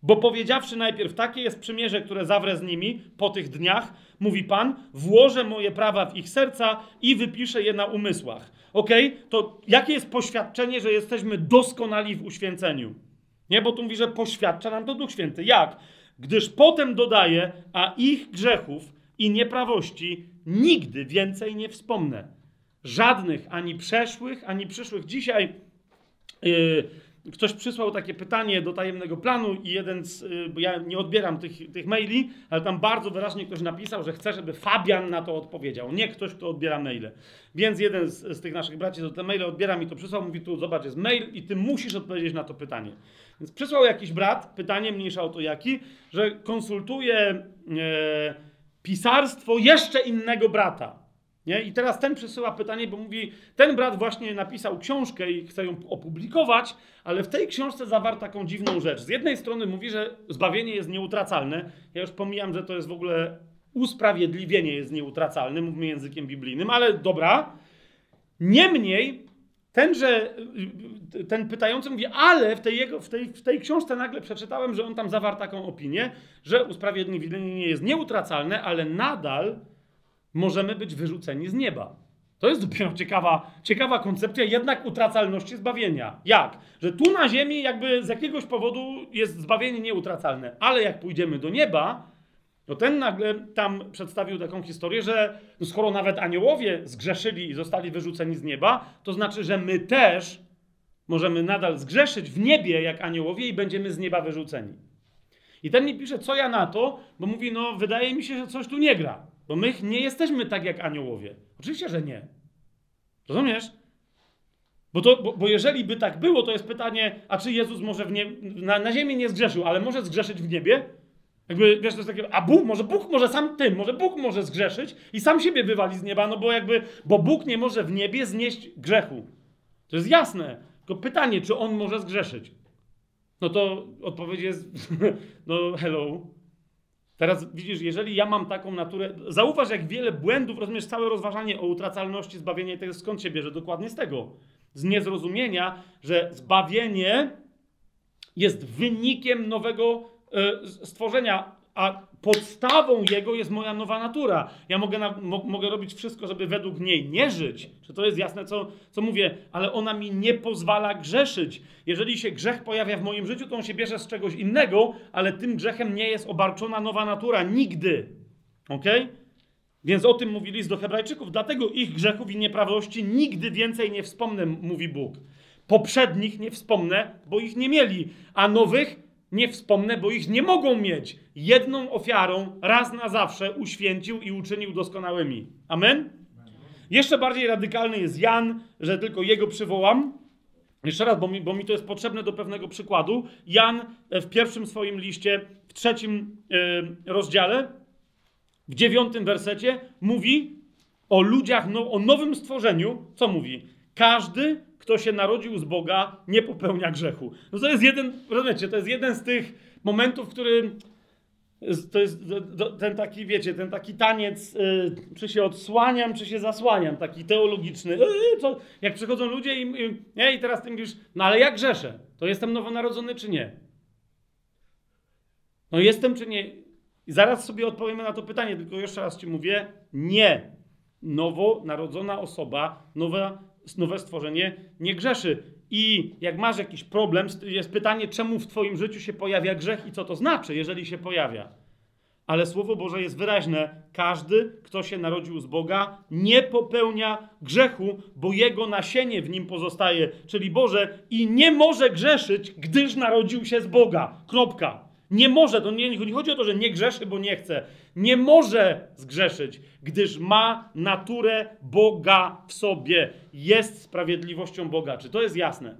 Bo powiedziawszy najpierw, takie jest przymierze, które zawrę z nimi po tych dniach, mówi Pan, włożę moje prawa w ich serca i wypiszę je na umysłach. Ok? To jakie jest poświadczenie, że jesteśmy doskonali w uświęceniu? Nie, bo tu mówi, że poświadcza nam to Duch Święty. Jak? Gdyż potem dodaje, a ich grzechów i nieprawości nigdy więcej nie wspomnę. Żadnych, ani przeszłych, ani przyszłych. Dzisiaj. Yy, Ktoś przysłał takie pytanie do tajemnego planu i jeden z, y, bo ja nie odbieram tych, tych maili, ale tam bardzo wyraźnie ktoś napisał, że chce, żeby Fabian na to odpowiedział, nie ktoś, kto odbiera maile. Więc jeden z, z tych naszych braci, co te maile odbiera mi to przysłał, mówi tu, zobacz, jest mail i ty musisz odpowiedzieć na to pytanie. Więc przysłał jakiś brat, pytanie mniejsza o to jaki, że konsultuje e, pisarstwo jeszcze innego brata. Nie? I teraz ten przesyła pytanie, bo mówi, ten brat właśnie napisał książkę i chce ją opublikować, ale w tej książce zawarł taką dziwną rzecz. Z jednej strony mówi, że zbawienie jest nieutracalne. Ja już pomijam, że to jest w ogóle usprawiedliwienie jest nieutracalne, mówmy językiem biblijnym, ale dobra. Niemniej tenże, ten pytający mówi, ale w tej, jego, w, tej, w tej książce nagle przeczytałem, że on tam zawarł taką opinię, że usprawiedliwienie nie jest nieutracalne, ale nadal możemy być wyrzuceni z nieba. To jest dopiero ciekawa, ciekawa koncepcja jednak utracalności zbawienia. Jak? Że tu na ziemi jakby z jakiegoś powodu jest zbawienie nieutracalne, ale jak pójdziemy do nieba, to ten nagle tam przedstawił taką historię, że no skoro nawet aniołowie zgrzeszyli i zostali wyrzuceni z nieba, to znaczy, że my też możemy nadal zgrzeszyć w niebie jak aniołowie i będziemy z nieba wyrzuceni. I ten mi pisze, co ja na to, bo mówi, no wydaje mi się, że coś tu nie gra. Bo my nie jesteśmy tak jak aniołowie. Oczywiście, że nie. Rozumiesz? Bo, to, bo, bo jeżeli by tak było, to jest pytanie, a czy Jezus może nie, na, na ziemi nie zgrzeszył, ale może zgrzeszyć w niebie? Jakby, wiesz, to jest takie, a Bóg, może Bóg może sam tym, może Bóg może zgrzeszyć i sam siebie wywali z nieba, no bo jakby, bo Bóg nie może w niebie znieść grzechu. To jest jasne. Tylko pytanie, czy On może zgrzeszyć? No to odpowiedź jest, no hello, Teraz widzisz, jeżeli ja mam taką naturę, zauważ jak wiele błędów, rozumiesz, całe rozważanie o utracalności zbawienia, tego skąd się bierze? Dokładnie z tego. Z niezrozumienia, że zbawienie jest wynikiem nowego e, stworzenia, a podstawą jego jest moja nowa natura. Ja mogę, na, mo, mogę robić wszystko, żeby według niej nie żyć. Czy to jest jasne, co, co mówię? Ale ona mi nie pozwala grzeszyć. Jeżeli się grzech pojawia w moim życiu, to on się bierze z czegoś innego, ale tym grzechem nie jest obarczona nowa natura. Nigdy. Ok? Więc o tym mówi list do Hebrajczyków. Dlatego ich grzechów i nieprawości nigdy więcej nie wspomnę, mówi Bóg. Poprzednich nie wspomnę, bo ich nie mieli, a nowych nie wspomnę, bo ich nie mogą mieć. Jedną ofiarą raz na zawsze uświęcił i uczynił doskonałymi. Amen? Jeszcze bardziej radykalny jest Jan, że tylko jego przywołam. Jeszcze raz, bo mi, bo mi to jest potrzebne do pewnego przykładu. Jan w pierwszym swoim liście, w trzecim yy, rozdziale, w dziewiątym wersecie mówi o ludziach, no, o nowym stworzeniu. Co mówi? Każdy, kto się narodził z Boga, nie popełnia grzechu. No to jest jeden, rozumiecie, to jest jeden z tych momentów, w którym to jest ten taki, wiecie, ten taki taniec, yy, czy się odsłaniam, czy się zasłaniam, taki teologiczny. Yy, co, jak przychodzą ludzie i, i, nie, i teraz ty mówisz, no ale jak grzeszę? To jestem nowonarodzony, czy nie? No jestem, czy nie? I zaraz sobie odpowiemy na to pytanie, tylko jeszcze raz ci mówię, nie. Nowo narodzona osoba, nowe, nowe stworzenie nie grzeszy. I jak masz jakiś problem, jest pytanie, czemu w twoim życiu się pojawia grzech i co to znaczy, jeżeli się pojawia. Ale Słowo Boże jest wyraźne. Każdy, kto się narodził z Boga, nie popełnia grzechu, bo jego nasienie w nim pozostaje, czyli Boże, i nie może grzeszyć, gdyż narodził się z Boga. Kropka. Nie może, to nie, nie chodzi o to, że nie grzeszy, bo nie chce. Nie może zgrzeszyć, gdyż ma naturę Boga w sobie. Jest sprawiedliwością Boga. Czy to jest jasne?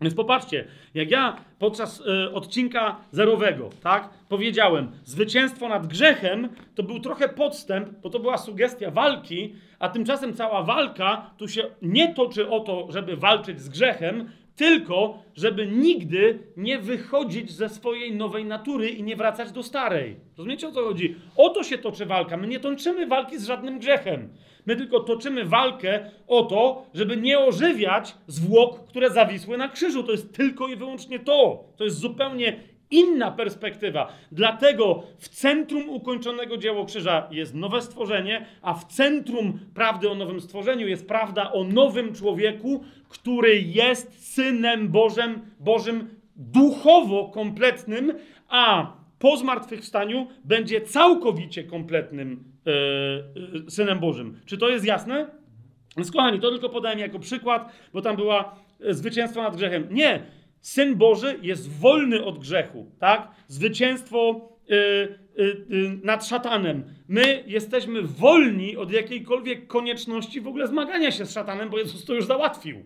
Więc popatrzcie, jak ja podczas y, odcinka zerowego, tak, powiedziałem, zwycięstwo nad grzechem to był trochę podstęp, bo to była sugestia walki, a tymczasem cała walka tu się nie toczy o to, żeby walczyć z grzechem, tylko żeby nigdy nie wychodzić ze swojej nowej natury i nie wracać do starej. Rozumiecie o co chodzi? O to się toczy walka. My nie toczymy walki z żadnym grzechem. My tylko toczymy walkę o to, żeby nie ożywiać zwłok, które zawisły na krzyżu. To jest tylko i wyłącznie to. To jest zupełnie inna perspektywa. Dlatego w centrum ukończonego dzieła krzyża jest nowe stworzenie, a w centrum prawdy o nowym stworzeniu jest prawda o nowym człowieku, który jest synem Bożym, Bożym duchowo kompletnym, a po zmartwychwstaniu będzie całkowicie kompletnym yy, synem Bożym. Czy to jest jasne? Więc kochani, to tylko podałem jako przykład, bo tam była zwycięstwo nad grzechem. Nie, Syn Boży jest wolny od grzechu, tak? Zwycięstwo yy, yy, nad szatanem. My jesteśmy wolni od jakiejkolwiek konieczności w ogóle zmagania się z szatanem, bo Jezus to już załatwił.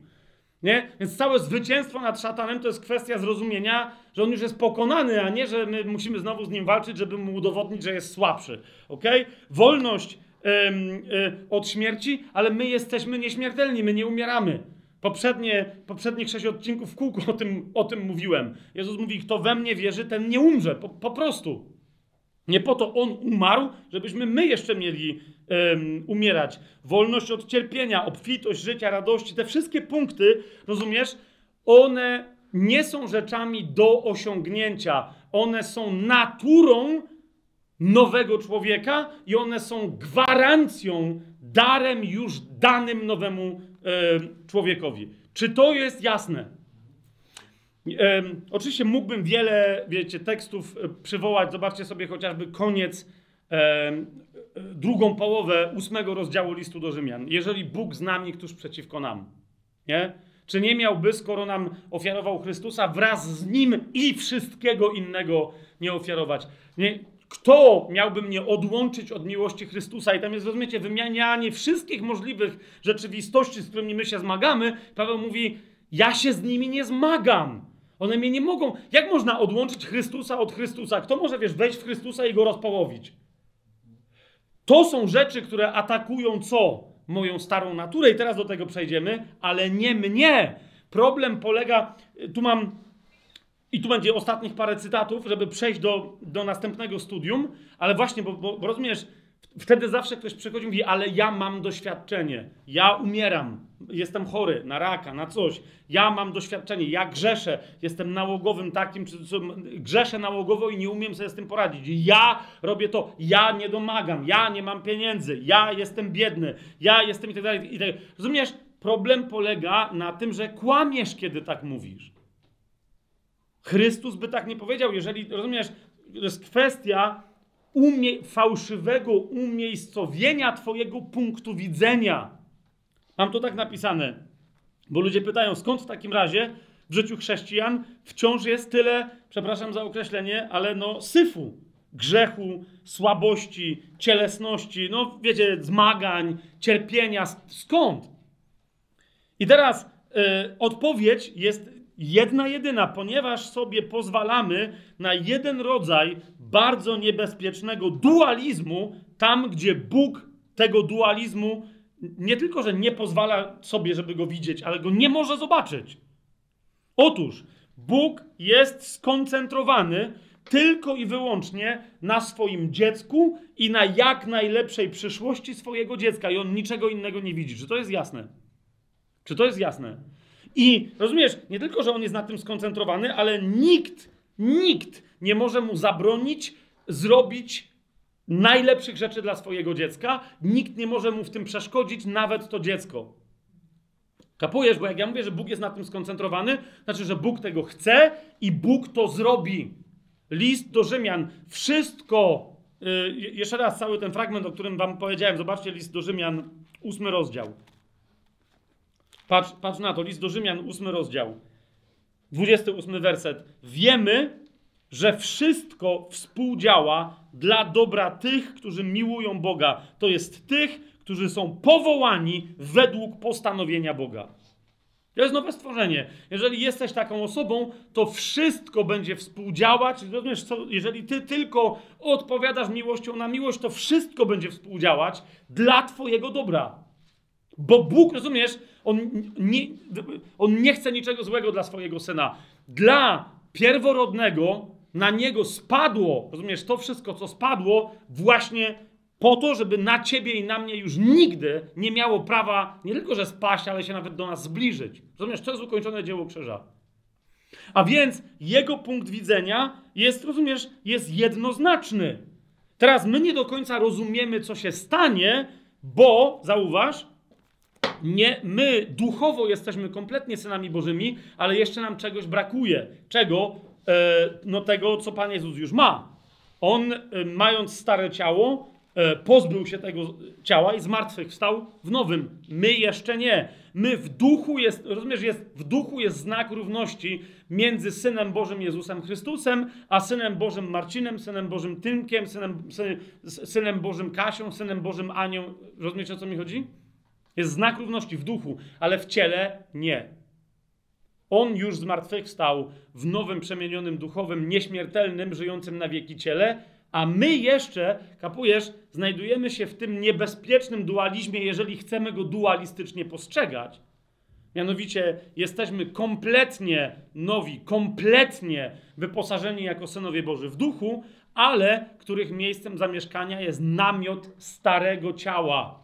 Nie? Więc całe zwycięstwo nad szatanem to jest kwestia zrozumienia, że on już jest pokonany, a nie, że my musimy znowu z nim walczyć, żeby mu udowodnić, że jest słabszy. Okay? Wolność yy, od śmierci, ale my jesteśmy nieśmiertelni, my nie umieramy. Poprzednie, poprzednich sześć odcinków w kółku o tym, o tym mówiłem. Jezus mówi, kto we mnie wierzy, ten nie umrze. Po, po prostu. Nie po to On umarł, żebyśmy my jeszcze mieli um, umierać. Wolność od cierpienia, obfitość życia, radości, te wszystkie punkty, rozumiesz, one nie są rzeczami do osiągnięcia. One są naturą nowego człowieka i one są gwarancją, darem już danym nowemu człowiekowi. Czy to jest jasne? oczywiście mógłbym wiele, wiecie, tekstów e, przywołać. Zobaczcie sobie chociażby koniec, drugą połowę ósmego rozdziału listu do Rzymian. Jeżeli Bóg z nami, któż przeciwko nam? Nie? Czy nie miałby, skoro nam ofiarował Chrystusa, wraz z Nim i wszystkiego innego nie ofiarować? Nie? Kto miałby mnie odłączyć od miłości Chrystusa? I tam jest, rozumiecie, wymianianie wszystkich możliwych rzeczywistości, z którymi my się zmagamy. Paweł mówi, ja się z nimi nie zmagam. One mnie nie mogą. Jak można odłączyć Chrystusa od Chrystusa? Kto może, wiesz, wejść w Chrystusa i go rozpołowić? To są rzeczy, które atakują co? Moją starą naturę, i teraz do tego przejdziemy, ale nie mnie. Problem polega. Tu mam i tu będzie ostatnich parę cytatów, żeby przejść do, do następnego studium, ale właśnie, bo, bo, bo rozumiesz, wtedy zawsze ktoś przychodzi i mówi, ale ja mam doświadczenie, ja umieram. jestem chory na raka, na coś, ja mam doświadczenie, ja grzeszę, jestem nałogowym takim, czy, czy grzeszę nałogowo i nie umiem sobie z tym poradzić. Ja robię to, ja nie domagam, ja nie mam pieniędzy, ja jestem biedny, ja jestem i tak dalej. Tak. Rozumiesz? Problem polega na tym, że kłamiesz, kiedy tak mówisz. Chrystus by tak nie powiedział, jeżeli, rozumiesz, to jest kwestia umie, fałszywego umiejscowienia Twojego punktu widzenia. Mam to tak napisane, bo ludzie pytają, skąd w takim razie w życiu chrześcijan wciąż jest tyle, przepraszam za określenie, ale no syfu, grzechu, słabości, cielesności, no wiecie, zmagań, cierpienia. Skąd? I teraz y, odpowiedź jest jedna jedyna, ponieważ sobie pozwalamy na jeden rodzaj bardzo niebezpiecznego dualizmu, tam gdzie Bóg tego dualizmu nie tylko, że nie pozwala sobie, żeby go widzieć, ale go nie może zobaczyć. Otóż Bóg jest skoncentrowany tylko i wyłącznie na swoim dziecku i na jak najlepszej przyszłości swojego dziecka, i on niczego innego nie widzi. Czy to jest jasne? Czy to jest jasne? I rozumiesz, nie tylko, że on jest na tym skoncentrowany, ale nikt, nikt nie może mu zabronić zrobić najlepszych rzeczy dla swojego dziecka. Nikt nie może mu w tym przeszkodzić, nawet to dziecko. Kapujesz, bo jak ja mówię, że Bóg jest na tym skoncentrowany, znaczy, że Bóg tego chce i Bóg to zrobi. List do Rzymian, wszystko, yy, jeszcze raz cały ten fragment, o którym wam powiedziałem, zobaczcie list do Rzymian, ósmy rozdział. Patrz, patrz na to, list do Rzymian, ósmy rozdział, 28 werset. Wiemy, że wszystko współdziała dla dobra tych, którzy miłują Boga. To jest tych, którzy są powołani według postanowienia Boga. To jest nowe stworzenie. Jeżeli jesteś taką osobą, to wszystko będzie współdziałać. Rozumiesz, co, jeżeli ty tylko odpowiadasz miłością na miłość, to wszystko będzie współdziałać dla Twojego dobra. Bo Bóg, rozumiesz, on nie, on nie chce niczego złego dla swojego syna. Dla pierworodnego na niego spadło, rozumiesz, to wszystko, co spadło, właśnie po to, żeby na ciebie i na mnie już nigdy nie miało prawa nie tylko, że spaść, ale się nawet do nas zbliżyć. Rozumiesz, to jest ukończone dzieło krzyża. A więc jego punkt widzenia jest, rozumiesz, jest jednoznaczny. Teraz my nie do końca rozumiemy, co się stanie, bo, zauważ, nie, my duchowo jesteśmy kompletnie synami Bożymi, ale jeszcze nam czegoś brakuje. Czego? E, no tego, co Pan Jezus już ma. On, e, mając stare ciało, e, pozbył się tego ciała i zmartwychwstał w nowym. My jeszcze nie. My w duchu jest, rozumiesz, jest, w duchu jest znak równości między Synem Bożym Jezusem Chrystusem, a Synem Bożym Marcinem, Synem Bożym Tymkiem, Synem, synem Bożym Kasią, Synem Bożym Anią. Rozumiecie, o co mi chodzi? Jest znak równości w duchu, ale w ciele nie. On już zmartwychwstał w nowym, przemienionym duchowym, nieśmiertelnym, żyjącym na wieki ciele, a my jeszcze, kapujesz, znajdujemy się w tym niebezpiecznym dualizmie, jeżeli chcemy go dualistycznie postrzegać. Mianowicie jesteśmy kompletnie nowi, kompletnie wyposażeni jako synowie Boży w duchu, ale których miejscem zamieszkania jest namiot starego ciała.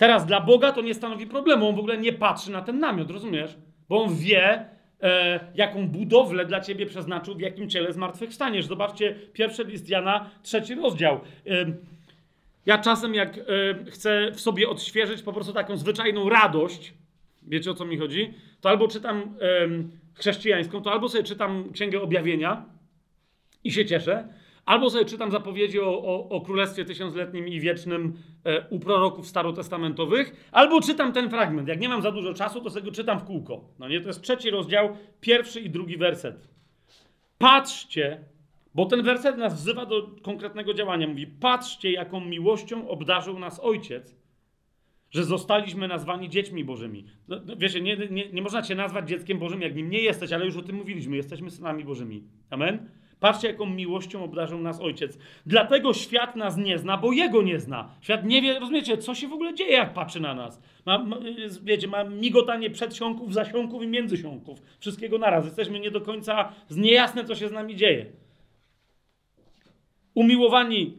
Teraz dla Boga to nie stanowi problemu, on w ogóle nie patrzy na ten namiot, rozumiesz? Bo on wie, e, jaką budowlę dla ciebie przeznaczył, w jakim ciele zmartwychwstaniesz. Zobaczcie, pierwszy list Jana, trzeci rozdział. E, ja czasem, jak e, chcę w sobie odświeżyć po prostu taką zwyczajną radość, wiecie o co mi chodzi, to albo czytam chrześcijańską, to albo sobie czytam Księgę Objawienia i się cieszę, Albo sobie czytam zapowiedzi o, o, o Królestwie Tysiącletnim i Wiecznym e, u proroków starotestamentowych, albo czytam ten fragment. Jak nie mam za dużo czasu, to sobie go czytam w kółko. No nie, to jest trzeci rozdział, pierwszy i drugi werset. Patrzcie, bo ten werset nas wzywa do konkretnego działania. Mówi, patrzcie, jaką miłością obdarzył nas Ojciec, że zostaliśmy nazwani dziećmi Bożymi. No, no wiecie, nie, nie, nie można cię nazwać dzieckiem Bożym, jak nim nie jesteś, ale już o tym mówiliśmy. Jesteśmy synami Bożymi. Amen? Patrzcie, jaką miłością obdarzył nas Ojciec. Dlatego świat nas nie zna, bo Jego nie zna. Świat nie wie, rozumiecie, co się w ogóle dzieje, jak patrzy na nas. Ma, ma, wiecie, ma migotanie przedsiąków, zasiąków i międzysiąków. Wszystkiego naraz. Jesteśmy nie do końca, z niejasne, co się z nami dzieje. Umiłowani,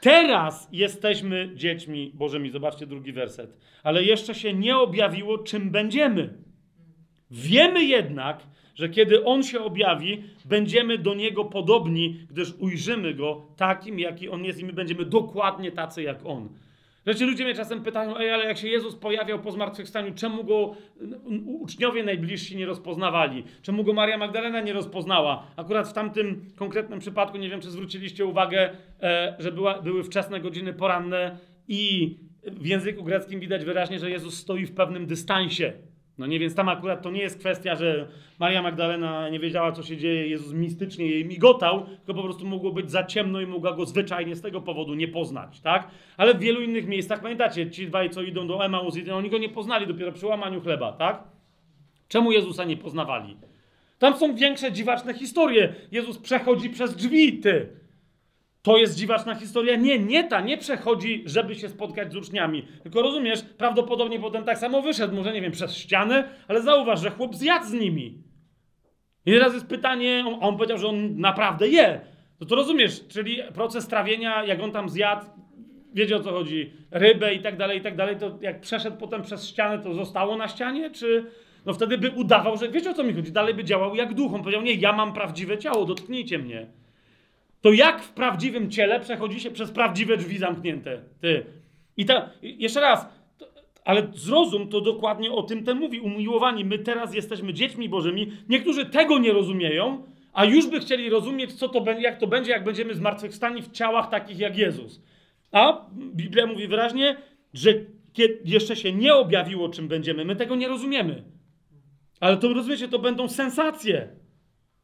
Teraz jesteśmy dziećmi Bożymi. Zobaczcie drugi werset. Ale jeszcze się nie objawiło, czym będziemy. Wiemy jednak, że kiedy On się objawi, będziemy do Niego podobni, gdyż ujrzymy Go takim, jaki On jest i my będziemy dokładnie tacy jak On. Wiecie, ludzie mnie czasem pytają, Ej, ale jak się Jezus pojawiał po zmartwychwstaniu, czemu Go uczniowie najbliżsi nie rozpoznawali? Czemu Go Maria Magdalena nie rozpoznała? Akurat w tamtym konkretnym przypadku, nie wiem, czy zwróciliście uwagę, e, że była, były wczesne godziny poranne i w języku greckim widać wyraźnie, że Jezus stoi w pewnym dystansie no nie, więc tam akurat to nie jest kwestia, że Maria Magdalena nie wiedziała, co się dzieje, Jezus mistycznie jej migotał, tylko po prostu mogło być za ciemno i mogła go zwyczajnie z tego powodu nie poznać, tak? Ale w wielu innych miejscach, pamiętacie, ci dwaj, co idą do Emaus, oni go nie poznali dopiero przy łamaniu chleba, tak? Czemu Jezusa nie poznawali? Tam są większe dziwaczne historie. Jezus przechodzi przez drzwi, ty. To jest dziwaczna historia? Nie, nie ta, nie przechodzi, żeby się spotkać z uczniami. Tylko rozumiesz, prawdopodobnie potem tak samo wyszedł, może nie wiem, przez ścianę, ale zauważ, że chłop zjadł z nimi. I teraz jest pytanie, on, on powiedział, że on naprawdę je. No to rozumiesz, czyli proces trawienia, jak on tam zjadł, wiecie o co chodzi, rybę i tak dalej, i tak dalej, to jak przeszedł potem przez ścianę, to zostało na ścianie, czy... No wtedy by udawał, że wiecie o co mi chodzi, dalej by działał jak duch. On powiedział, nie, ja mam prawdziwe ciało, dotknijcie mnie to jak w prawdziwym ciele przechodzi się przez prawdziwe drzwi zamknięte? Ty. I ta, jeszcze raz, ale zrozum, to dokładnie o tym ten mówi. Umiłowani, my teraz jesteśmy dziećmi bożymi. Niektórzy tego nie rozumieją, a już by chcieli rozumieć, co to jak to będzie, jak będziemy zmartwychwstani w ciałach takich jak Jezus. A Biblia mówi wyraźnie, że jeszcze się nie objawiło, czym będziemy. My tego nie rozumiemy. Ale to rozumiecie, to będą sensacje.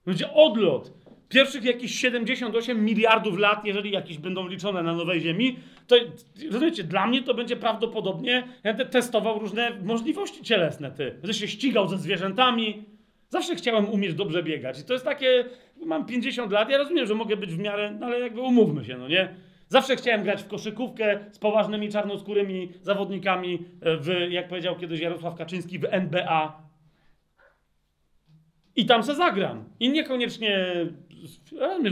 Będzie odlot pierwszych jakieś 78 miliardów lat, jeżeli jakieś będą liczone na nowej Ziemi, to rozumiecie, dla mnie to będzie prawdopodobnie, ja te testował różne możliwości cielesne, ty. Będę się ścigał ze zwierzętami. Zawsze chciałem umieć dobrze biegać. I to jest takie, mam 50 lat, ja rozumiem, że mogę być w miarę, no ale jakby umówmy się, no nie? Zawsze chciałem grać w koszykówkę z poważnymi czarnoskórymi zawodnikami w, jak powiedział kiedyś Jarosław Kaczyński, w NBA. I tam se zagram. I niekoniecznie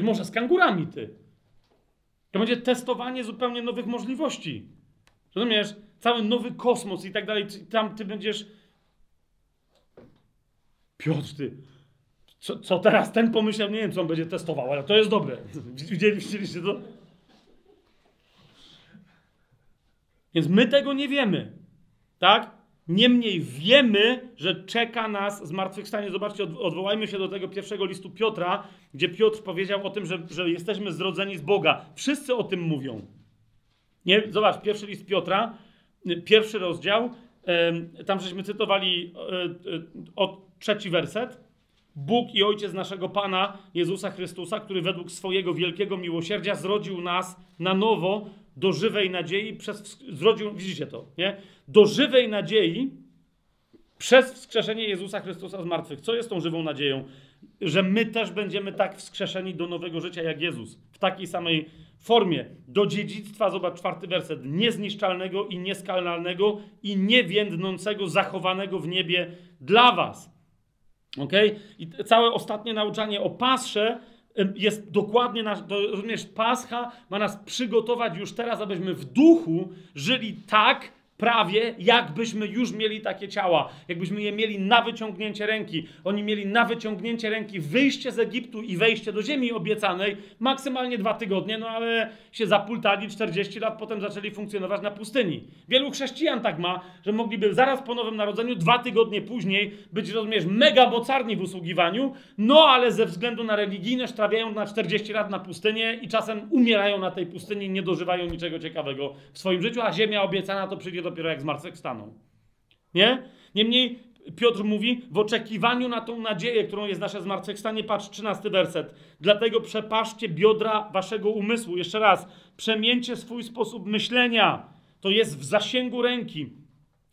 może z kangurami ty. To będzie testowanie zupełnie nowych możliwości. Rozumiesz? Cały nowy kosmos i tak dalej. Tam ty będziesz. Piotr, ty. Co, co teraz ten pomyślał? Nie wiem, co on będzie testował, ale to jest dobre. Widzieliście to? Więc my tego nie wiemy. Tak? Niemniej wiemy, że czeka nas zmartwychwstanie. Zobaczcie, odwołajmy się do tego pierwszego listu Piotra, gdzie Piotr powiedział o tym, że, że jesteśmy zrodzeni z Boga. Wszyscy o tym mówią. Nie? Zobacz, pierwszy list Piotra, pierwszy rozdział, tam żeśmy cytowali e, e, od trzeci werset. Bóg i Ojciec naszego Pana Jezusa Chrystusa, który według swojego wielkiego miłosierdzia zrodził nas na nowo do żywej nadziei przez zrodził, widzicie to, nie? Do żywej nadziei przez wskrzeszenie Jezusa Chrystusa z martwych. Co jest tą żywą nadzieją? Że my też będziemy tak wskrzeszeni do nowego życia jak Jezus. W takiej samej formie. Do dziedzictwa, zobacz czwarty werset, niezniszczalnego i nieskalnalnego i niewiędnącego, zachowanego w niebie dla was. Ok? I całe ostatnie nauczanie o pasrze jest dokładnie nasz, rozumiesz, Pascha ma nas przygotować już teraz, abyśmy w duchu żyli tak, prawie jakbyśmy już mieli takie ciała, jakbyśmy je mieli na wyciągnięcie ręki. Oni mieli na wyciągnięcie ręki wyjście z Egiptu i wejście do ziemi obiecanej, maksymalnie dwa tygodnie, no ale się zapultali 40 lat, potem zaczęli funkcjonować na pustyni. Wielu chrześcijan tak ma, że mogliby zaraz po Nowym Narodzeniu, dwa tygodnie później być, rozumiesz, mega mocarni w usługiwaniu, no ale ze względu na religijność trawiają na 40 lat na pustynię i czasem umierają na tej pustyni, nie dożywają niczego ciekawego w swoim życiu, a ziemia obiecana to przyjdzie do dopiero jak zmartwychwstaną. Nie? Niemniej Piotr mówi, w oczekiwaniu na tą nadzieję, którą jest nasze zmartwychwstanie, patrz, 13 werset. Dlatego przepaszcie biodra waszego umysłu. Jeszcze raz, przemieńcie swój sposób myślenia. To jest w zasięgu ręki.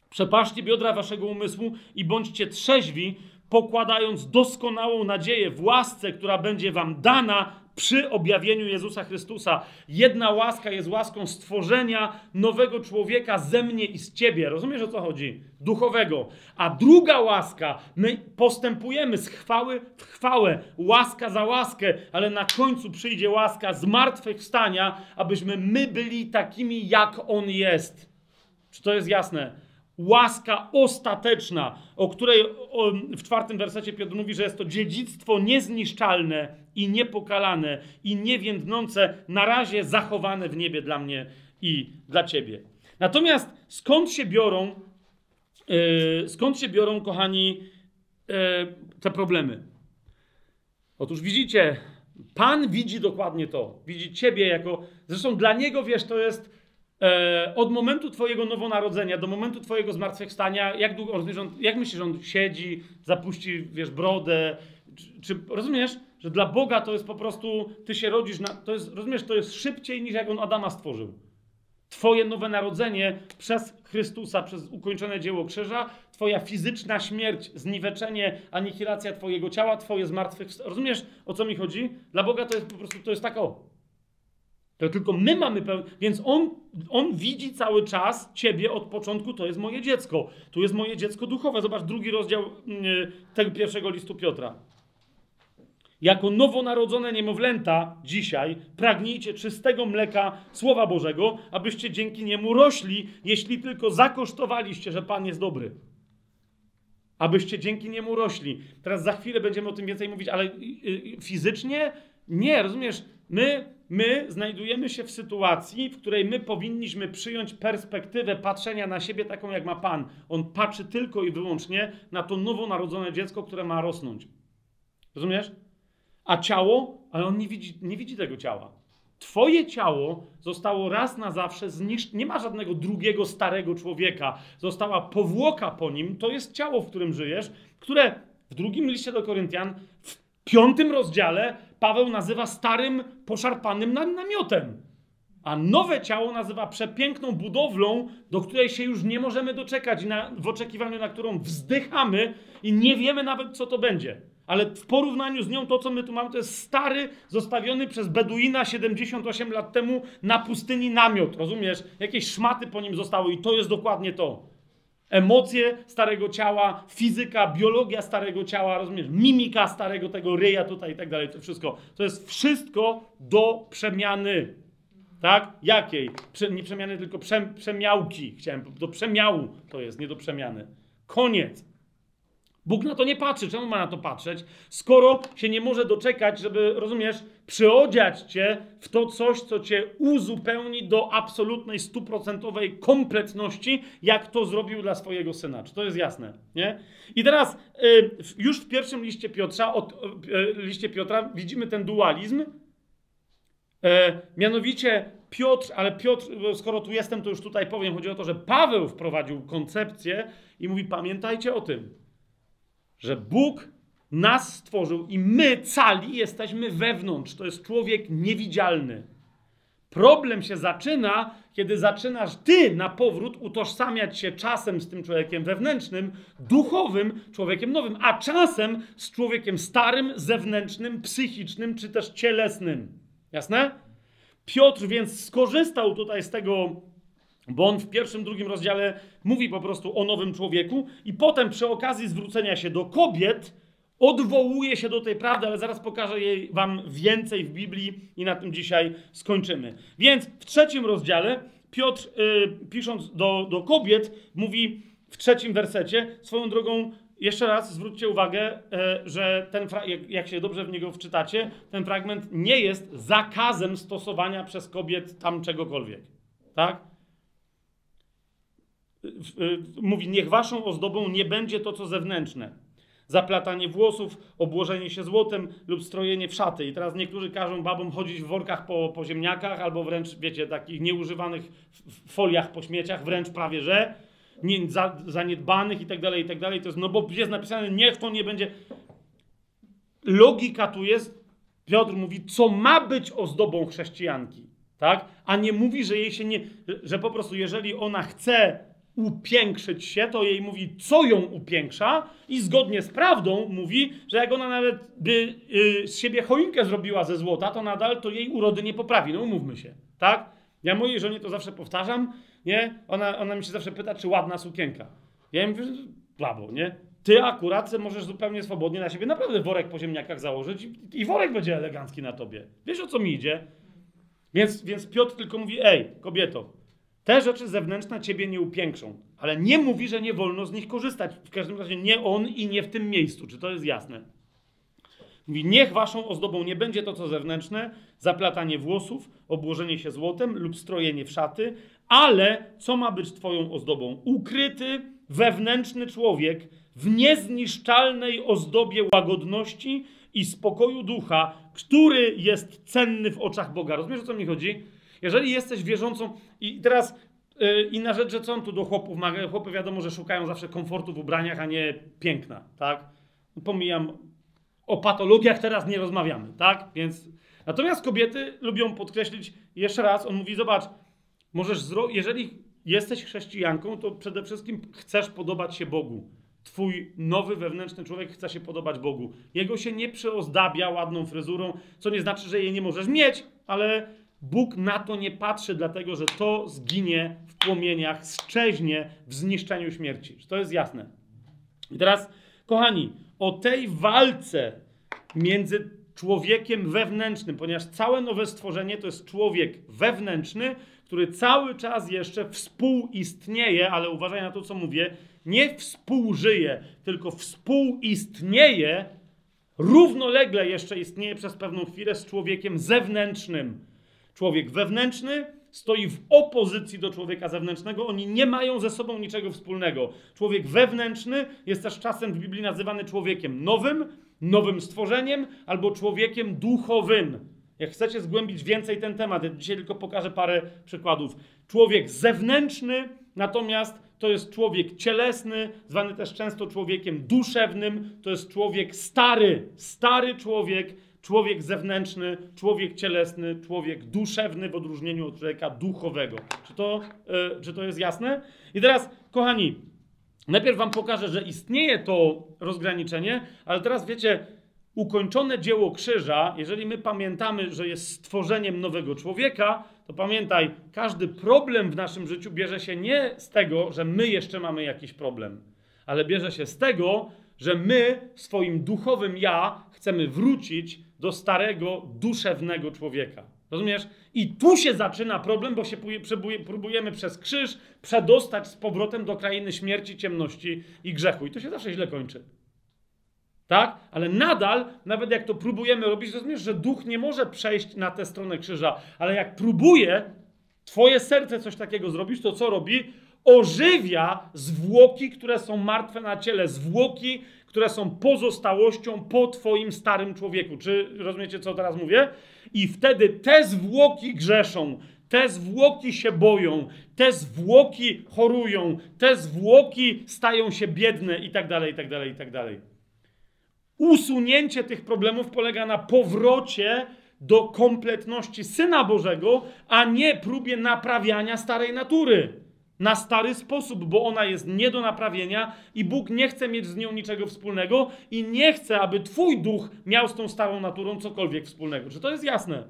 Przepaszcie biodra waszego umysłu i bądźcie trzeźwi, pokładając doskonałą nadzieję w łasce, która będzie wam dana przy objawieniu Jezusa Chrystusa. Jedna łaska jest łaską stworzenia nowego człowieka ze mnie i z ciebie. Rozumiesz o co chodzi? Duchowego. A druga łaska, my postępujemy z chwały w chwałę, łaska za łaskę, ale na końcu przyjdzie łaska zmartwychwstania, abyśmy my byli takimi, jak On jest. Czy to jest jasne? łaska ostateczna, o której w czwartym wersecie Piotr mówi, że jest to dziedzictwo niezniszczalne i niepokalane i niewiędnące, na razie zachowane w niebie dla mnie i dla ciebie. Natomiast skąd się biorą, yy, skąd się biorą, kochani, yy, te problemy? Otóż widzicie, Pan widzi dokładnie to. Widzi ciebie jako. Zresztą dla niego, wiesz, to jest E, od momentu Twojego nowonarodzenia do momentu Twojego zmartwychwstania, jak długo, rozumiesz, on, jak myślisz, on siedzi, zapuści, wiesz, brodę, czy, czy, rozumiesz, że dla Boga to jest po prostu, Ty się rodzisz, na, to jest, rozumiesz, to jest szybciej niż jak On Adama stworzył. Twoje nowe narodzenie przez Chrystusa, przez ukończone dzieło krzyża, Twoja fizyczna śmierć, zniweczenie, anihilacja Twojego ciała, Twoje zmartwychwstanie. Rozumiesz, o co mi chodzi? Dla Boga to jest po prostu, to jest tak o. To tylko my mamy pełen. Więc on, on widzi cały czas ciebie od początku, to jest moje dziecko. Tu jest moje dziecko duchowe. Zobacz drugi rozdział yy, tego pierwszego listu Piotra. Jako nowonarodzone niemowlęta dzisiaj pragnijcie czystego mleka Słowa Bożego, abyście dzięki niemu rośli, jeśli tylko zakosztowaliście, że Pan jest dobry. Abyście dzięki niemu rośli. Teraz za chwilę będziemy o tym więcej mówić, ale yy, fizycznie nie, rozumiesz? My my znajdujemy się w sytuacji, w której my powinniśmy przyjąć perspektywę patrzenia na siebie taką, jak ma Pan. On patrzy tylko i wyłącznie na to nowonarodzone dziecko, które ma rosnąć. Rozumiesz? A ciało, ale on nie widzi, nie widzi tego ciała. Twoje ciało zostało raz na zawsze zniszczone. Nie ma żadnego drugiego starego człowieka. Została powłoka po nim. To jest ciało, w którym żyjesz, które w drugim liście do Koryntian, w piątym rozdziale Paweł nazywa starym, poszarpanym namiotem. A nowe ciało nazywa przepiękną budowlą, do której się już nie możemy doczekać, na, w oczekiwaniu na którą wzdychamy i nie wiemy nawet, co to będzie. Ale w porównaniu z nią to, co my tu mamy, to jest stary, zostawiony przez Beduina 78 lat temu na pustyni namiot. Rozumiesz? Jakieś szmaty po nim zostały i to jest dokładnie to. Emocje starego ciała, fizyka, biologia starego ciała, rozumiesz? Mimika starego tego ryja tutaj i tak dalej, to wszystko. To jest wszystko do przemiany. Tak? Jakiej? Prze, nie przemiany, tylko prze, przemiałki. Chciałem, do przemiału to jest, nie do przemiany. Koniec. Bóg na to nie patrzy. Czemu ma na to patrzeć? Skoro się nie może doczekać, żeby, rozumiesz, przyodziać cię w to coś, co cię uzupełni do absolutnej, stuprocentowej kompletności, jak to zrobił dla swojego syna. Czy to jest jasne? Nie? I teraz y, już w pierwszym liście Piotra, od, y, liście Piotra widzimy ten dualizm. Y, mianowicie Piotr, ale Piotr, skoro tu jestem, to już tutaj powiem, chodzi o to, że Paweł wprowadził koncepcję i mówi: pamiętajcie o tym że Bóg nas stworzył i my cali jesteśmy wewnątrz. To jest człowiek niewidzialny. Problem się zaczyna, kiedy zaczynasz ty na powrót utożsamiać się czasem z tym człowiekiem wewnętrznym, duchowym, człowiekiem nowym, a czasem z człowiekiem starym, zewnętrznym, psychicznym czy też cielesnym. Jasne? Piotr więc skorzystał tutaj z tego bo on w pierwszym, drugim rozdziale mówi po prostu o nowym człowieku, i potem przy okazji zwrócenia się do kobiet odwołuje się do tej prawdy, ale zaraz pokażę jej wam więcej w Biblii i na tym dzisiaj skończymy. Więc w trzecim rozdziale Piotr, yy, pisząc do, do kobiet, mówi w trzecim wersecie, swoją drogą, jeszcze raz zwróćcie uwagę, yy, że ten, jak się dobrze w niego wczytacie, ten fragment nie jest zakazem stosowania przez kobiet tam czegokolwiek. Tak? Mówi, niech waszą ozdobą nie będzie to, co zewnętrzne. Zaplatanie włosów, obłożenie się złotem lub strojenie w szaty. I teraz niektórzy każą babom chodzić w workach po, po ziemniakach, albo wręcz, wiecie, takich nieużywanych foliach po śmieciach, wręcz prawie że, nie, za, zaniedbanych i tak dalej, i tak. To jest, no bo jest napisane, niech to nie będzie. Logika tu jest, Piotr mówi, co ma być ozdobą chrześcijanki, tak? A nie mówi, że jej się nie, że po prostu jeżeli ona chce upiększyć się, to jej mówi, co ją upiększa i zgodnie z prawdą mówi, że jak ona nawet by yy, z siebie choinkę zrobiła ze złota, to nadal to jej urody nie poprawi. No umówmy się, tak? Ja mojej żonie to zawsze powtarzam, nie? Ona, ona mi się zawsze pyta, czy ładna sukienka. Ja jej mówię, brawo, nie? Ty akurat możesz zupełnie swobodnie na siebie naprawdę worek po ziemniakach założyć i, i worek będzie elegancki na tobie. Wiesz o co mi idzie? Więc, więc Piotr tylko mówi, ej, kobieto, te rzeczy zewnętrzne ciebie nie upiększą, ale nie mówi, że nie wolno z nich korzystać. W każdym razie nie on i nie w tym miejscu. Czy to jest jasne? Mówi, niech waszą ozdobą nie będzie to, co zewnętrzne, zaplatanie włosów, obłożenie się złotem lub strojenie w szaty, ale co ma być twoją ozdobą? Ukryty, wewnętrzny człowiek w niezniszczalnej ozdobie łagodności i spokoju ducha, który jest cenny w oczach Boga. Rozumiesz, o co mi chodzi? Jeżeli jesteś wierzącą... I teraz yy, inna rzecz, że co on tu do chłopów ma? Chłopy wiadomo, że szukają zawsze komfortu w ubraniach, a nie piękna, tak? Pomijam, o patologiach teraz nie rozmawiamy, tak? Więc... Natomiast kobiety lubią podkreślić, jeszcze raz, on mówi, zobacz, możesz, zro... jeżeli jesteś chrześcijanką, to przede wszystkim chcesz podobać się Bogu. Twój nowy wewnętrzny człowiek chce się podobać Bogu. Jego się nie przyozdabia ładną fryzurą, co nie znaczy, że jej nie możesz mieć, ale Bóg na to nie patrzy, dlatego że to zginie w płomieniach, szczeźnie w zniszczeniu śmierci. To jest jasne? I teraz, kochani, o tej walce między człowiekiem wewnętrznym, ponieważ całe nowe stworzenie to jest człowiek wewnętrzny, który cały czas jeszcze współistnieje, ale uważaj na to, co mówię, nie współżyje, tylko współistnieje, równolegle jeszcze istnieje przez pewną chwilę z człowiekiem zewnętrznym. Człowiek wewnętrzny stoi w opozycji do człowieka zewnętrznego, oni nie mają ze sobą niczego wspólnego. Człowiek wewnętrzny jest też czasem w Biblii nazywany człowiekiem nowym, nowym stworzeniem albo człowiekiem duchowym. Jak chcecie zgłębić więcej ten temat, ja dzisiaj tylko pokażę parę przykładów. Człowiek zewnętrzny, natomiast to jest człowiek cielesny, zwany też często człowiekiem duszewnym, to jest człowiek stary, stary człowiek, człowiek zewnętrzny, człowiek cielesny, człowiek duszewny w odróżnieniu od człowieka duchowego. Czy to, yy, czy to jest jasne? I teraz, kochani, najpierw wam pokażę, że istnieje to rozgraniczenie, ale teraz wiecie, ukończone dzieło krzyża, jeżeli my pamiętamy, że jest stworzeniem nowego człowieka, to pamiętaj, każdy problem w naszym życiu bierze się nie z tego, że my jeszcze mamy jakiś problem, ale bierze się z tego, że my swoim duchowym ja chcemy wrócić do starego, duszewnego człowieka. Rozumiesz? I tu się zaczyna problem, bo się próbujemy przez krzyż przedostać z powrotem do krainy śmierci, ciemności i grzechu. I to się zawsze źle kończy. Tak? Ale nadal, nawet jak to próbujemy robić, rozumiesz, że duch nie może przejść na tę stronę krzyża. Ale jak próbuje twoje serce coś takiego zrobić, to co robi? Ożywia zwłoki, które są martwe na ciele, zwłoki, które są pozostałością po twoim starym człowieku. Czy rozumiecie, co teraz mówię? I wtedy te zwłoki grzeszą, te zwłoki się boją, te zwłoki chorują, te zwłoki stają się biedne i tak dalej, i tak dalej, i tak dalej. Usunięcie tych problemów polega na powrocie do kompletności Syna Bożego, a nie próbie naprawiania starej natury. Na stary sposób, bo ona jest nie do naprawienia i Bóg nie chce mieć z nią niczego wspólnego i nie chce, aby Twój duch miał z tą starą naturą cokolwiek wspólnego. Czy to jest jasne?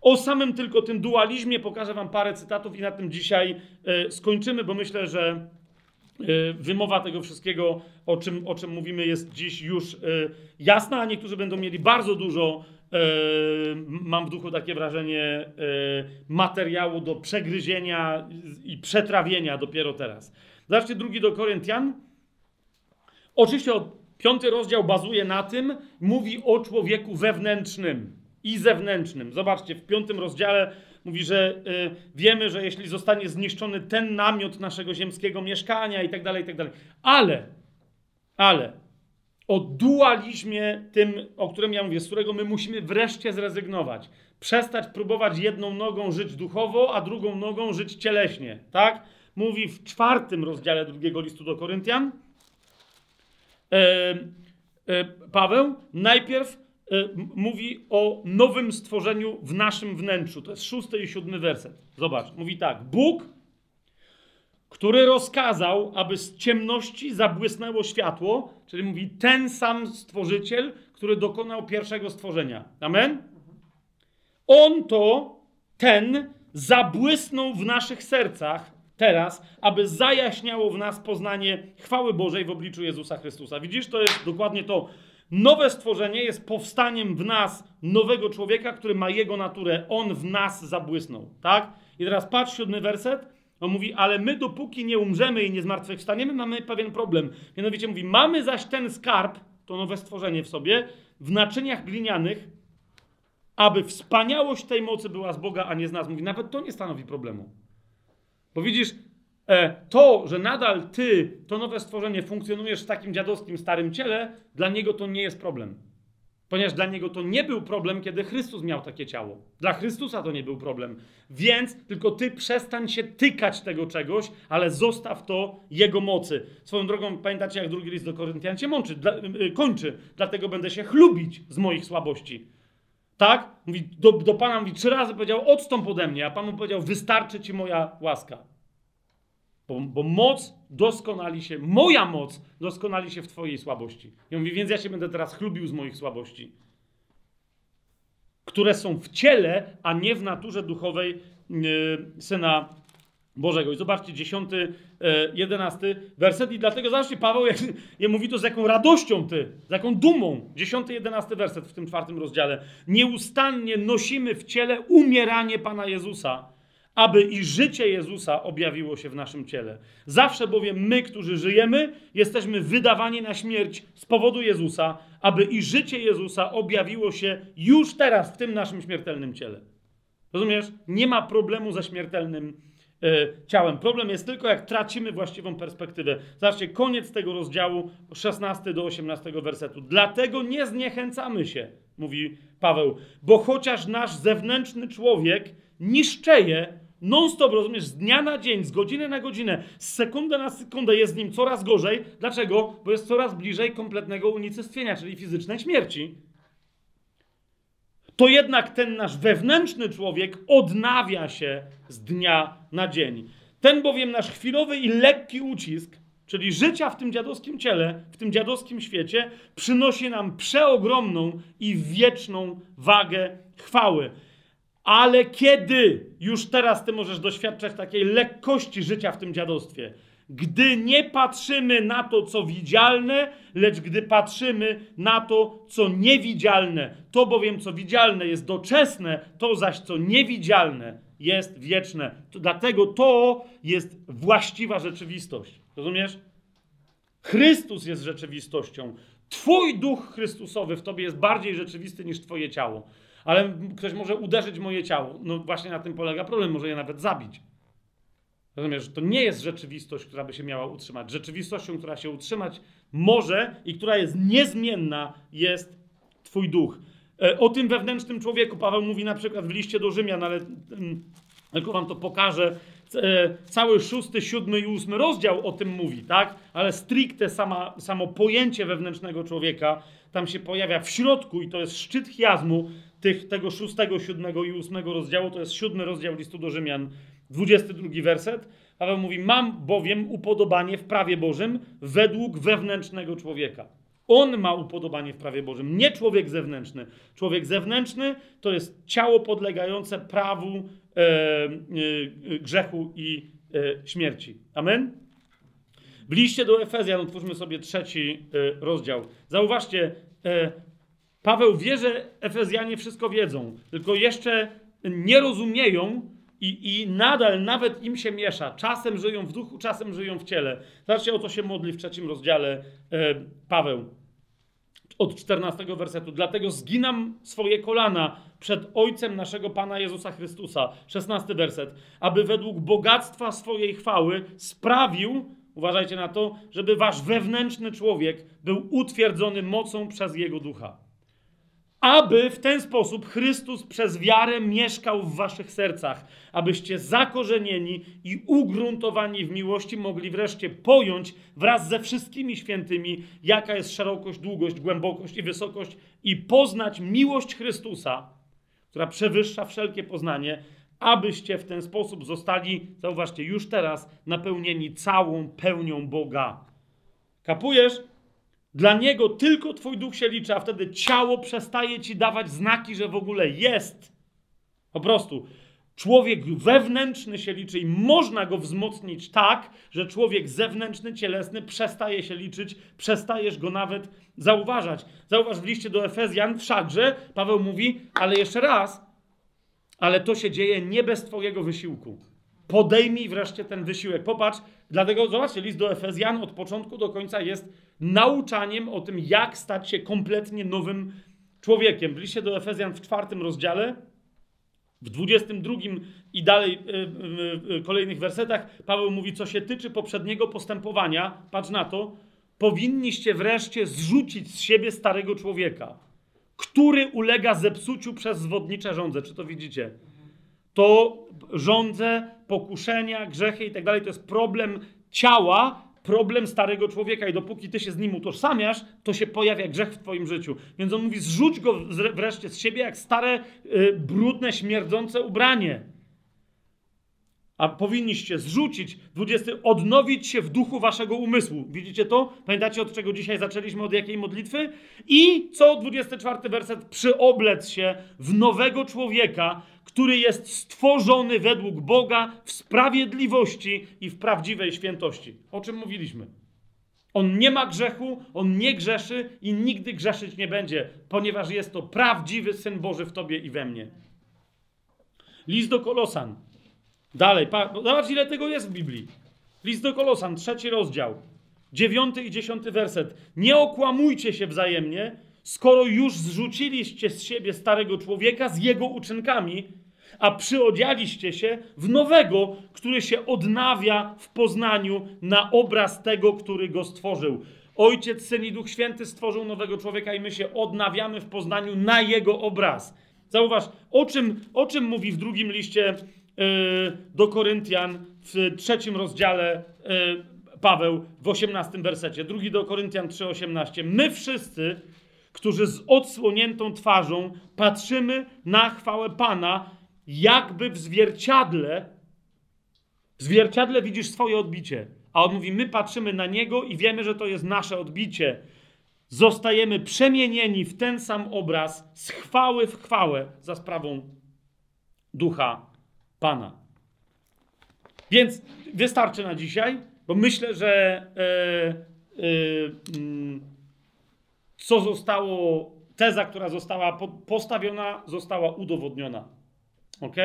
O samym tylko tym dualizmie pokażę Wam parę cytatów i na tym dzisiaj y, skończymy, bo myślę, że Y, wymowa tego wszystkiego, o czym, o czym mówimy, jest dziś już y, jasna, a niektórzy będą mieli bardzo dużo, mam w duchu takie wrażenie, materiału do przegryzienia i przetrawienia dopiero teraz. Zobaczcie drugi do Koryntian. Oczywiście piąty rozdział bazuje na tym, mówi o człowieku wewnętrznym i zewnętrznym. Zobaczcie, w piątym rozdziale Mówi, że y, wiemy, że jeśli zostanie zniszczony ten namiot naszego ziemskiego mieszkania i tak dalej, i tak dalej. Ale, ale o dualizmie tym, o którym ja mówię, z którego my musimy wreszcie zrezygnować. Przestać próbować jedną nogą żyć duchowo, a drugą nogą żyć cieleśnie. Tak? Mówi w czwartym rozdziale drugiego listu do Koryntian. E, e, Paweł najpierw Y, mówi o nowym stworzeniu w naszym wnętrzu. To jest szósty i siódmy werset. Zobacz, mówi tak. Bóg który rozkazał, aby z ciemności zabłysnęło światło, czyli mówi ten sam stworzyciel, który dokonał pierwszego stworzenia. Amen? On to, ten, zabłysnął w naszych sercach teraz, aby zajaśniało w nas poznanie chwały Bożej w obliczu Jezusa Chrystusa. Widzisz, to jest dokładnie to. Nowe stworzenie jest powstaniem w nas nowego człowieka, który ma jego naturę. On w nas zabłysnął. Tak? I teraz patrz, siódmy werset. On mówi, ale my dopóki nie umrzemy i nie zmartwychwstaniemy, mamy pewien problem. Mianowicie mówi, mamy zaś ten skarb, to nowe stworzenie w sobie, w naczyniach glinianych, aby wspaniałość tej mocy była z Boga, a nie z nas. Mówi, nawet to nie stanowi problemu. Bo widzisz, e, to, że nadal ty, to nowe stworzenie, funkcjonujesz w takim dziadowskim starym ciele, dla niego to nie jest problem. Ponieważ dla niego to nie był problem, kiedy Chrystus miał takie ciało. Dla Chrystusa to nie był problem. Więc tylko ty przestań się tykać tego czegoś, ale zostaw to jego mocy. Swoją drogą, pamiętacie, jak drugi list do Koryntian się mączy, dla, yy, kończy. Dlatego będę się chlubić z moich słabości. Tak? Mówi, do, do Pana mówi, trzy razy powiedział, odstąp ode mnie, a Pan mu powiedział, wystarczy ci moja łaska. Bo, bo, moc doskonali się, moja moc doskonali się w Twojej słabości. I on mówi, więc ja się będę teraz chlubił z moich słabości, które są w ciele, a nie w naturze duchowej yy, Syna Bożego. I zobaczcie, dziesiąty, e, jedenasty werset. I dlatego zobaczcie, Paweł jak, jak mówi to z jaką radością ty, z jaką dumą. Dziesiąty, jedenasty werset w tym czwartym rozdziale. Nieustannie nosimy w ciele umieranie Pana Jezusa, aby i życie Jezusa objawiło się w naszym ciele. Zawsze bowiem my, którzy żyjemy, jesteśmy wydawani na śmierć z powodu Jezusa, aby i życie Jezusa objawiło się już teraz w tym naszym śmiertelnym ciele. Rozumiesz? Nie ma problemu ze śmiertelnym E, ciałem. Problem jest tylko, jak tracimy właściwą perspektywę. Zobaczcie, koniec tego rozdziału, 16 do 18 wersetu. Dlatego nie zniechęcamy się, mówi Paweł, bo chociaż nasz zewnętrzny człowiek niszczeje non-stop, rozumiesz, z dnia na dzień, z godziny na godzinę, z sekundy na sekundę jest z nim coraz gorzej. Dlaczego? Bo jest coraz bliżej kompletnego unicestwienia, czyli fizycznej śmierci to jednak ten nasz wewnętrzny człowiek odnawia się z dnia na dzień. Ten bowiem nasz chwilowy i lekki ucisk, czyli życia w tym dziadowskim ciele, w tym dziadowskim świecie, przynosi nam przeogromną i wieczną wagę chwały. Ale kiedy już teraz ty możesz doświadczać takiej lekkości życia w tym dziadostwie, gdy nie patrzymy na to, co widzialne, lecz gdy patrzymy na to, co niewidzialne. To bowiem, co widzialne jest doczesne, to zaś, co niewidzialne jest wieczne. To, dlatego to jest właściwa rzeczywistość. Rozumiesz? Chrystus jest rzeczywistością. Twój duch Chrystusowy w tobie jest bardziej rzeczywisty niż twoje ciało. Ale ktoś może uderzyć moje ciało. No właśnie na tym polega problem, może je nawet zabić. Rozumiesz, to nie jest rzeczywistość, która by się miała utrzymać. Rzeczywistością, która się utrzymać może i która jest niezmienna, jest Twój duch. E, o tym wewnętrznym człowieku Paweł mówi na przykład w liście do Rzymian, ale mm, tylko wam to pokażę. E, cały szósty, siódmy i ósmy rozdział o tym mówi, tak? Ale stricte sama, samo pojęcie wewnętrznego człowieka tam się pojawia w środku i to jest szczyt chiazmu tych, tego szóstego, siódmego i ósmego rozdziału. To jest siódmy rozdział listu do Rzymian, 22 werset. Paweł mówi: Mam bowiem upodobanie w prawie Bożym według wewnętrznego człowieka. On ma upodobanie w prawie Bożym, nie człowiek zewnętrzny. Człowiek zewnętrzny to jest ciało podlegające prawu e, e, grzechu i e, śmierci. Amen? W liście do Efezjan, otwórzmy sobie trzeci e, rozdział. Zauważcie, e, Paweł wie, że Efezjanie wszystko wiedzą, tylko jeszcze nie rozumieją, i, I nadal nawet im się miesza. Czasem żyją w duchu, czasem żyją w ciele. Zobaczcie, o co się modli w trzecim rozdziale e, Paweł. Od 14 wersetu. Dlatego zginam swoje kolana przed Ojcem naszego Pana Jezusa Chrystusa. 16 werset. Aby według bogactwa swojej chwały sprawił, uważajcie na to, żeby wasz wewnętrzny człowiek był utwierdzony mocą przez Jego ducha aby w ten sposób Chrystus przez wiarę mieszkał w waszych sercach, abyście zakorzenieni i ugruntowani w miłości mogli wreszcie pojąć wraz ze wszystkimi świętymi, jaka jest szerokość, długość, głębokość i wysokość, i poznać miłość Chrystusa, która przewyższa wszelkie poznanie, abyście w ten sposób zostali, zauważcie, już teraz napełnieni całą pełnią Boga. Kapujesz? Dla niego tylko Twój duch się liczy, a wtedy ciało przestaje ci dawać znaki, że w ogóle jest. Po prostu. Człowiek wewnętrzny się liczy i można go wzmocnić tak, że człowiek zewnętrzny, cielesny przestaje się liczyć, przestajesz go nawet zauważać. Zauważ w liście do Efezjan wszakże Paweł mówi, ale jeszcze raz, ale to się dzieje nie bez Twojego wysiłku. Podejmij wreszcie ten wysiłek. Popatrz, dlatego zobaczcie, list do Efezjan od początku do końca jest nauczaniem o tym, jak stać się kompletnie nowym człowiekiem. W liście do Efezjan w czwartym rozdziale, w 22 i dalej yy, yy, kolejnych wersetach Paweł mówi, co się tyczy poprzedniego postępowania, patrz na to, powinniście wreszcie zrzucić z siebie starego człowieka, który ulega zepsuciu przez zwodnicze żądze. Czy to widzicie? To żądze, pokuszenia, grzechy i tak dalej, to jest problem ciała, problem starego człowieka i dopóki ty się z nim utożsamiasz, to się pojawia grzech w twoim życiu. Więc on mówi, zrzuć go wreszcie z siebie jak stare, y, brudne, śmierdzące ubranie. A powinniście zrzucić, 20, odnowić się w duchu waszego umysłu. Widzicie to? Pamiętacie od czego dzisiaj zaczęliśmy, od jakiej modlitwy? I co 24 werset? Przyoblec się w nowego człowieka, który jest stworzony według Boga w sprawiedliwości i w prawdziwej świętości. O czym mówiliśmy? On nie ma grzechu, on nie grzeszy i nigdy grzeszyć nie będzie, ponieważ jest to prawdziwy Syn Boży w tobie i we mnie. List do Kolosan. Dalej, zobacz ile tego jest w Biblii. List do Kolosan, trzeci rozdział, dziewiąty i dziesiąty werset. Nie okłamujcie się wzajemnie, skoro już zrzuciliście z siebie starego człowieka z jego uczynkami, a przyodzialiście się w nowego, który się odnawia w poznaniu na obraz tego, który go stworzył. Ojciec, Syn i Duch Święty stworzył nowego człowieka i my się odnawiamy w poznaniu na jego obraz. Zauważ, o czym, o czym mówi w drugim liście yy, do Koryntian w trzecim rozdziale yy, Paweł w osiemnastym wersecie. Drugi do Koryntian 3,18. My wszyscy, którzy z odsłoniętą twarzą patrzymy na chwałę Pana, jakby w zwierciadle, w zwierciadle widzisz swoje odbicie. A on mówi, my patrzymy na niego i wiemy, że to jest nasze odbicie. Zostajemy przemienieni w ten sam obraz z chwały w chwałę za sprawą ducha Pana. Więc wystarczy na dzisiaj, bo myślę, że yy, yy, co zostało, teza, która została postawiona, została udowodniona. Ok?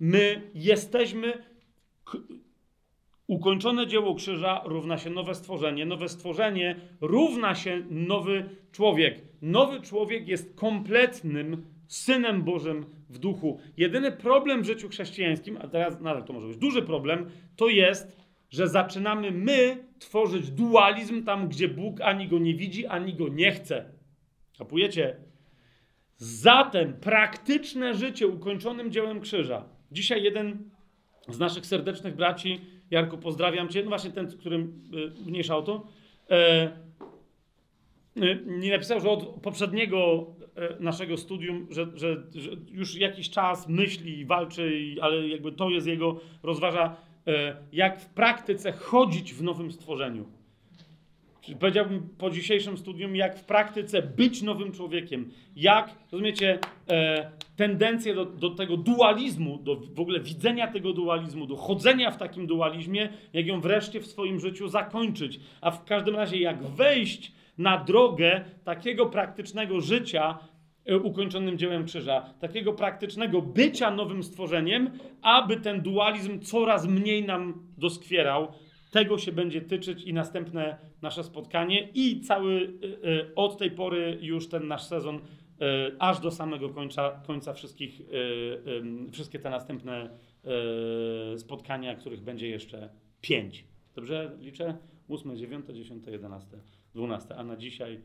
My jesteśmy. Ukończone dzieło krzyża równa się nowe stworzenie. Nowe stworzenie równa się nowy człowiek. Nowy człowiek jest kompletnym synem Bożym w duchu. Jedyny problem w życiu chrześcijańskim, a teraz nadal to może być duży problem, to jest, że zaczynamy my tworzyć dualizm tam, gdzie Bóg ani go nie widzi, ani go nie chce. Kapujecie? Zatem praktyczne życie ukończonym dziełem krzyża. Dzisiaj jeden z naszych serdecznych braci, Jarku, pozdrawiam Cię, no właśnie ten, którym y, mniejsza to, e, y, nie napisał, że od poprzedniego e, naszego studium, że, że, że, już jakiś czas myśli walczy, ale jakby to jest jego, rozważa, e, jak w praktyce chodzić w nowym stworzeniu powiedziałbym po dzisiejszym studium, jak w praktyce być nowym człowiekiem, jak, rozumiecie, e, tendencje do, do tego dualizmu, do w ogóle widzenia tego dualizmu, do chodzenia w takim dualizmie, jak ją wreszcie w swoim życiu zakończyć, a w każdym razie jak wejść na drogę takiego praktycznego życia, e, ukończonym dziełem krzyża, takiego praktycznego bycia nowym stworzeniem, aby ten dualizm coraz mniej nam doskwierał, tego się będzie tyczyć i następne nasze spotkanie i cały y, y, od tej pory już ten nasz sezon y, aż do samego końca, końca wszystkich, wszystkie te następne spotkania, których będzie jeszcze pięć. Dobrze liczę? 8, 9, 10, 11, 12. A na dzisiaj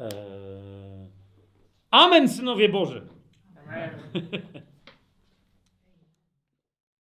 e... Amen, synowie Boży! Amen.